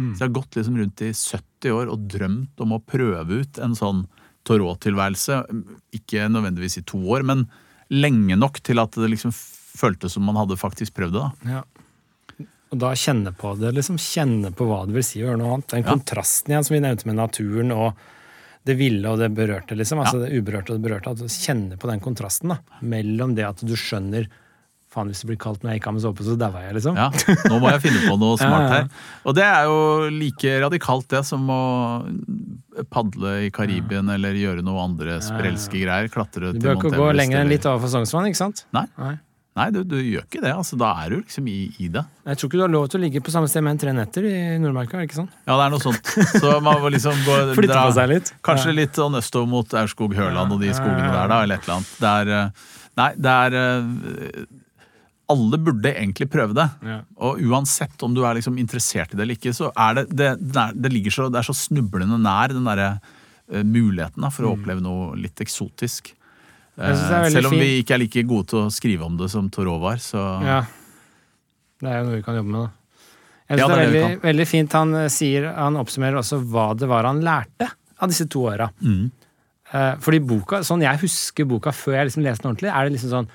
Så jeg har gått liksom rundt i 70 år og drømt om å prøve ut en sånn Torot-tilværelse. Ikke nødvendigvis i to år, men lenge nok til at det liksom føltes som man hadde faktisk prøvd det. da. Ja. Og da kjenne på det, liksom kjenne på hva det vil si å gjøre noe annet. Den Ja. kontrasten igjen som vi nevnte med naturen og det ville og det berørte, liksom. Altså det uberørte og det berørte. At du kjenner på den kontrasten da, mellom det at du skjønner Faen, hvis det blir kaldt når jeg ikke har med såpe, så daua jeg, liksom. Ja, Nå må jeg finne på noe smart Ja, ja. her. Og det er jo like radikalt det som å padle i Karibien eller gjøre noe andre sprelske greier. Klatre Du bør ikke gå lenger enn litt overfor Sognsvann, ikke sant? Nei, Nei. Nei du, du gjør ikke det. altså Da er du liksom i, i det. Jeg tror ikke du har lov til å ligge på samme sted med en tre netter i Nordmarka, er det ikke sånn? Ja, det er noe sånt. Så man må liksom gå Flytte på seg litt. Kanskje Ja. litt sånn østover mot Aurskog-Høland og de skogene der, da, eller et eller annet. Det er eh, Nei, det er eh, Alle burde egentlig prøve det. Ja. Og uansett om du er liksom interessert i det eller ikke, så er det Det, det, ligger så, det er så snublende nær den derre eh, muligheten da, for å oppleve noe litt eksotisk. Selv om fin. vi ikke er like gode til å skrive om det som Torå var, så Ja. Det er jo noe vi kan jobbe med, da. Jeg Ja, synes det er det er veldig, veldig fint han eh, sier Han oppsummerer også hva det var han lærte av disse to åra. Mm. Eh, fordi boka, sånn jeg husker boka før jeg liksom leste den ordentlig, er det liksom sånn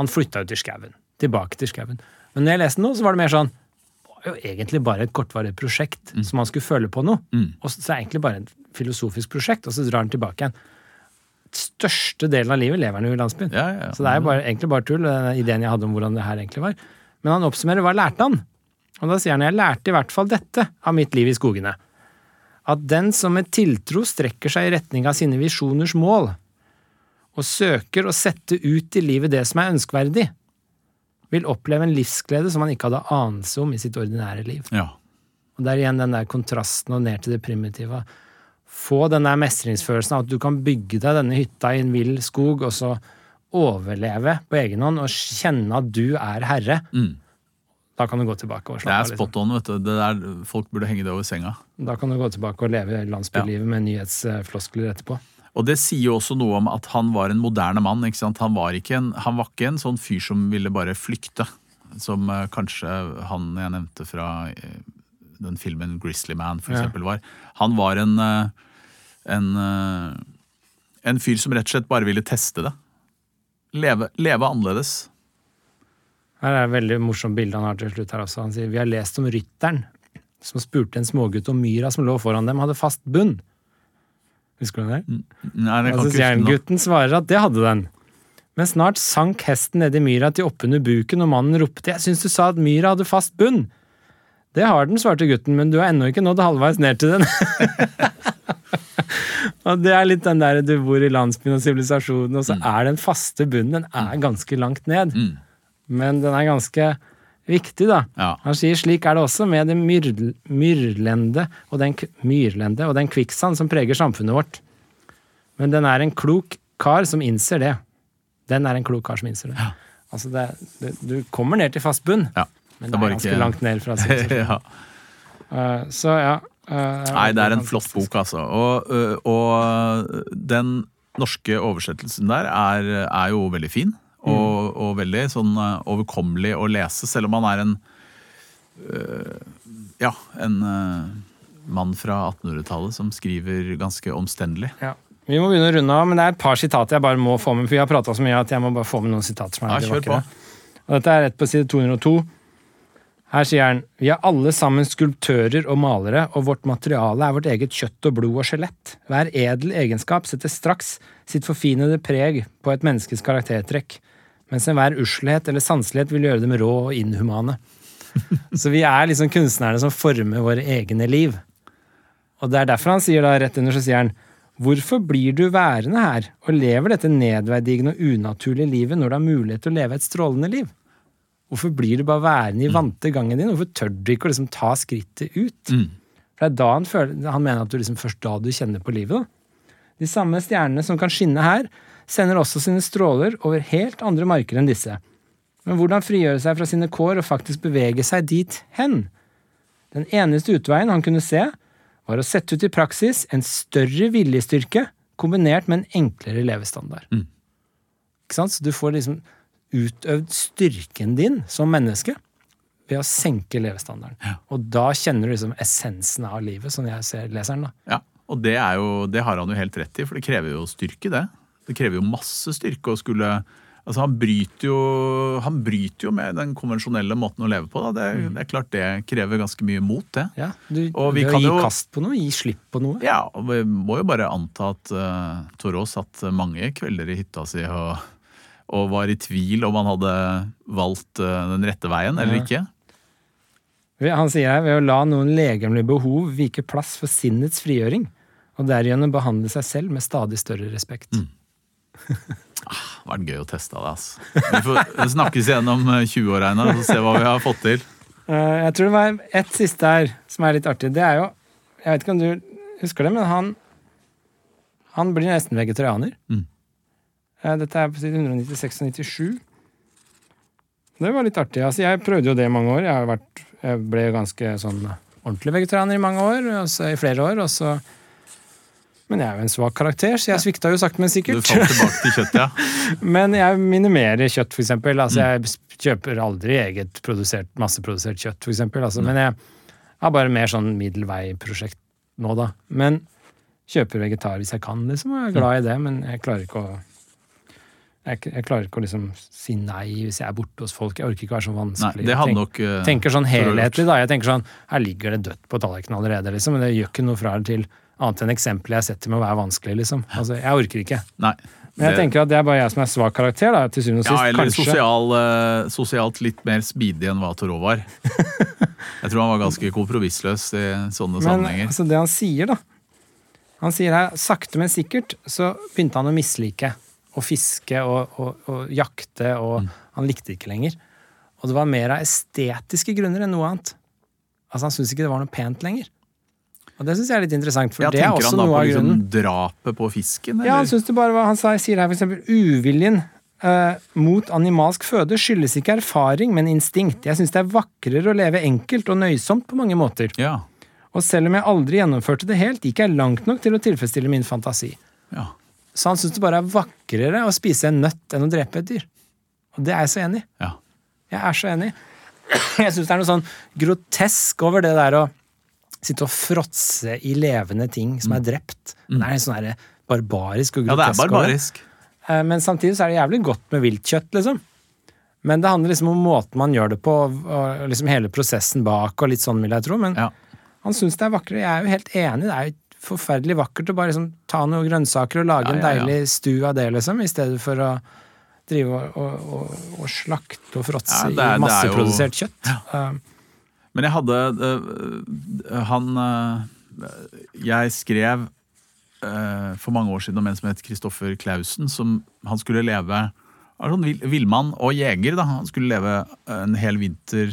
Han flytta ut i skauen. Tilbake til skauen. Men når jeg leste den nå, så var det mer sånn Det var jo egentlig bare et kortvarig prosjekt som han skulle føle på noe. Mm. Og så så er det egentlig bare et filosofisk prosjekt, og så drar han tilbake igjen. Største delen av livet lever han jo i landsbyen. Ja, ja, ja. Så det er jo bare, egentlig bare tull, den ideen jeg hadde om hvordan det her egentlig var. Men han oppsummerer hva lærte han? Og da sier han jeg lærte i hvert fall dette av mitt liv i skogene. At den som med tiltro strekker seg i retning av sine visjoners mål, og søker å sette ut i livet det som er ønskverdig, vil oppleve en livsglede som han ikke hadde anelse om i sitt ordinære liv. ja. Og det er igjen den der kontrasten og ned til det primitive. Få den der mestringsfølelsen av at du kan bygge deg denne hytta i en vill skog, og så overleve på egen hånd og kjenne at du er herre. Mm. Da kan du gå tilbake og slappe av. Det er spot on. vet du. Det der, folk burde henge det over senga. Da kan du gå tilbake og leve landsbylivet med nyhetsfloskler etterpå. Og det sier jo også noe om at han var en moderne mann. ikke sant? Han var ikke en, han var ikke en sånn fyr som ville bare flykte. Som eh, kanskje han jeg nevnte fra eh, den filmen 'Grizzly Man' for eksempel var. Han var en, eh, en, eh, en fyr som rett og slett bare ville teste det. Leve, leve annerledes. Her er et veldig morsomt bilde han har til slutt her også. Han sier vi har lest om rytteren som spurte en smågutt om myra som lå foran dem, hadde fast bunn. Husker du det? Nei, det kan ikke huske nå. gutten svarer at det hadde den. Men snart sank hesten ned i myra til oppunder buken, og mannen ropte jeg syns du sa at myra hadde fast bunn. Det har den, svarte gutten, men du har ennå ikke nådd halvveis ned til den. og det er litt den der du bor i landsbyen og sivilisasjonen, og så er den faste bunnen den er ganske langt ned. Mm. Men den er ganske viktig, da. Ja. Han sier slik er det også med det myrl- myrlende og den, myrlende og den kvikksand som preger samfunnet vårt. Men den er en klok kar som innser det. Den er en klok kar som innser det. Altså det, det, du kommer ned til fast bunn, Ja. Men Det er ganske ikke- langt ned fra sivilisasjonen. ja. Uh, så ja. uh, Nei, det er en flott bok, altså. Og, ø, og den norske oversettelsen der er, er jo veldig fin. Og, og veldig sånn overkommelig å lese, selv om han er en Ja, en mann fra 1800-tallet som skriver ganske omstendelig. Ja. Vi må begynne å runde av, men det er et par sitater jeg bare må få med. For vi har prata så mye at jeg må bare få med noen sitater som er Ja, kjør på. Og dette er rett på side 202. Her sier han Vi er alle sammen skulptører og malere, og vårt materiale er vårt eget kjøtt og blod og skjelett. Hver edel egenskap setter straks sitt forfinede preg på et menneskes karaktertrekk, mens enhver uslhet eller sanselighet vil gjøre dem rå og inhumane. Så vi er liksom kunstnerne som former våre egne liv. Og det er derfor han sier da, rett under så sier han Hvorfor blir du værende her og lever dette nedverdigende og unaturlige livet når du har mulighet til å leve et strålende liv? Hvorfor blir du bare værende i vante gangen din? Hvorfor tør du ikke å liksom ta skrittet ut? Mm. For det er da han føler Han mener at du liksom først da du kjenner på livet, da. De samme stjernene som kan skinne her, sender også sine stråler over helt andre marker enn disse. Men hvordan frigjøre seg fra sine kår og faktisk bevege seg dit hen? Den eneste utveien han kunne se, var å sette ut i praksis en større viljestyrke kombinert med en enklere levestandard. Mm. Ikke sant? Så du får liksom utøvd styrken din som menneske ved å senke levestandarden. Ja. Og da kjenner du liksom essensen av livet, som jeg ser leseren. da. Ja, og det, er jo, det har han jo helt rett i, for det krever jo styrke, det. Det krever jo masse styrke å skulle Altså han bryter, jo, han bryter jo med den konvensjonelle måten å leve på. Da. Det, Mm. det er klart det krever ganske mye mot, det. Ja, du, Og vi kan gi jo- kast på noe, gi slipp på noe. Ja, og vi må jo bare anta at uh, Torås satt mange kvelder i hytta si og, og var i tvil om han hadde valgt eh, den rette veien eller ikke. Han sier her ved å la noen legemlige behov vike plass for sinnets frigjøring, og derigjennom behandle seg selv med stadig større respekt. Mm. Det har vært gøy å teste det. Altså. Vi får snakkes igjen om eh, 20 år, Einar, og se hva vi har fått til. Eh, jeg tror det var ett siste her som er litt artig. Det er jo Jeg vet ikke om du husker det, men han Han blir nesten vegetarianer. Mm. Eh, dette er på side 196 og 97. Det var litt artig. Altså, jeg prøvde jo det i mange år. Jeg, har vært, jeg ble ganske sånn ordentlig vegetarianer i mange år, altså i flere år. Og så men jeg er jo en svak karakter, så jeg svikta jo sakte, men Du sikkert. falt tilbake til kjøtt, ja. Men jeg minimerer kjøtt, eksempel. Altså, Mm. jeg kjøper aldri eget produsert, masseprodusert kjøtt, eksempel. Altså, men jeg har bare mer sånn middelvei-prosjekt nå, da. Men kjøper vegetar hvis jeg kan, liksom. Og jeg er glad i det, men jeg klarer ikke å jeg, jeg klarer ikke å liksom si nei hvis jeg er borte hos folk. Jeg orker ikke å være så Nei, vanskelig. det hadde nok eh, tenker, sånn helhetlig, da. Jeg tenker sånn Her ligger det dødt på tallerkenen allerede, liksom. Men det gjør ikke noe fra eller til annet enn eksempelet jeg setter med å være vanskelig, liksom. Altså, jeg orker ikke. Nei. Men jeg tenker at det er bare jeg som er svak karakter, da, til syvende og Ja, eller sosial, uh, sosialt litt mer speedy enn hva Torå var. Jeg tror han var ganske kompromissløs i sånne Men sammenhenger. altså, det han sier, da Han sier her sakte, men sikkert så begynte han å mislike å fiske og, og, og jakte, og Mm. han likte det ikke lenger. Og det var mer av estetiske grunner enn noe annet. Altså Han syntes ikke det var noe pent lenger. Og det syns jeg er litt interessant, for Ja, det er tenker også han da noe på han da liksom drapet på fisken? Ja, han eller? synes det bare var, han sier her eksempel uviljen eh, mot animalsk føde skyldes ikke erfaring, men instinkt. Jeg syns det er vakrere å leve enkelt og nøysomt på mange måter. ja. Og selv om jeg aldri gjennomførte det helt, gikk jeg langt nok til å tilfredsstille min fantasi. ja. Så han syns det bare er vakrere å spise en nøtt enn å drepe et dyr. Og det er jeg så enig i. ja. Jeg er så enig. Jeg syns det er noe sånn grotesk over det der å sitte og fråtse i levende ting som er drept. Det er sånn barbarisk og grotesk. Ja, det er barbarisk. over. Eh, Men samtidig så er det jævlig godt med viltkjøtt, liksom. Men det handler liksom om måten man gjør det på, og liksom hele prosessen bak, og litt sånn, vil jeg tro. Men Ja. han syns det er vakrere. Jeg er jo helt enig. Det er jo forferdelig vakkert å bare liksom ta noen grønnsaker og lage Ja, en ja, ja. deilig stu av det, liksom, i stedet for å drive og, og, og, og slakte og fråtse er- i jo- masseprodusert kjøtt. Eh, Men jeg hadde øh, Han øh, Jeg skrev for mange år siden om en som het Kristoffer Clausen. Som han skulle leve sånn vill- Villmann og jeger. da Han skulle leve en hel vinter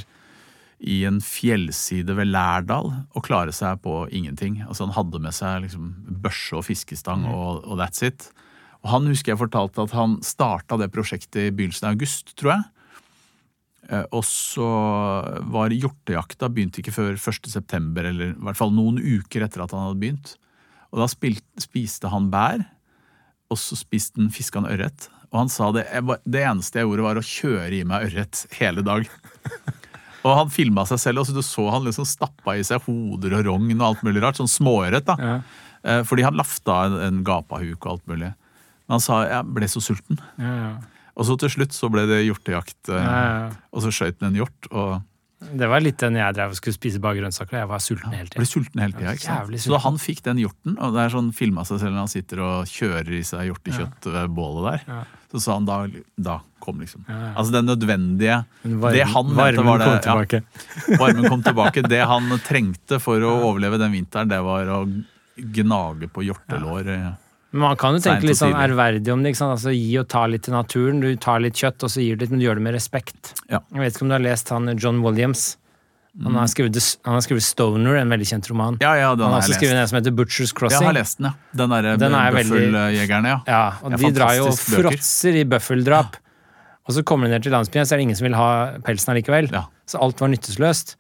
i en fjellside ved Lærdal og klare seg på ingenting. Altså Han hadde med seg liksom børse og fiskestang, og, og that's it. Og Han husker jeg fortalte at han starta det prosjektet i begynnelsen av august, tror jeg. Eh, Og så var hjortejakta begynte ikke før 1. september, eller i hvert fall noen uker etter at han hadde begynt. Og da spilte, spiste han bær, og så spiste han fiska han ørret. Og han sa det, det eneste jeg gjorde, var å kjøre i meg ørret hele dag. Og han filma seg selv, og så du så han liksom stappa i seg hoder og rogn og alt mulig rart. Sånn småørret, da. Ja. Eh, Fordi han lafta en, en gapahuk og alt mulig. Men han sa jeg ble så sulten. ja, ja. Og så til slutt så ble det hjortejakt. eh, Ja, ja. Og så skøyt han en hjort og Det var litt den jeg drev og skulle spise bare grønnsaker, jeg var sulten hele ble sulten hele tiden, ikke sant? Så da han fikk den hjorten, og det er sånn filma seg selv når han sitter og kjører i seg hjortekjøtt ved bålet der, Ja. så sa han da, da kom liksom. Ja, ja. Altså den nødvendige Men varm- Det han mente varmen var det kom ja. Varmen kom tilbake. Det han trengte for å overleve den vinteren, det var å gnage på hjortelår. eh. Men man kan jo tenke litt sånn ærverdig om det. ikke sant? Altså Gi og ta litt til naturen. Du tar litt kjøtt, og så gir du litt, men du gjør det med respekt. Ja. Jeg vet ikke om du har lest han John Williams. Han har, skrevet, han har skrevet Stoner, en veldig kjent roman. Ja, ja, den han har også skrevet en som heter Butcher's Crossing'. Jeg har lest den, ja. Den derre er Bøffeljegerne, ja. Ja, og de drar jo og fråtser i bøffeldrap. Og så kommer de ned til landsbyen, så er det ingen som vil ha pelsen allikevel. Så alt var nytteløst.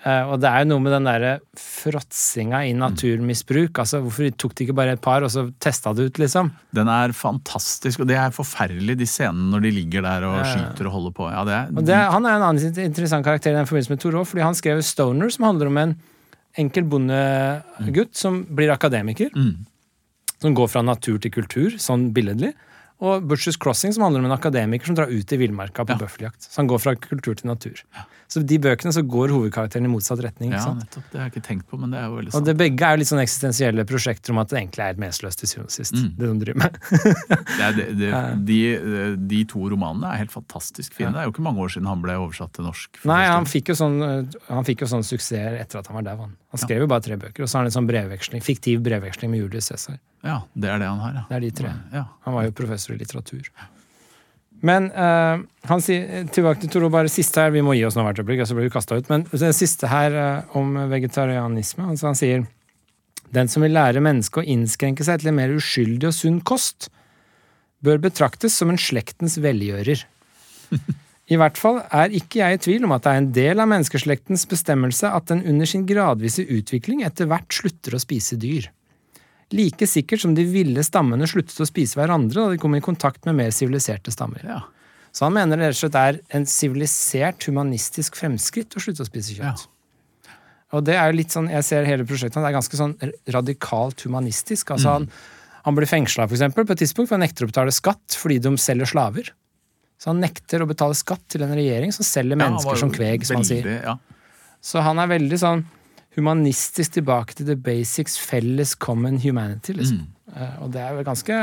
Eh, og det er jo noe med den derre fråtsinga i naturmisbruk. Altså, hvorfor tok de ikke bare et par, og så testa det ut, liksom? Den er fantastisk, og det er forferdelig, de scenene når de ligger der og skyter og holder på. Ja, det er, det, han er en annen interessant karakter i den forbindelse med Thoreau, fordi han skrev Stoner, som handler om en enkel bondegutt som blir akademiker. Mm. Som går fra natur til kultur, sånn billedlig. Og Butchers Crossing, som handler om en akademiker som drar ut i villmarka på Ja. bøffeljakt. Så han går fra kultur til natur. Så de bøkene så går hovedkarakteren i motsatt retning. ja, ikke sant? nettopp. Det har jeg ikke tenkt på, men det er jo veldig sant. Og det begge er jo litt sånn eksistensielle prosjekter om at det egentlig er et meningsløst til syvende og sist. Mm. Det de driver med. Det det, det, de, de to romanene er helt fantastisk fine. Det er jo ikke mange år siden han ble oversatt til norsk. Nei, han fikk jo sånn, øh, han fikk jo sånn suksess etter at han var dau. Han. han skrev jo bare tre bøker, og så har han en sånn brevveksling, fiktiv brevveksling med Julius Cæsar. Ja, det er det han har, ja. Det er de tre. Ja. Han var jo professor i litteratur. Men uh, han sier tilbake til Toro, bare siste her, vi må gi oss nå hvert øyeblikk, så blir vi kasta ut. Men det siste her uh, om vegetarianisme, altså han sier den som vil lære mennesket å innskrenke seg til en mer uskyldig og sunn kost, bør betraktes som en slektens velgjører. I hvert fall er ikke jeg i tvil om at det er en del av menneskeslektens bestemmelse at den under sin gradvise utvikling etter hvert slutter å spise dyr. Like sikkert som de ville stammene sluttet å spise hverandre da de kom i kontakt med mer siviliserte stammer. Ja. Så han mener det rett og slett er en sivilisert, humanistisk fremskritt å slutte å spise kjøtt. Og det er jo litt sånn, jeg ser hele prosjektet hans, det er ganske sånn radikalt humanistisk. Altså han, han blir fengsla på et tidspunkt for han nekter å betale skatt fordi de selger slaver. Så han nekter å betale skatt til en regjering som selger Ja, mennesker som kveg, som han sier. Ja. Så han er veldig sånn humanistisk tilbake til the basics, felles common humanity, liksom. Mm. Eh, og det er jo ganske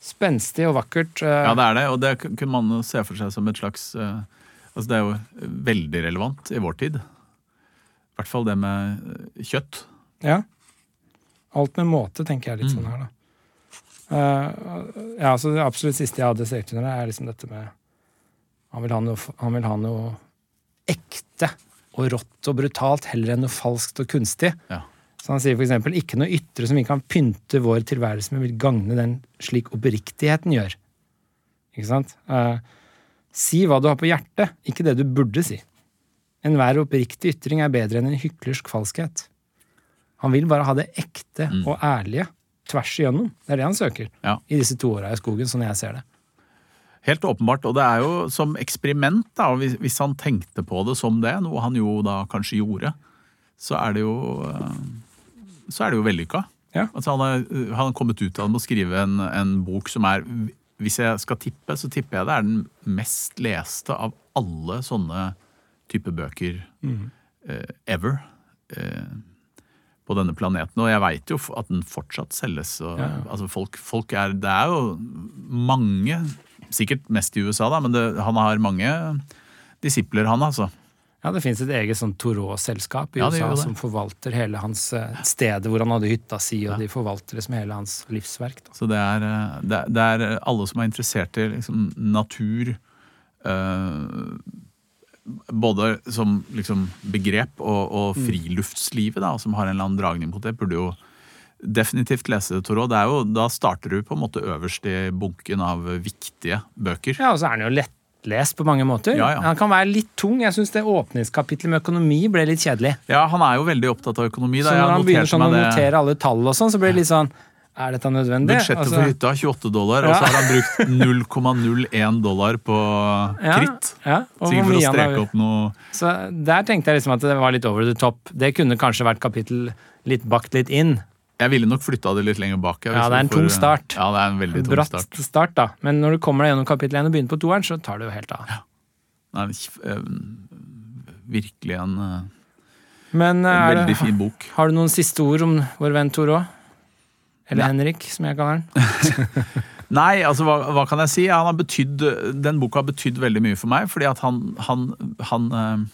spenstig og vakkert. eh, ja, det er det, og det kunne man se for seg som et slags eh, Altså, det er jo veldig relevant i vår tid. I hvert fall det med kjøtt. Ja. Alt med måte, tenker jeg litt Mm. sånn her, da. Ja, så det absolutt siste jeg hadde sett under, er liksom dette med Han vil ha noe, han vil ha noe ekte og rått og brutalt heller enn noe falskt og kunstig. Ja. Så han sier eksempel ikke noe ytre som vi kan pynte vår tilværelse med, vil gagne den slik oppriktigheten gjør. Ikke sant? Eh, si hva du har på hjertet, ikke det du burde si. Enhver oppriktig ytring er bedre enn en hyklersk falskhet. Han vil bare ha det ekte Mm. og ærlige tvers igjennom. Det er det han søker Ja. i disse to åra i skogen, sånn jeg ser det. Helt åpenbart, og det er jo som eksperiment, da, hvis, han tenkte på det som det, noe han jo da kanskje gjorde, så er det jo eh, så er det jo vellykka. Ja. Altså han, har, han har kommet ut av det med å skrive en, en bok som er Hvis jeg skal tippe, så tipper jeg det er den mest leste av alle sånne type bøker eh, ever. eh, på denne planeten, og jeg veit jo at den fortsatt selges. Og, Ja. altså folk, folk er, det er jo mange, sikkert mest i USA, da, men det, han har mange disipler, han altså. Ja, Det fins et eget sånn Torå-selskap i Ja, USA som forvalter hele hans eh, stedet hvor han hadde hytta si, og Ja. de forvalter liksom hele hans livsverk. Da. Så det er, eh, det, er- det er alle som er interessert i liksom, natur øh, Både som liksom, begrep og, og Mm. friluftslivet, da, som har en eller annen dragning mot det, burde jo definitivt lese Det Torå. da starter du på en måte øverst i bunken av viktige bøker. Ja, Og så er den jo lettlest på mange måter. Ja, ja. Han kan være litt tung. Jeg syns det åpningskapitlet med økonomi ble litt kjedelig. Ja, han er jo veldig opptatt av økonomi. Da. Så når han begynner sånn å notere alle tall og sånn, så blir det litt sånn Er dette nødvendig? Budsjettet Altså, for hytta 28 dollar, og så har han brukt 0,01 dollar på kritt. Ja, Sikkert hvor for å mye han har- streke opp noe Så der tenkte jeg liksom at det var litt over the top. Det kunne kanskje vært kapittel litt bakt litt inn. Jeg ville nok flytta det litt lenger bak. Ja, det er en får- tung start. Ja, det er en veldig tung Bratt start. start. da. Men når du kommer deg gjennom kapittel 1 og begynner på toeren, så tar det jo helt av. Det er en eh, virkelig en, eh, Men en er veldig det, fin bok. har du noen siste ord om vår venn Toro? Eller Nei. Henrik, som jeg kaller han. Nei, altså hva, hva kan jeg si? Han har betydd, den boka har betydd veldig mye for meg, fordi at han, han, han øh,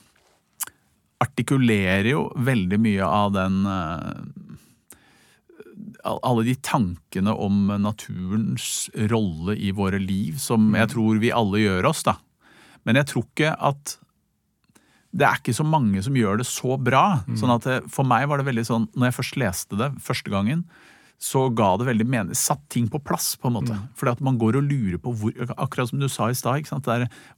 artikulerer jo veldig mye av den eh, all- Alle de tankene om naturens rolle i våre liv, som jeg tror vi alle gjør oss, da. Men jeg tror ikke at det er ikke så mange som gjør det så bra. sånn at det, For meg var det veldig sånn, når jeg først leste det første gangen, så ga det veldig mening, satt ting på plass, på en måte. Fordi at man går og lurer på hvor, Akkurat som du sa i stad.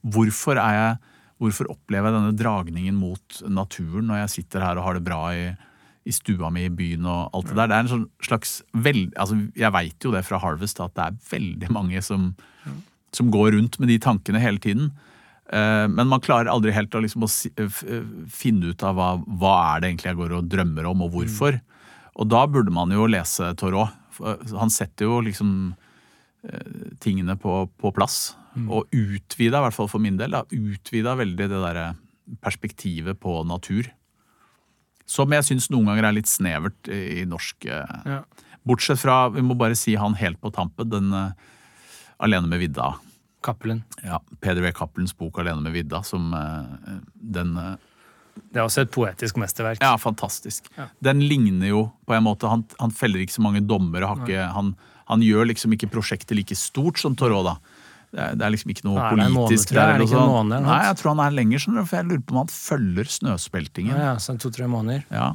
Hvorfor er jeg Hvorfor opplever jeg denne dragningen mot naturen når jeg sitter her og har det bra i, i stua mi i byen og alt det der? Det er en sånn slags veld, altså Jeg veit jo det fra Harvest at det er veldig mange som, som går rundt med de tankene hele tiden. Eh, Men man klarer aldri helt å, liksom, å finne ut av hva, hva er det egentlig jeg går og drømmer om, og hvorfor. Og da burde man jo lese Torot. Han setter jo liksom eh, tingene på, på plass. Og utvida, i hvert fall for min del, da, utvida veldig det derre perspektivet på natur. Som jeg syns noen ganger er litt snevert i norsk eh, Ja. Bortsett fra, vi må bare si han helt på tampen, den uh, Alene med vidda. Cappelen. Ja, Peder V. Cappelens bok 'Alene med vidda', som uh, den uh, Det er også et poetisk mesterverk. Ja, fantastisk. Ja. Den ligner jo på en måte Han, han feller ikke så mange dommer. og han, han gjør liksom ikke prosjektet like stort som Toråda, da. Det er, det er liksom ikke noe Nei, politisk måned. Er det eller noe sånt. måned Nei, jeg tror han er lenger, for jeg lurer på om han følger snøspeltingen. Ja, ja, så to-tre måneder. Ja.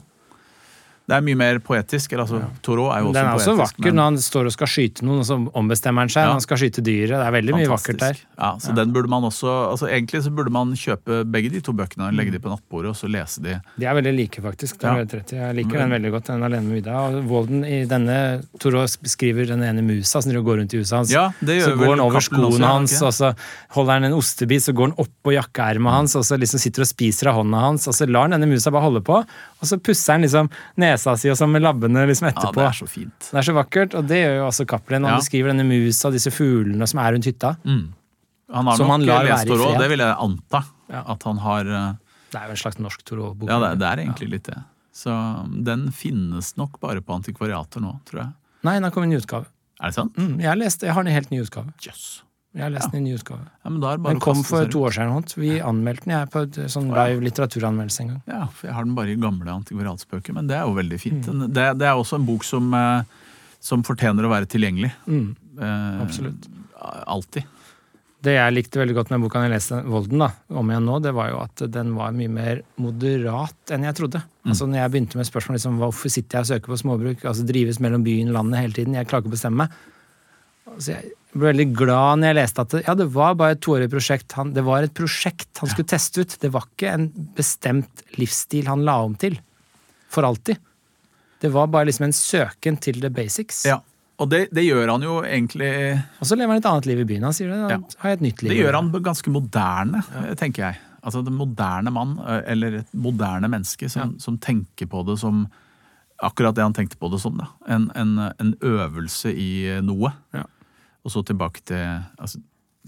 Det er mye mer poetisk. Eller, altså, Torot er jo også Den er også poetisk. vakker men- når han står og skal skyte noen, og så ombestemmer han seg. Ja. Han skal skyte dyret. Det er veldig mye vakkert der. Ja, så den burde man også, altså Egentlig så burde man kjøpe begge de to bøkene, legge de på nattbordet og så lese de. De er veldig like, faktisk. Ja. Jeg liker den veldig godt, den alene med Ida. Og Walden i denne Toro skriver den ene musa som går rundt i huset hans. Ja, det så går han over skoene også, hans, og så holder han en ostebit, så går han opp på jakkeermet hans, og så liksom sitter og spiser av hånda hans, og så lar han denne musa bare holde på, og så pusser han liksom nesa si og sånn med labbene liksom Ja, det er så fint. Det er så vakkert, og det gjør jo også Cappelen. Han Ja. beskriver denne musa og disse fuglene som er rundt hytta. Mm. Han har Som nok han lar lest være i fred. det vil jeg anta. Ja. At han har eh, Det er jo en slags norsk Toro-bok. Ja, det, det er egentlig litt det. Så den finnes nok bare på antikvariater nå, tror jeg. Nei, den har kommet i ny utgave. Er det sant? Mm, jeg, har lest, jeg har den i helt ny utgave. Jøss. Jeg har lest den i ny utgave. Den kom for to år siden. Vi anmeldte den jeg på et sånn Å, ja. live litteraturanmeldelse en gang. Ja, for jeg har den bare i gamle antikvariatsbøker, men det er jo veldig fint. Mm. Det, det er også en bok som, eh, som fortjener å være tilgjengelig. Mm, Eh, absolutt. Alltid. Det jeg likte veldig godt med boka jeg leste Volden, da, om igjen nå, det var jo at den var mye mer moderat enn jeg trodde. Mm. Altså når jeg begynte med spørsmål liksom, hvorfor sitter jeg og søker på småbruk, altså drives mellom byen og landet hele tiden, jeg klarer ikke å bestemme meg. Altså, jeg ble veldig glad når jeg leste at det, ja, det var bare et toårig prosjekt. Han, det var et prosjekt han skulle teste ut. Det var ikke en bestemt livsstil han la om til. For alltid. Det var bare liksom en søken til the basics. Ja, og det, det gjør han jo egentlig Og så lever han et annet liv i byen. Han sier det. Han Ja. har et nytt liv. Det gjør han ganske moderne, tenker jeg. Altså Den moderne mann, eh, eller et moderne menneske, som, som tenker på det som akkurat det han tenkte på det som. da. En, en, en øvelse i noe. Ja. Og så tilbake til, altså,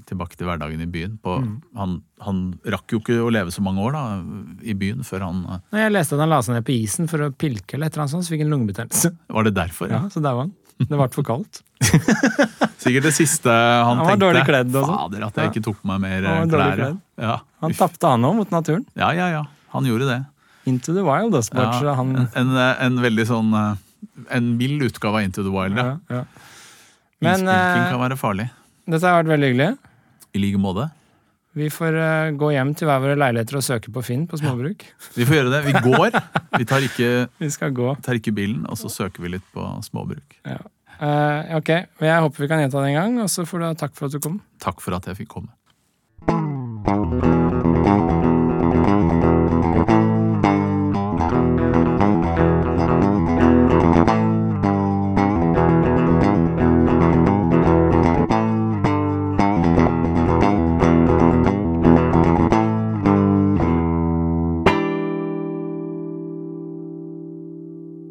tilbake til hverdagen i byen. På, Mm. han, han rakk jo ikke å leve så mange år da, i byen før han eh, Når jeg leste at han la seg ned på isen for å pilke, eller et eller annet sånt, så fikk han lungebetennelse. Var det derfor? Ja, så der var han. Det ble for kaldt. Sikkert det siste han, Han var tenkte. kledd og sånn. Fader, at jeg Ja. ikke tok på meg mer Han eh, klær. Ja. Han tapte han òg mot naturen. ja, ja, ja. Han gjorde det. Into the wild, altså. Ja, han en, en, en veldig sånn eh, En mild utgave av Into the Wild. Ja. ja, ja. Men Innspilking eh, kan være farlig. dette har vært veldig hyggelig. I like måte. Vi får eh, gå hjem til hver våre leiligheter og søke på Finn på småbruk. Vi får gjøre det. Vi går. Vi tar ikke, Vi skal gå. tar ikke bilen, og så søker vi litt på småbruk. Ja. Eh, ok, jeg håper vi kan gjenta det en gang, og så får du ha takk for at du kom. Takk for at jeg fikk komme.